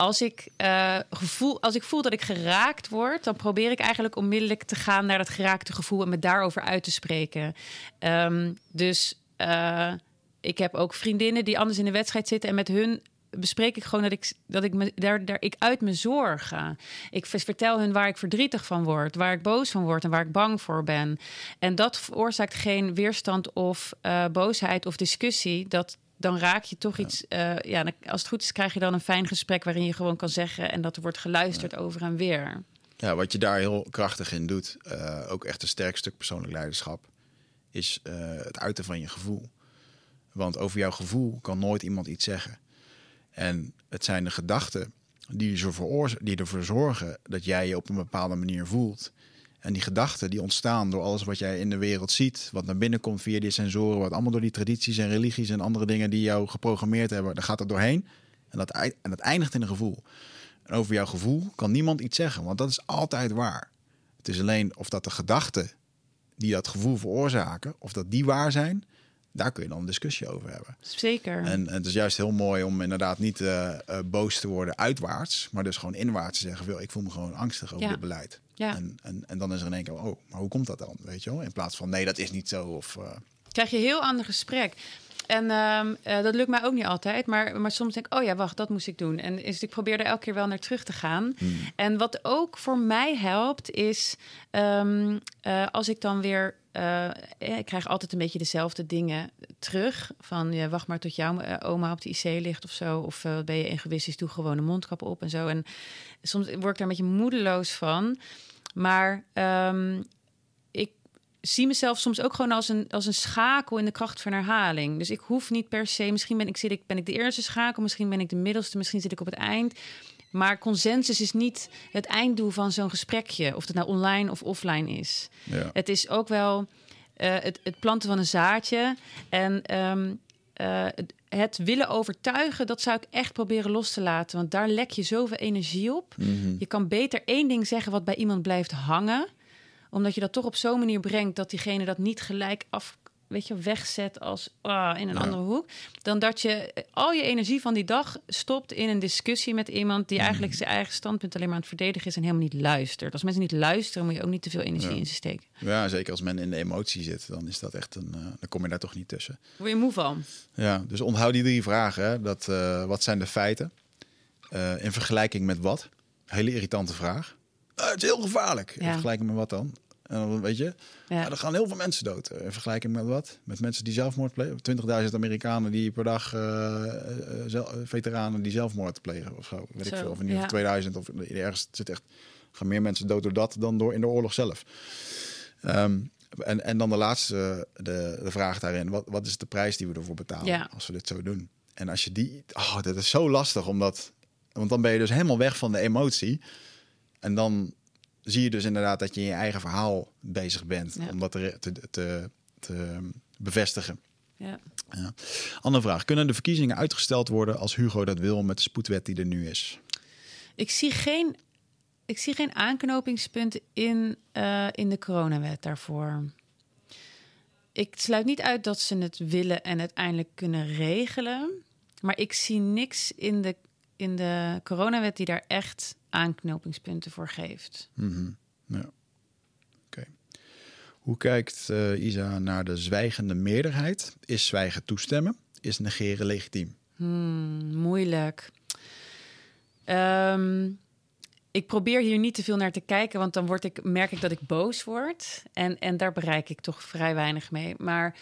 als ik, eh, gevoel, als ik voel dat ik geraakt word, dan probeer ik eigenlijk onmiddellijk te gaan naar dat geraakte gevoel en me daarover uit te spreken. Ehm, dus eh, ik heb ook vriendinnen die anders in de wedstrijd zitten en met hun bespreek ik gewoon dat ik, dat ik me daar, daar ik uit me zorgen. Ik vertel hun waar ik verdrietig van word, waar ik boos van word en waar ik bang voor ben. En dat veroorzaakt geen weerstand of eh, boosheid of discussie. Dat dan raak je toch iets. eh, ja, als het goed is, krijg je dan een fijn gesprek waarin je gewoon kan zeggen en dat er wordt geluisterd over en weer. Ja, wat je daar heel krachtig in doet, eh, ook echt een sterk stuk persoonlijk leiderschap, is eh, het uiten van je gevoel. Want over jouw gevoel kan nooit iemand iets zeggen. En het zijn de gedachten die, die ervoor zorgen dat jij je op een bepaalde manier voelt. En die gedachten die ontstaan door alles wat jij in de wereld ziet, wat naar binnen komt via die sensoren, wat allemaal door die tradities en religies en andere dingen die jou geprogrammeerd hebben, daar gaat het doorheen. En dat, en dat eindigt in een gevoel. En over jouw gevoel kan niemand iets zeggen, want dat is altijd waar. Het is alleen of dat de gedachten die dat gevoel veroorzaken, of dat die waar zijn, daar kun je dan een discussie over hebben. Zeker. En, en het is juist heel mooi om inderdaad niet eh, eh, boos te worden uitwaarts, maar dus gewoon inwaarts te zeggen: "Wil, ik voel me gewoon angstig over Ja. dit beleid. Ja. En, en, en dan is er in één keer: oh, maar hoe komt dat dan? Weet je wel? In plaats van nee, dat is niet zo. Of, eh, krijg je een heel ander gesprek. En ehm, eh, dat lukt mij ook niet altijd. Maar, maar soms denk ik, oh ja, wacht, dat moest ik doen. En is, ik probeer er elke keer wel naar terug te gaan. En wat ook voor mij helpt, is ehm, eh, als ik dan weer... ik krijg altijd een beetje dezelfde dingen terug. Van, ja, wacht maar tot jouw oma op de IC ligt of zo. Of wat ben je egoïstisch, doe gewoon een mondkap op en zo. En soms word ik daar een beetje moedeloos van. Maar ehm, ik zie mezelf soms ook gewoon als een, als een schakel in de kracht van herhaling. Dus ik hoef niet per se, misschien ben ik, zit ik, ben ik de eerste schakel, misschien ben ik de middelste, misschien zit ik op het eind. Maar consensus is niet het einddoel van zo'n gesprekje, of het nou online of offline is. ja. Het is ook wel eh, het, het planten van een zaadje. En ehm, eh, het, het willen overtuigen, dat zou ik echt proberen los te laten. Want daar lek je zoveel energie op. Je kan beter één ding zeggen wat bij iemand blijft hangen. Omdat je dat toch op zo'n manier brengt dat diegene dat niet gelijk af. Weet je, wegzet als ah, in een Ja. andere hoek. Dan dat je al je energie van die dag stopt in een discussie met iemand die eigenlijk zijn eigen standpunt alleen maar aan het verdedigen is en helemaal niet luistert. Als mensen niet luisteren, moet je ook niet te veel energie Ja. in ze steken. ja, zeker als men in de emotie zit, dan is dat echt een. eh, dan kom je daar toch niet tussen. Word je moe van? Ja, dus onthoud die drie vragen. Hè. Dat, eh, wat zijn de feiten? Eh, in vergelijking met wat? Hele irritante vraag. Het is heel gevaarlijk. In vergelijking met wat dan? En dan weet je, Ja. er gaan heel veel mensen dood. Eh, In vergelijking met wat? Met mensen die zelfmoord plegen. 20.000 Amerikanen die per dag, eh, eh, veteranen die zelfmoord plegen of zo. Weet ik veel. Of in ieder geval ja. 2000 of ergens zit echt gaan meer mensen dood door dat dan door in de oorlog zelf. Ehm, en, en dan de laatste, de, de vraag daarin. Wat, wat is de prijs die we ervoor betalen Ja. als we dit zo doen? En als je die... Oh, dat is zo lastig, omdat... Want dan ben je dus helemaal weg van de emotie. En dan zie je dus inderdaad dat je in je eigen verhaal bezig bent. Ja. Om dat te, te, te, te bevestigen. Ja. Ja. Andere vraag. Kunnen de verkiezingen uitgesteld worden als Hugo dat wil met de spoedwet die er nu is? Ik zie geen, ik zie geen aanknopingspunten in, eh, in de coronawet daarvoor. Ik sluit niet uit dat ze het willen en uiteindelijk kunnen regelen. Maar ik zie niks in de, in de coronawet die daar echt aanknopingspunten voor geeft. Mhm. Ja. Oké. Hoe kijkt eh, Isa naar de zwijgende meerderheid? Is zwijgen toestemmen? Is negeren legitiem? Hmm, moeilijk. Ehm, ik probeer hier niet te veel naar te kijken, want dan word ik, merk ik dat ik boos word. En, en daar bereik ik toch vrij weinig mee. Maar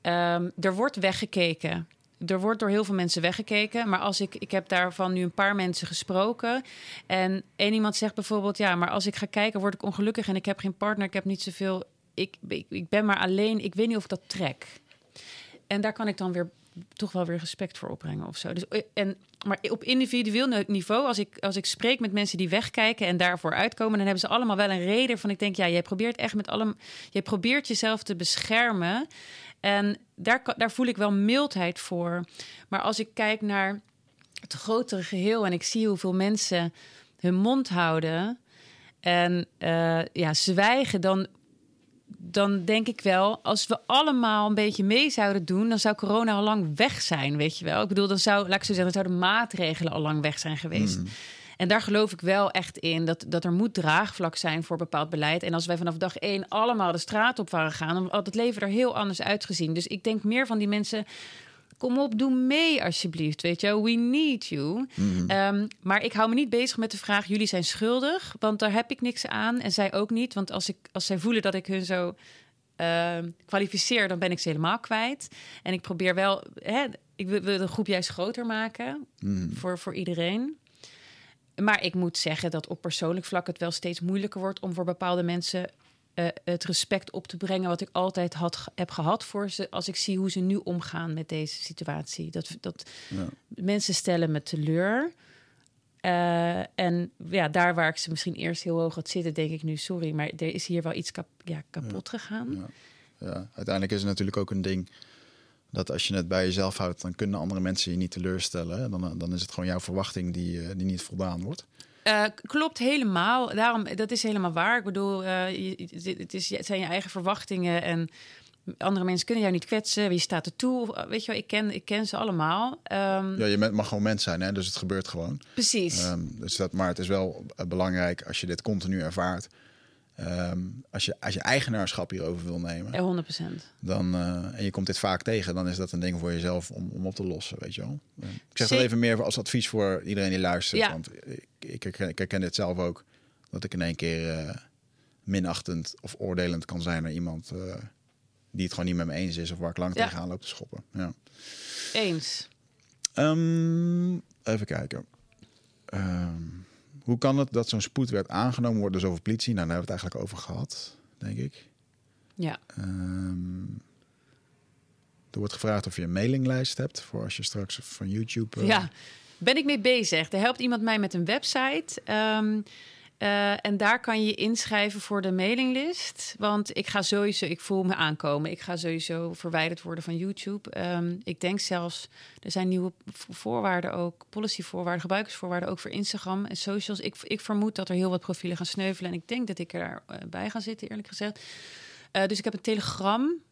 ehm, er wordt weggekeken. Er wordt door heel veel mensen weggekeken. Maar als ik, ik heb daarvan nu een paar mensen gesproken. En één iemand zegt bijvoorbeeld: Ja, maar als ik ga kijken, word ik ongelukkig en ik heb geen partner, ik heb niet zoveel. Ik, ik, ben maar alleen. Ik weet niet of ik dat trek. En daar kan ik dan weer toch wel weer respect voor opbrengen of zo. Dus, eh, en, maar op individueel niveau, als ik, als ik spreek met mensen die wegkijken en daarvoor uitkomen, dan hebben ze allemaal wel een reden van ik denk, ja, jij probeert echt met allemaal, jij probeert jezelf te beschermen. En daar, daar voel ik wel mildheid voor. Maar als ik kijk naar het grotere geheel en ik zie hoeveel mensen hun mond houden en uh, ja, zwijgen, dan dan denk ik wel, als we allemaal een beetje mee zouden doen, dan zou corona al lang weg zijn, weet je wel. Ik bedoel, dan zou, laat ik zo zeggen, dan zouden maatregelen al lang weg zijn geweest. Mm. En daar geloof ik wel echt in, dat, dat er moet draagvlak zijn voor bepaald beleid. En als wij vanaf dag één allemaal de straat op waren gaan, dan had het leven er heel anders uitgezien. Dus ik denk meer van die mensen, Kom op, doe mee alsjeblieft. Weet je, we need you. Mhm. Ehm, maar ik hou me niet bezig met de vraag: jullie zijn schuldig, want daar heb ik niks aan en zij ook niet. Want als, ik, als zij voelen dat ik hun zo uh, kwalificeer, dan ben ik ze helemaal kwijt. En ik probeer wel, hè, ik wil de groep juist groter maken mhm. voor, voor iedereen. Maar ik moet zeggen dat op persoonlijk vlak het wel steeds moeilijker wordt om voor bepaalde mensen uh, het respect op te brengen wat ik altijd had, heb gehad voor ze als ik zie hoe ze nu omgaan met deze situatie. Dat, dat ja. mensen stellen me teleur. Uh, en ja, daar waar ik ze misschien eerst heel hoog had zitten, denk ik nu sorry, maar er is hier wel iets kap ja, kapot gegaan. Ja. ja. uiteindelijk is het natuurlijk ook een ding dat als je het bij jezelf houdt, dan kunnen andere mensen je niet teleurstellen. Dan, dan is het gewoon jouw verwachting die, eh, die niet voldaan wordt. Uh, klopt helemaal. Daarom, dat is helemaal waar. Ik bedoel, uh, je, het, is, het zijn je eigen verwachtingen en andere mensen kunnen jou niet kwetsen. Wie staat er toe? Weet je wel, ik ken, ik ken ze allemaal. Um, ja, je mag gewoon mens zijn, hè? dus het gebeurt gewoon. Precies. Um, dus dat, maar het is wel eh, belangrijk als je dit continu ervaart Um, als, je, als je eigenaarschap hierover wil nemen, ja, 100%. Dan, uh, en je komt dit vaak tegen, dan is dat een ding voor jezelf om, om op te lossen, weet je wel. Ik zeg dat even meer als advies voor iedereen die luistert. Ja. Want ik, ik, herken, ik herken dit zelf ook, dat ik in één keer uh, minachtend of oordelend kan zijn naar iemand die het gewoon niet met me eens is of waar ik lang ja. tegenaan loop te schoppen. Ja. Eens. Um, even kijken. Um, hoe kan het dat zo'n spoedwet aangenomen wordt door zoveel politie? Nou, daar hebben we het eigenlijk over gehad, denk ik. Ja. Um, er wordt gevraagd of je een mailinglijst hebt voor als je straks van YouTube. Uh... Ja, ben ik mee bezig. Er helpt iemand mij met een website. Um, uh, en daar kan je inschrijven voor de mailinglist. Want ik ga sowieso, ik voel me aankomen. Ik ga sowieso verwijderd worden van YouTube. Um, ik denk zelfs, er zijn nieuwe voorwaarden ook, policyvoorwaarden, gebruikersvoorwaarden ook voor Instagram en socials. Ik, ik vermoed dat er heel wat profielen gaan sneuvelen. En ik denk dat ik erbij uh, ga zitten, eerlijk gezegd. Uh, dus ik heb een Telegram.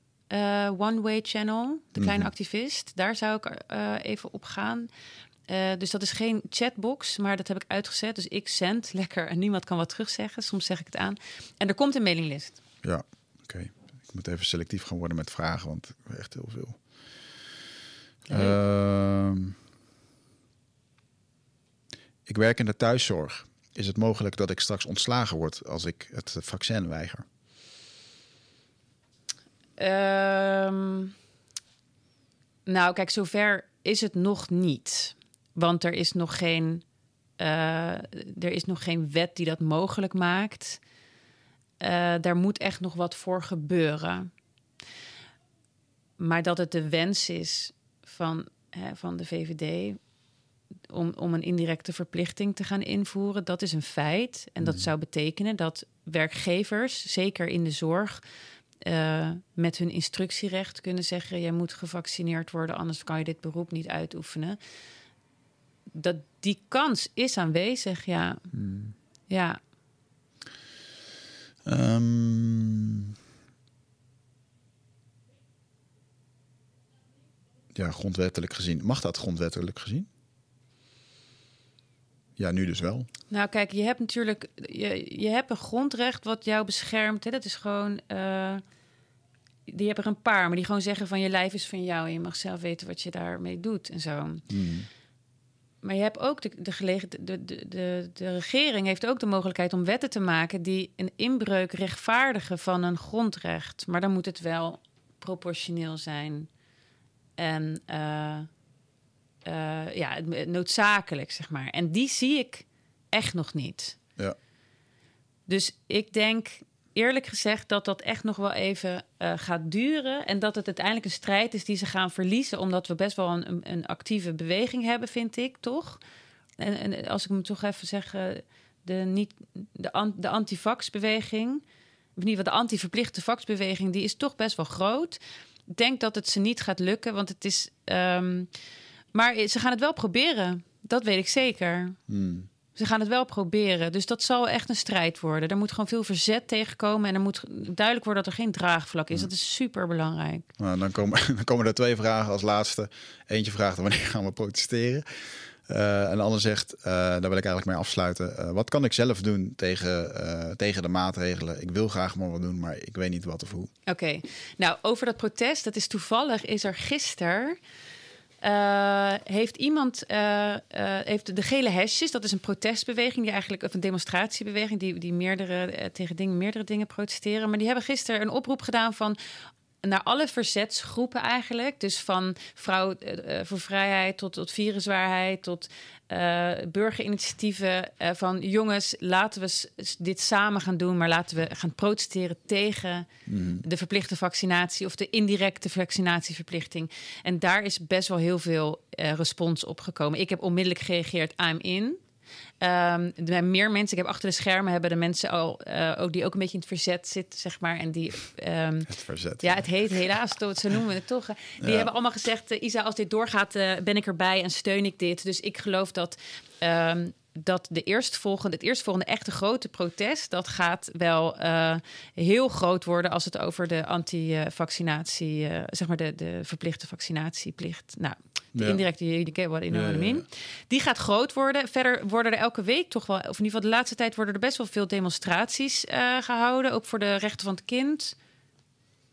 One Way Channel, de kleine mm activist. Daar zou ik even op gaan. Uh, dus dat is geen chatbox, maar dat heb ik uitgezet. Dus ik zend lekker en niemand kan wat terugzeggen. Soms zeg ik het aan. En er komt een mailinglist. Ja, oké. Okay. Ik moet even selectief gaan worden met vragen, want echt heel veel. Okay. Uh, ik werk in de thuiszorg. Is het mogelijk dat ik straks ontslagen word als ik het vaccin weiger? Um, nou, kijk, zover is het nog niet. Want er is nog geen, uh, er is nog geen wet die dat mogelijk maakt. Uh, daar moet echt nog wat voor gebeuren. Maar dat het de wens is van, hè, van de VVD om, om een indirecte verplichting te gaan invoeren, dat is een feit. En dat mm. zou betekenen dat werkgevers, zeker in de zorg, uh, met hun instructierecht kunnen zeggen: jij moet gevaccineerd worden, anders kan je dit beroep niet uitoefenen dat die kans is aanwezig, ja. Hmm. Ja. Um, ja, grondwettelijk gezien. Mag dat grondwettelijk gezien? Ja, nu dus wel. Nou, kijk, je hebt natuurlijk je, je hebt een grondrecht wat jou beschermt. Hè? Dat is gewoon. Uh, die hebben er een paar, maar die gewoon zeggen van je lijf is van jou en je mag zelf weten wat je daarmee doet en zo. Hmm. Maar je hebt ook de, de, gelegen, de, de, de, de regering heeft ook de mogelijkheid om wetten te maken die een inbreuk rechtvaardigen van een grondrecht. Maar dan moet het wel proportioneel zijn. En uh, uh, ja, noodzakelijk, zeg maar. En die zie ik echt nog niet. Ja. Dus ik denk eerlijk gezegd dat dat echt nog wel even uh, gaat duren. En dat het uiteindelijk een strijd is die ze gaan verliezen. Omdat we best wel een, een actieve beweging hebben, vind ik, toch? En, en als ik me toch even zeg, de, niet, de, an, de of in ieder geval de anti-verplichte vaxbeweging... die is toch best wel groot. Ik denk dat het ze niet gaat lukken, want het is... Um, maar ze gaan het wel proberen. Dat weet ik zeker. Hmm. Ze gaan het wel proberen. Dus dat zal echt een strijd worden. Er moet gewoon veel verzet tegenkomen. En er moet duidelijk worden dat er geen draagvlak is. Dat is super belangrijk. Nou, dan, komen, dan komen er twee vragen als laatste. Eentje vraagt wanneer gaan we protesteren? Uh, en de ander zegt, uh, daar wil ik eigenlijk mee afsluiten. Uh, wat kan ik zelf doen tegen, tegen de maatregelen? Ik wil graag maar wat doen, maar ik weet niet wat of hoe. Oké, okay. nou over dat protest, dat is toevallig, is er gisteren uh, heeft iemand, uh, uh, heeft de gele hesjes, dat is een protestbeweging, die eigenlijk, of een demonstratiebeweging, die, die meerdere, tegen dingen, meerdere dingen protesteren. Maar die hebben gisteren een oproep gedaan van naar alle verzetsgroepen eigenlijk. Dus van vrouw voor vrijheid tot, tot viruswaarheid, tot uh, burgerinitiatieven uh, van jongens, laten we dit samen gaan doen, maar laten we gaan protesteren tegen mm. de verplichte vaccinatie of de indirecte vaccinatieverplichting. En daar is best wel heel veel respons op gekomen. Ik heb onmiddellijk gereageerd, I'm in. Um, meer mensen, ik heb achter de schermen hebben de mensen al, uh, ook die ook een beetje in het verzet zitten, zeg maar. En die. Um, het verzet. Ja, het heet helaas, zo noemen we het toch. Die ja. hebben allemaal gezegd: uh, Isa, als dit doorgaat, uh, ben ik erbij en steun ik dit. Dus ik geloof dat. Um, dat de eerstvolgende, het eerstvolgende echte grote protest, dat gaat wel uh, heel groot worden als het over de anti-vaccinatie, uh, zeg maar de, de verplichte vaccinatieplicht. Nou, de indirecte, you get what, you know what I mean. Die gaat groot worden. Verder worden er elke week toch wel, of in ieder geval de laatste tijd worden er best wel veel demonstraties uh, gehouden, ook voor de rechten van het kind.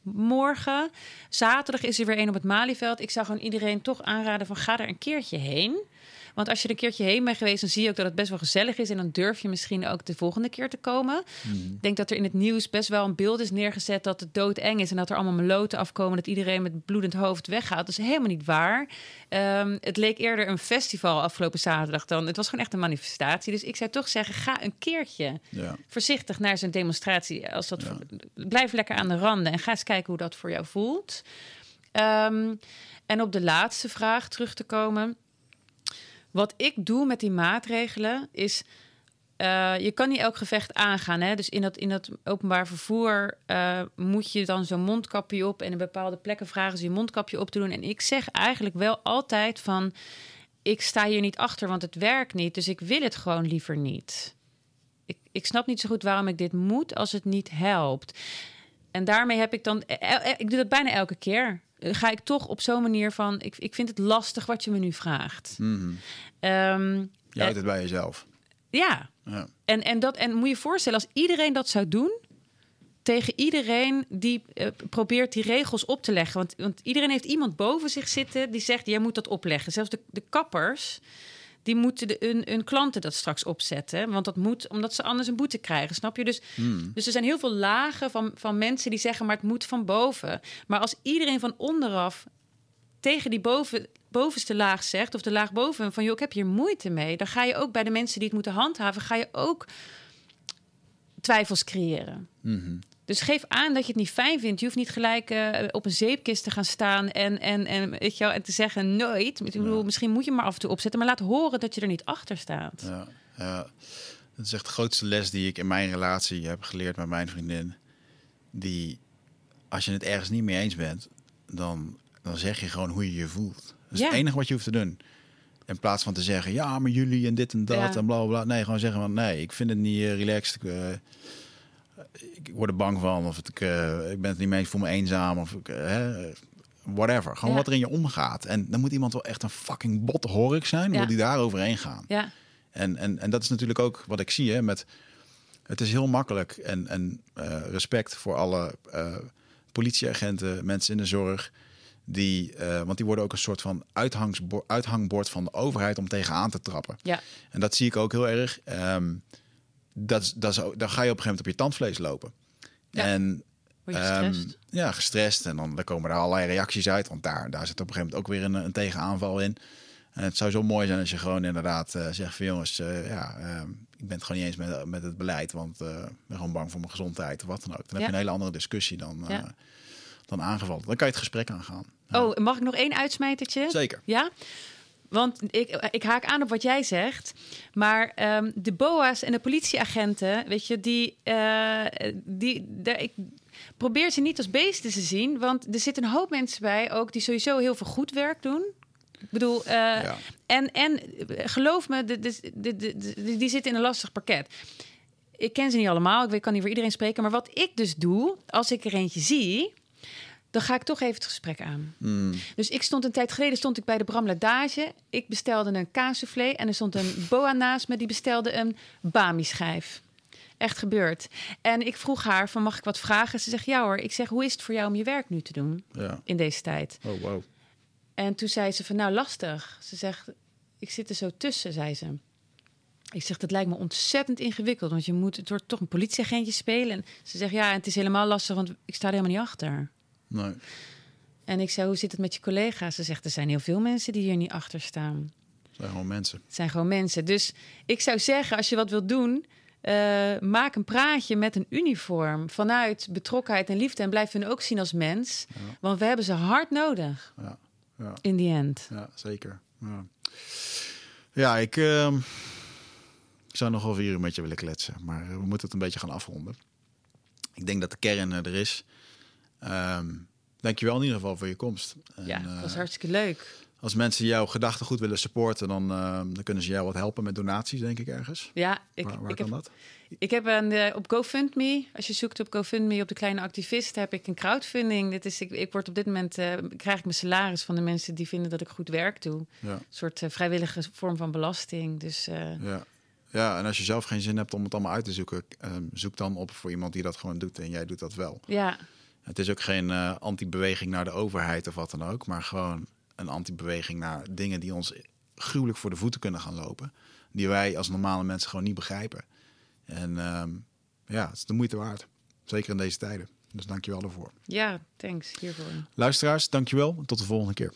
Morgen, zaterdag is er weer een op het Malieveld. Ik zou gewoon iedereen toch aanraden van ga er een keertje heen. Want als je er een keertje heen bent geweest, dan zie je ook dat het best wel gezellig is. En dan durf je misschien ook de volgende keer te komen. Mm. Ik denk dat er in het nieuws best wel een beeld is neergezet dat het doodeng is. En dat er allemaal meloten afkomen. Dat iedereen met bloedend hoofd weggaat. Dat is helemaal niet waar. Um, het leek eerder een festival afgelopen zaterdag dan. Het was gewoon echt een manifestatie. Dus ik zou toch zeggen, ga een keertje ja. voorzichtig naar zo'n demonstratie. Als dat ja. Blijf lekker aan de randen en ga eens kijken hoe dat voor jou voelt. Um, en op de laatste vraag terug te komen. Wat ik doe met die maatregelen is. Uh, je kan niet elk gevecht aangaan. Hè? Dus in dat, in dat openbaar vervoer uh, moet je dan zo'n mondkapje op. En in bepaalde plekken vragen ze je mondkapje op te doen. En ik zeg eigenlijk wel altijd van... ik sta hier niet achter, want het werkt niet. Dus ik wil het gewoon liever niet. Ik, ik snap niet zo goed waarom ik dit moet als het niet helpt. En daarmee heb ik dan... Ik doe dat bijna elke keer ga ik toch op zo'n manier van... Ik, ik vind het lastig wat je me nu vraagt. Mm -hmm. um, je houdt het bij jezelf. Ja. ja. En, en, dat, en moet je voorstellen, als iedereen dat zou doen... tegen iedereen die uh, probeert die regels op te leggen. Want, want iedereen heeft iemand boven zich zitten die zegt... jij moet dat opleggen. Zelfs de, de kappers die moeten de, hun, hun, klanten dat straks opzetten. Want dat moet, omdat ze anders een boete krijgen, snap je? Dus, mm. dus er zijn heel veel lagen van, van mensen die zeggen, maar het moet van boven. Maar als iedereen van onderaf tegen die boven, bovenste laag zegt, of de laag boven, van joh, ik heb hier moeite mee, dan ga je ook bij de mensen die het moeten handhaven, ga je ook twijfels creëren. Mm -hmm. Dus geef aan dat je het niet fijn vindt. Je hoeft niet gelijk uh, op een zeepkist te gaan staan en, en, en, weet je wel, en te zeggen nooit. Ik bedoel, ja. misschien moet je maar af en toe opzetten, maar laat horen dat je er niet achter staat. Ja, ja. Dat is echt de grootste les die ik in mijn relatie heb geleerd met mijn vriendin. Die, als je het ergens niet mee eens bent, dan, dan zeg je gewoon hoe je je voelt. Dat is Ja. het enige wat je hoeft te doen. In plaats van te zeggen, ja, maar jullie en dit en dat Ja. en bla bla. Nee, gewoon zeggen van, nee, ik vind het niet eh, relaxed. Ik, eh, ik word er bang van, of het, ik, eh, ik ben het niet mee, ik voel me eenzaam, of ik, eh, whatever. Gewoon Ja. wat er in je omgaat. En dan moet iemand wel echt een fucking bot horik zijn, Ja. wil die daar overheen gaan. Ja, En, en, en dat is natuurlijk ook wat ik zie. Hè, met, het is heel makkelijk en, en eh, respect voor alle politieagenten, mensen in de zorg. Die, want die worden ook een soort van uithangbord van de overheid om tegenaan te trappen. Ja, En dat zie ik ook heel erg. Ehm, dat, is- dat is, dan ga je op een gegeven moment op je tandvlees lopen. Ja. En word je Ehm, gestrest? ja, gestrest. En dan, dan komen er allerlei reacties uit. Want daar, daar zit op een gegeven moment ook weer een, een tegenaanval in. En het zou zo mooi zijn als je gewoon inderdaad eh, zegt van jongens, eh, ja, ehm, ik ben het gewoon niet eens met, met het beleid. Want eh, ik ben gewoon bang voor mijn gezondheid of wat dan ook. Dan heb je een hele andere discussie dan, Ja. dan aangevallen. Dan kan je het gesprek aangaan. Oh, mag ik nog één uitsmijtertje? Zeker. Ja? Want ik, ik haak aan op wat jij zegt. Maar ehm, de BOA's en de politieagenten, weet je, die, eh, die, daar, ik probeer ze niet als beesten te zien. Want er zitten een hoop mensen bij ook die sowieso heel veel goed werk doen. Ik bedoel, eh, Ja. en, en geloof me, de, de, de, de- de- die zitten in een lastig pakket. Ik ken ze niet allemaal, ik kan niet voor iedereen spreken. Maar wat ik dus doe, als ik er eentje zie, dan ga ik toch even het gesprek aan. Mm, Dus ik stond een tijd geleden stond ik bij de Bramladage. Ik bestelde een kaassoufflé en er stond een boa naast me die bestelde een bami schijf. Echt gebeurd. En ik vroeg haar van mag ik wat vragen? Ze zegt ja hoor. Ik zeg hoe is het voor jou om je werk nu te doen ja. in deze tijd? Oh, wow. En toen zei ze van nou lastig. Ze zegt ik zit er zo tussen, zei ze. Ik zeg dat lijkt me ontzettend ingewikkeld, want je moet het wordt toch een politieagentje spelen. En ze zegt ja, en het is helemaal lastig, want ik sta er helemaal niet achter. Nee. En ik zei, hoe zit het met je collega's? Ze zegt, er zijn heel veel mensen die hier niet achter staan. Het zijn gewoon mensen. Het zijn gewoon mensen. Dus ik zou zeggen, als je wat wilt doen, eh, maak een praatje met een uniform. Vanuit betrokkenheid en liefde. En blijf hun ook zien als mens. Want we hebben ze hard nodig, Ja, ja. in the end. Ja, zeker. Ja, ja ik, ehm, ik zou nog wel vier uur met je willen kletsen. Maar we moeten het een beetje gaan afronden. Ik denk dat de kern eh, er is. Ehm dankjewel in ieder geval voor je komst. En, Ja, dat was eh, hartstikke leuk. als mensen jouw gedachten goed willen supporten, dan, ehm, dan kunnen ze jou wat helpen met donaties, denk ik ergens. Ja, ik, waar waar ik, kan heb, dat? ik heb een, eh, op GoFundMe, als je zoekt op GoFundMe op de kleine activist, heb ik een crowdfunding. Dit is, ik, ik word op dit moment, eh, krijg ik mijn salaris van de mensen die vinden dat ik goed werk doe. Ja, Een soort vrijwillige vorm van belasting. Dus ja. ja, en als je zelf geen zin hebt om het allemaal uit te zoeken, ehm, zoek dan op voor iemand die dat gewoon doet en jij doet dat wel. ja, Het is ook geen eh, anti-beweging naar de overheid of wat dan ook, maar gewoon een anti-beweging naar dingen die ons gruwelijk voor de voeten kunnen gaan lopen. Die wij als normale mensen gewoon niet begrijpen. En ehm, ja, het is de moeite waard. Zeker in deze tijden. Dus dankjewel daarvoor. ja, thanks hiervoor. Luisteraars, dankjewel. Tot de volgende keer.